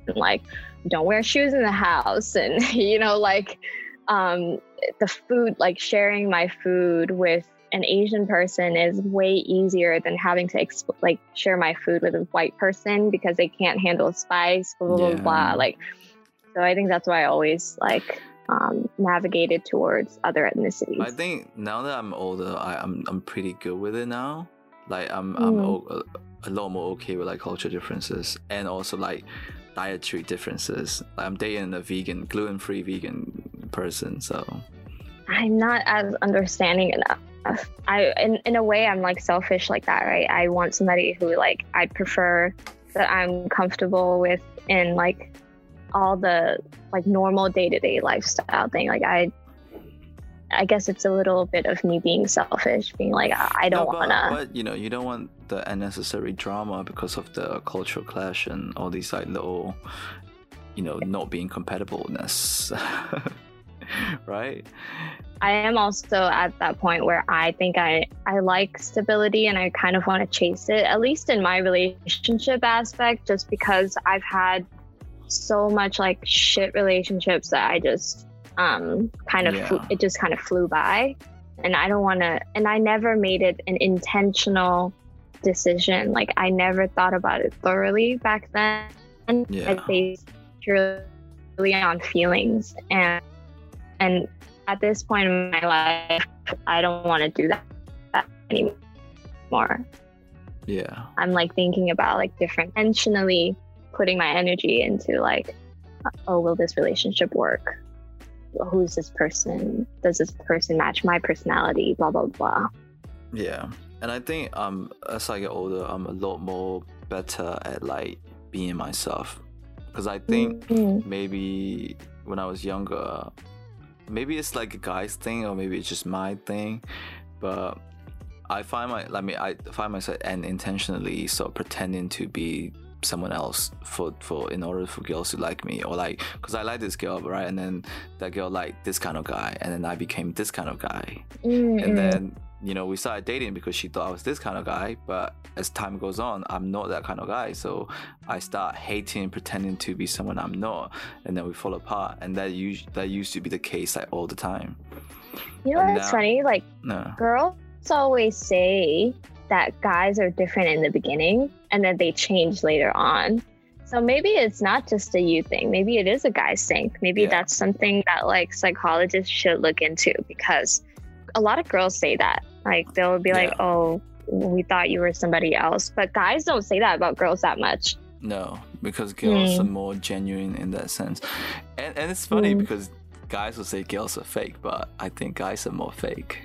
and, like don't wear shoes in the house and you know like um the food like sharing my food with an asian person is way easier than having to exp- like share my food with a white person because they can't handle spice blah blah Yeah. blah like so i think that's why i always like um, navigated towards other ethnicities I think now that I'm older, I, I'm I'm pretty good with it now. Like I'm I'm Mm. o- a, lot more okay with like culture differences and also like dietary differences. Like I'm dating a vegan, gluten free vegan person, so I'm not as understanding enough. I in, in a way I'm like selfish like that, right? I want somebody who like I prefer that I'm comfortable with in like all the like normal day-to-day lifestyle thing. Like I I guess it's a little bit of me being selfish, being like I don't No, but, wanna But you know, you don't want the unnecessary drama because of the cultural clash and all these like little, you know, not being compatibleness, right? I am also at that point where I think I I like stability and I kind of want to chase it at least in my relationship aspect just because I've had so much like shit relationships that I just um kind of Yeah. it just kind of flew by and I don't want to and I never made it an intentional decision like I never thought about it thoroughly back then Yeah. I based purely on feelings and and at this point in my life I don't want to do that, that anymore. Yeah. I'm like thinking about like different intentionally putting my energy into like oh will this relationship work? Who's this person? Does this person match my personality? Blah blah blah. Yeah, and I think um as I get older, I'm a lot more better at like being myself, because I think Mhm. maybe when I was younger, maybe it's like a guy's thing or maybe it's just my thing, but I find my like me I find myself and intentionally sort of pretending to be someone else for for in order for girls to like me or like because I like this girl right? And then that girl liked this kind of guy and then I became this kind of guy. Mm-mm. and mm. then you know we started dating because she thought I was this kind of guy but as time goes on I'm not that kind of guy. So I start hating pretending to be someone I'm not and then we fall apart. And that used that used to be the case like all the time. You know and what's now- funny? Like no. girls always say that guys are different in the beginning and then they change later on. So maybe it's not just a you thing. Maybe it is a guy's thing. Maybe Yeah. that's something that like psychologists should look into because a lot of girls say that. Like they'll be like, "Oh, we thought you were somebody else," but guys don't say that about girls that much. no because girls Mm. are more genuine in that sense and and it's funny Mm. because guys will say girls are fake but I think guys are more fake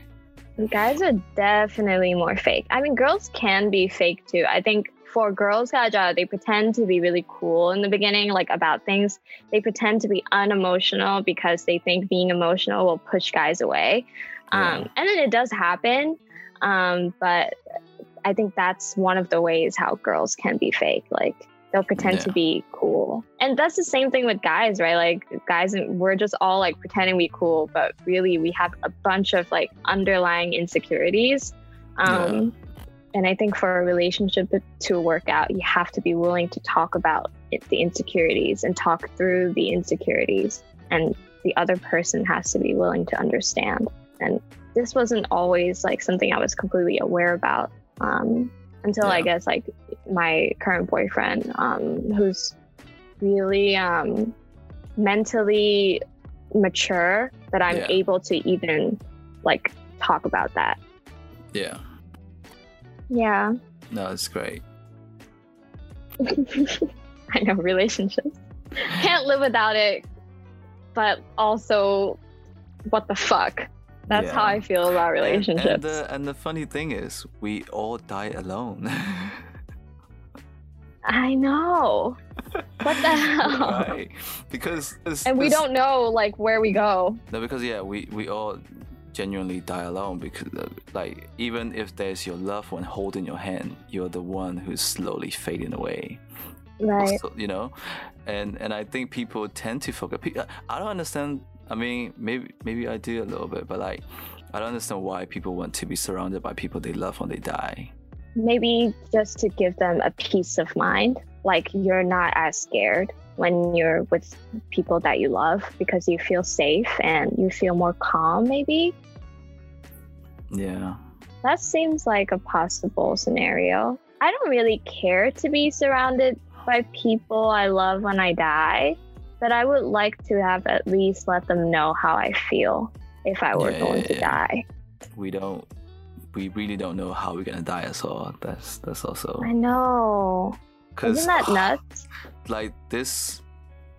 Guys are definitely more fake. I mean, girls can be fake too. I think for girls, Kaja, they pretend to be really cool in the beginning, like about things. They pretend to be unemotional because they think being emotional will push guys away. Yeah. Um, and then it does happen. Um, but I think that's one of the ways how girls can be fake. Like they'll pretend to be cool. And that's the same thing with guys, right? Like guys, and we're just all like pretending we cool, but really we have a bunch of like underlying insecurities. Um, And I think for a relationship to work out, you have to be willing to talk about it, the insecurities and talk through the insecurities. And the other person has to be willing to understand. And this wasn't always like something I was completely aware about um, until I guess like my current boyfriend, um, who's really um, mentally mature, that I'm Yeah. able to even like talk about that. yeah Yeah. No, it's great. I know relationships. Can't live without it, but also, what the fuck? That's Yeah. how I feel about And- relationships. And, the and the funny thing is, we all die alone. I know. What the hell? right? Because this, And we this- don't know like where we go. No, because yeah, we we all genuinely die alone because uh, like even if there's your loved one holding your hand, you're the one who's slowly fading away. Right. Also, you know, and and I think people tend to forget. I don't understand. I mean, maybe maybe I do a little bit, but like I don't understand why people want to be surrounded by people they love when they die. Maybe just to give them a peace of mind. Like you're not as scared when you're with people that you love because you feel safe and you feel more calm, maybe. Yeah. That seems like a possible scenario. I don't really care to be surrounded by people I love when I die, but I would like to have at least let them know how I feel if I were Yeah, going yeah, to yeah. die. We don't. We really don't know how we're gonna die as well. That's that's also I know. because Isn't that nuts? like this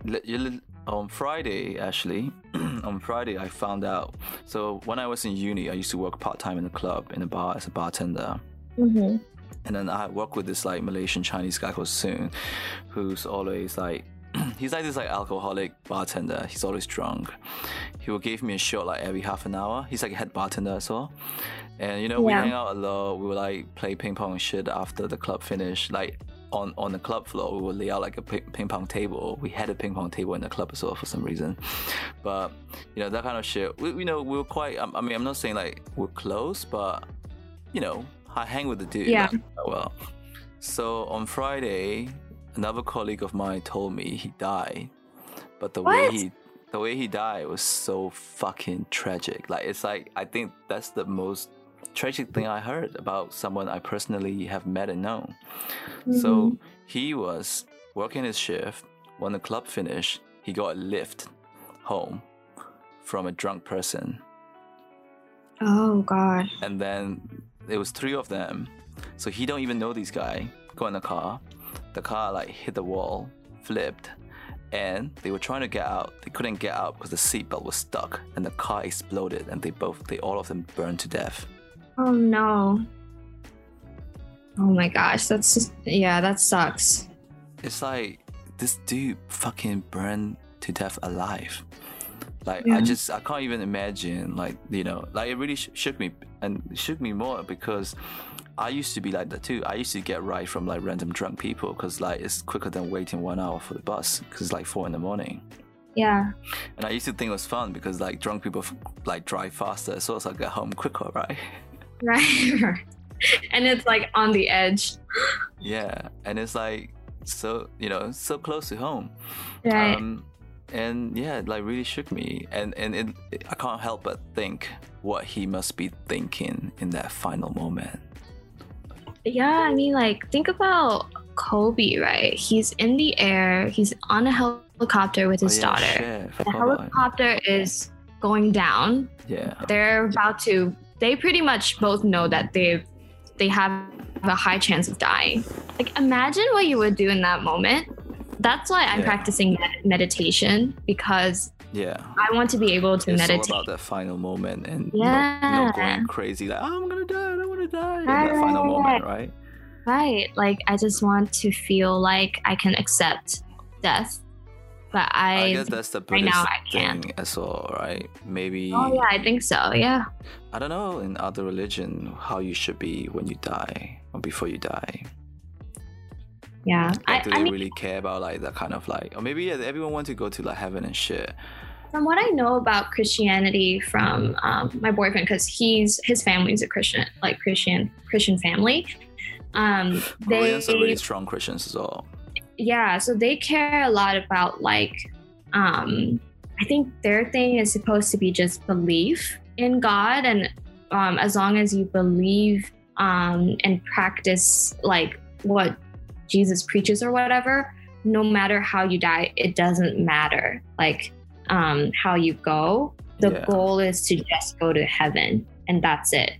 li- you li- on Friday actually on Friday I found out so when I was in uni I used to work part-time in a club in a bar as a bartender hmm and then I work with this like Malaysian Chinese guy called Soon who's always like he's like this like alcoholic bartender he's always drunk he will give me a shot like every half an hour he's like a head bartender as well and you know we Yeah. hang out a lot. We would like play ping pong and shit after the club finished. Like on on the club floor we would lay out like a ping, pong table. We had a ping pong table in the club as well for some reason. But you know that kind of shit we, you know we were quite I, I mean i'm not saying like we're close but you know i hang with the dude Yeah. well. So on friday another colleague of mine told me he died. But the way he the way he died was so fucking tragic. Like it's like i think that's the most tragic thing i heard about someone i personally have met and known. Mm-hmm. so he was working his shift. When the club finished he got a lift home from a drunk person. Oh god. and then it was three of them. So he don't even know this guy. Go in the car. The car like hit the wall flipped and they were trying to get out. They couldn't get out because the seatbelt was stuck and the car exploded and they both they all of them burned to death Oh no. Oh my gosh, that's just yeah, that sucks. it's like this dude fucking burned to death alive like Yeah. i just i can't even imagine like you know like it really sh- shook me and shook me more because i used to be like that too i used to get right from like random drunk people because like it's quicker than waiting one hour for the bus because it's like four in the morning Yeah. and i used to think it was fun because like drunk people f- like drive faster so it's like get home quicker right Right. and it's like on the edge. yeah and it's like so you know so close to home Right. Um, and yeah, it like really shook me, and and it, I can't help but think what he must be thinking in that final moment. yeah, I mean like think about Kobe, right? He's in the air, he's on a helicopter with his Oh, yeah, daughter. shit, The it. helicopter is going down. Yeah, They're about to they pretty much both know that they they have a high chance of dying. Like imagine what you would do in that moment. That's why I'm Yeah. practicing med- meditation because yeah. I want to be able to It's meditate. all about that final moment and not, not Yeah. going crazy like "Oh, I'm gonna die, I don't want to die. in that final moment, right? Right. Like I just want to feel like I can accept death. But I, I guess that's the right Buddhist now I can't. thing as well, right? Maybe Oh yeah, I think so. Yeah. I don't know in other religion how you should be when you die or before you die. Yeah. I, Like, do they I mean really care about like that kind of like, or maybe yeah, everyone want to go to like heaven and shit. from what I know about Christianity from um, my boyfriend, because he's his family's a Christian, like Christian Christian family. Um, they Koreans are really strong Christians as well. Yeah so they care a lot about like um i think their thing is supposed to be just belief in god and um as long as you believe um and practice like what jesus preaches or whatever no matter how you die it doesn't matter like um how you go the Yeah. goal is to just go to heaven and that's it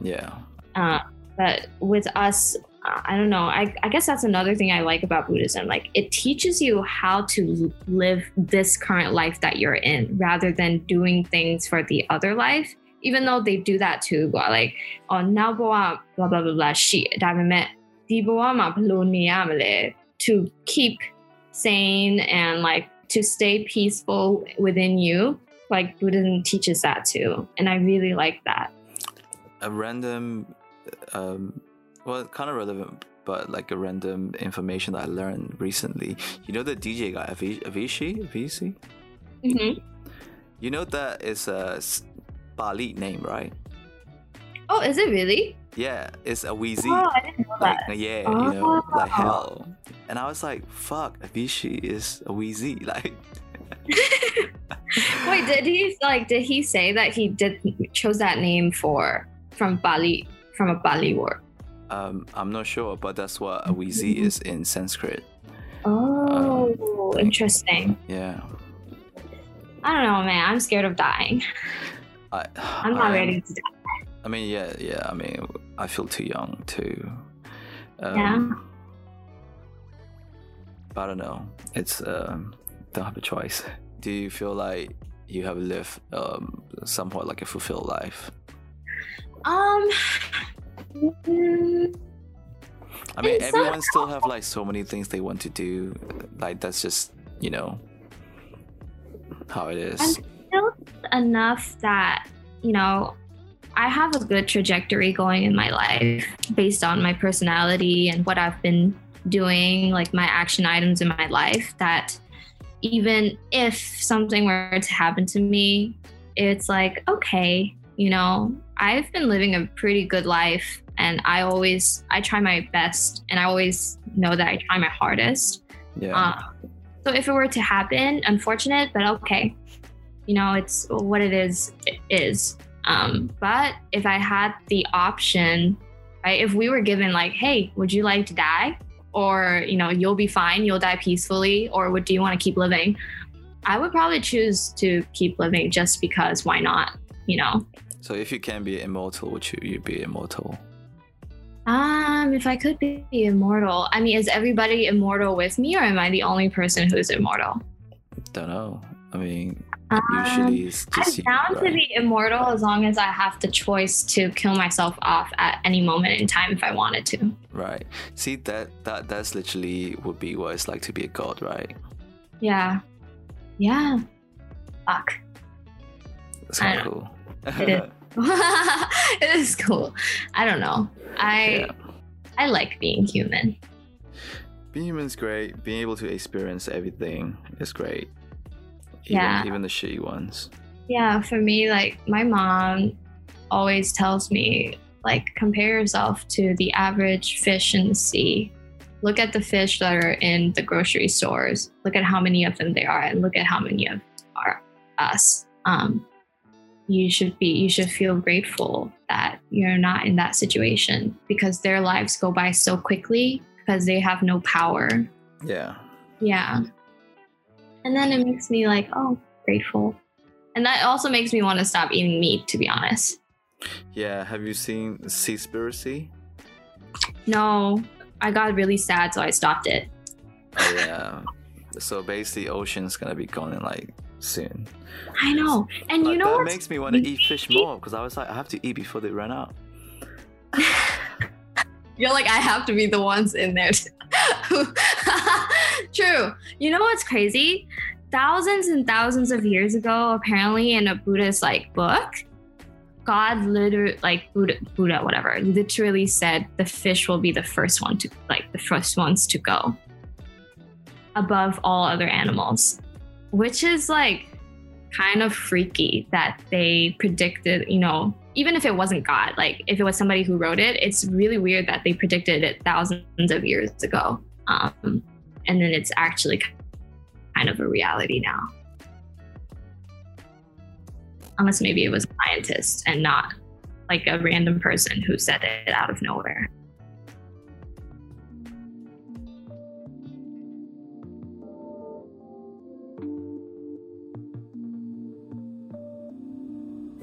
Yeah. uh, but with us I don't know. I, I guess that's another thing I like about Buddhism. Like it teaches you how to live this current life that you're in rather than doing things for the other life. Even though they do that too, but like on now blah blah blah blah shit. to keep sane and like to stay peaceful within you. Like Buddhism teaches that too. And I really like that. A random um well, kind of relevant, but like a random information that I learned recently. You know the DJ guy, Avicii? Avicii? Mm-hmm. You know that is a Pali name, right? Oh, is it really? Yeah, it's a Weezy. Oh, I didn't know like, that. Yeah, oh. you know, like hell. And I was like, fuck, Avicii is a Weezy. Like, wait, did he like? Did he say that he did chose that name for from Pali from a Pali word? Um, I'm not sure, but that's what a Weezy is in Sanskrit. Oh, um, interesting. Yeah. I don't know, man. I'm scared of dying. I, I'm not I, ready to die. I mean, yeah, yeah. I mean, I feel too young to. Um, yeah. But I don't know. It's um, don't have a choice. Do you feel like you have lived um, somewhat like a fulfilled life? Um. I mean, It's everyone still have like so many things they want to do. Like that's just you know how it is. I'm still enough that you know I have a good trajectory going in my life based on my personality and what I've been doing, like my action items in my life. That even if something were to happen to me, it's like okay, you know, I've been living a pretty good life and I always I try my best and I always know that I try my hardest. Yeah. Uh, so if it were to happen, unfortunate, but okay. You know, it's what it is it is. Um, but if I had the option, right, if we were given like, hey, would you like to die? Or, you know, you'll be fine, you'll die peacefully, or would do you want to keep living? I would probably choose to keep living just because why not? You know? So if you can be immortal, would you you be immortal? Um, if I could be immortal, I mean, is everybody immortal with me, or am I the only person who's immortal? Don't know. I mean, Um, usually it's I'm bound to be immortal as long as I have the choice to kill myself off at any moment in time if I wanted to. Right. See that that that's literally would be what it's like to be a god, right? Yeah. Yeah. Fuck. That's kind of cool. It is. it is cool. I don't know. I Yeah. I like being human. Being human's great. Being able to experience everything is great. Even, Yeah. Even the shitty ones. Yeah, for me, like my mom always tells me, like, compare yourself to the average fish in the sea. Look at the fish that are in the grocery stores. Look at how many of them there are, and look at how many of are us. Um, you should be, you should feel grateful that you're not in that situation because their lives go by so quickly because they have no power. Yeah. Yeah. And then it makes me like, oh, grateful. And that also makes me want to stop eating meat, to be honest. Yeah. Have you seen Seaspiracy? No, I got really sad, so I stopped it. Oh, yeah. so basically, ocean's gonna be gone in like soon. I know. And But you know that what? makes me want to eat fish more because I was like, I have to eat before they run out. You're like, I have to be the ones in there. True. You know what's crazy? Thousands and thousands of years ago, apparently in a Buddhist like book, God literally, like Buddha, Buddha, whatever, literally said the fish will be the first one to, like, the first ones to go above all other animals, which is like kind of freaky that they predicted, you know, even if it wasn't God, like if it was somebody who wrote it, it's really weird that they predicted it thousands of years ago. Um, and then it's actually kind of a reality now. Unless maybe it was a scientist and not like a random person who said it out of nowhere.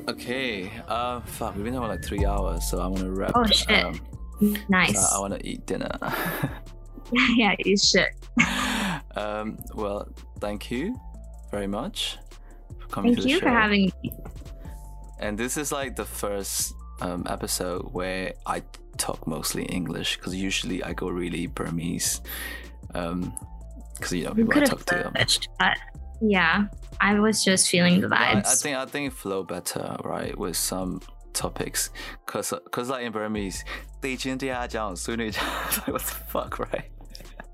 Okay. Uh, fuck. We've been talking like three hours, so I'm gonna wrap. Oh, shit. Um, Nice. I want to eat dinner. yeah, you should. um, well, thank you very much for coming Thank to the show. Thank you show. for having me. And this is like the first um, episode where I talk mostly English because usually I go really Burmese. Um, because you know You people I talk to. switched, but yeah, I was just feeling the vibes. I, I, think I think flow better right with some topics, cause cause like in Burmese, they 地君对他讲，淑女讲，what the fuck right?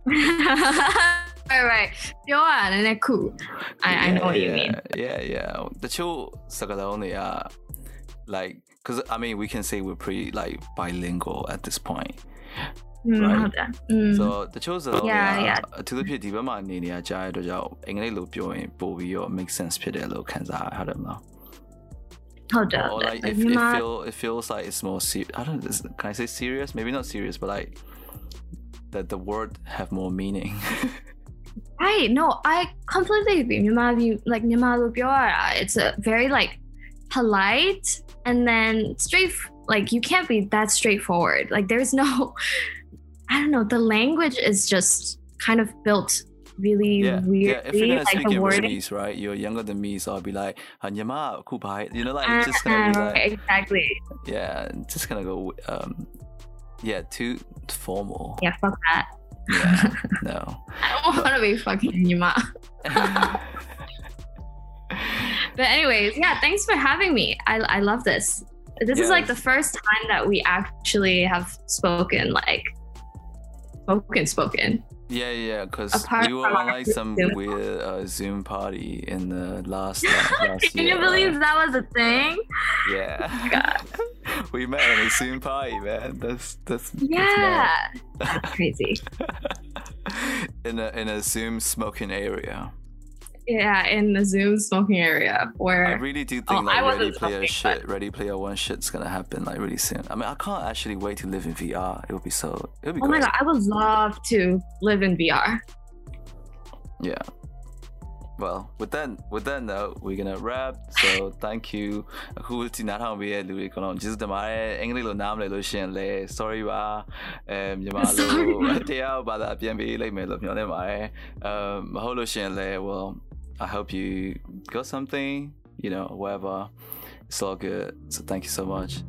right, right. You're an I, yeah, I know what you mean. Yeah, yeah. The two only, are like, because I mean, we can say we're pretty like bilingual at this point. 嗯，ဟုတ်တယ်။ So တချို့ဆိုတော့အထူးသဖြင့်ဒီဘက်မှာနေနေရကြားရတော့ကြောင့်အင်္ဂလိပ်လိုပြောရင်ပို့ပြီးတော့ make sense ဖြစ်တယ်လို့ခံစားရတယ်မလား။ Hold up. Or like if it feel it feels like it's more serious. I don't know, can I say serious? Maybe not serious, but like that the word have more meaning. right. No, I completely agree. မြန်မာပြည် like မြန်မာလိုပြောရတာ it's a very like polite and then straight like you can't be that straightforward. Like there's no I don't know, the language is just kind of built really yeah, yeah. If you're gonna like speak the in wording. Right? You're younger than me, so I'll be like, "Ah, "Nyama, kubai." You know, like just gonna be Uh, like, exactly. yeah, just gonna go, um, yeah, too formal. Yeah, fuck that. Yeah, no. I don't want to be fucking Yuma. But anyways, yeah, thanks for having me. I I love this. This is like the first time that we actually have spoken like spoken spoken. Yeah, yeah, because we were on like some Zoom weird uh, Zoom party in the last, like, last Can year. you believe that was a thing? Yeah. we met at a Zoom party, man. That's that's that's Yeah. That's crazy. in a in a Zoom smoking area Yeah, in the Zoom smoking area I where really do think Oh, like I Ready wasn't Player smoking, shit, Ready Player One shit's gonna happen like really soon. I mean, I can't actually wait to live in VR. It would be so. It would be Oh my great. god, I would love to live in VR. Yeah. Well, with that with that note, we're gonna wrap. So thank you. အခုဒီနားထောင်ပေးတဲ့လူတွေကတော့ကျေးဇူးတင်ပါတယ်။အင်္ဂလိပ်လိုနားမလည်လို့ရှရင်လဲ sorry ပါ။အဲမြန်မာလို Sorry တရားဘာသာပြန်ပေးလိုက်မယ်လို့မျှော်လင့်ပါတယ်။အဲမဟုတ်လို့ရှရင်လဲ well I hope you got something, you know, whatever. It's all good. So thank you so much.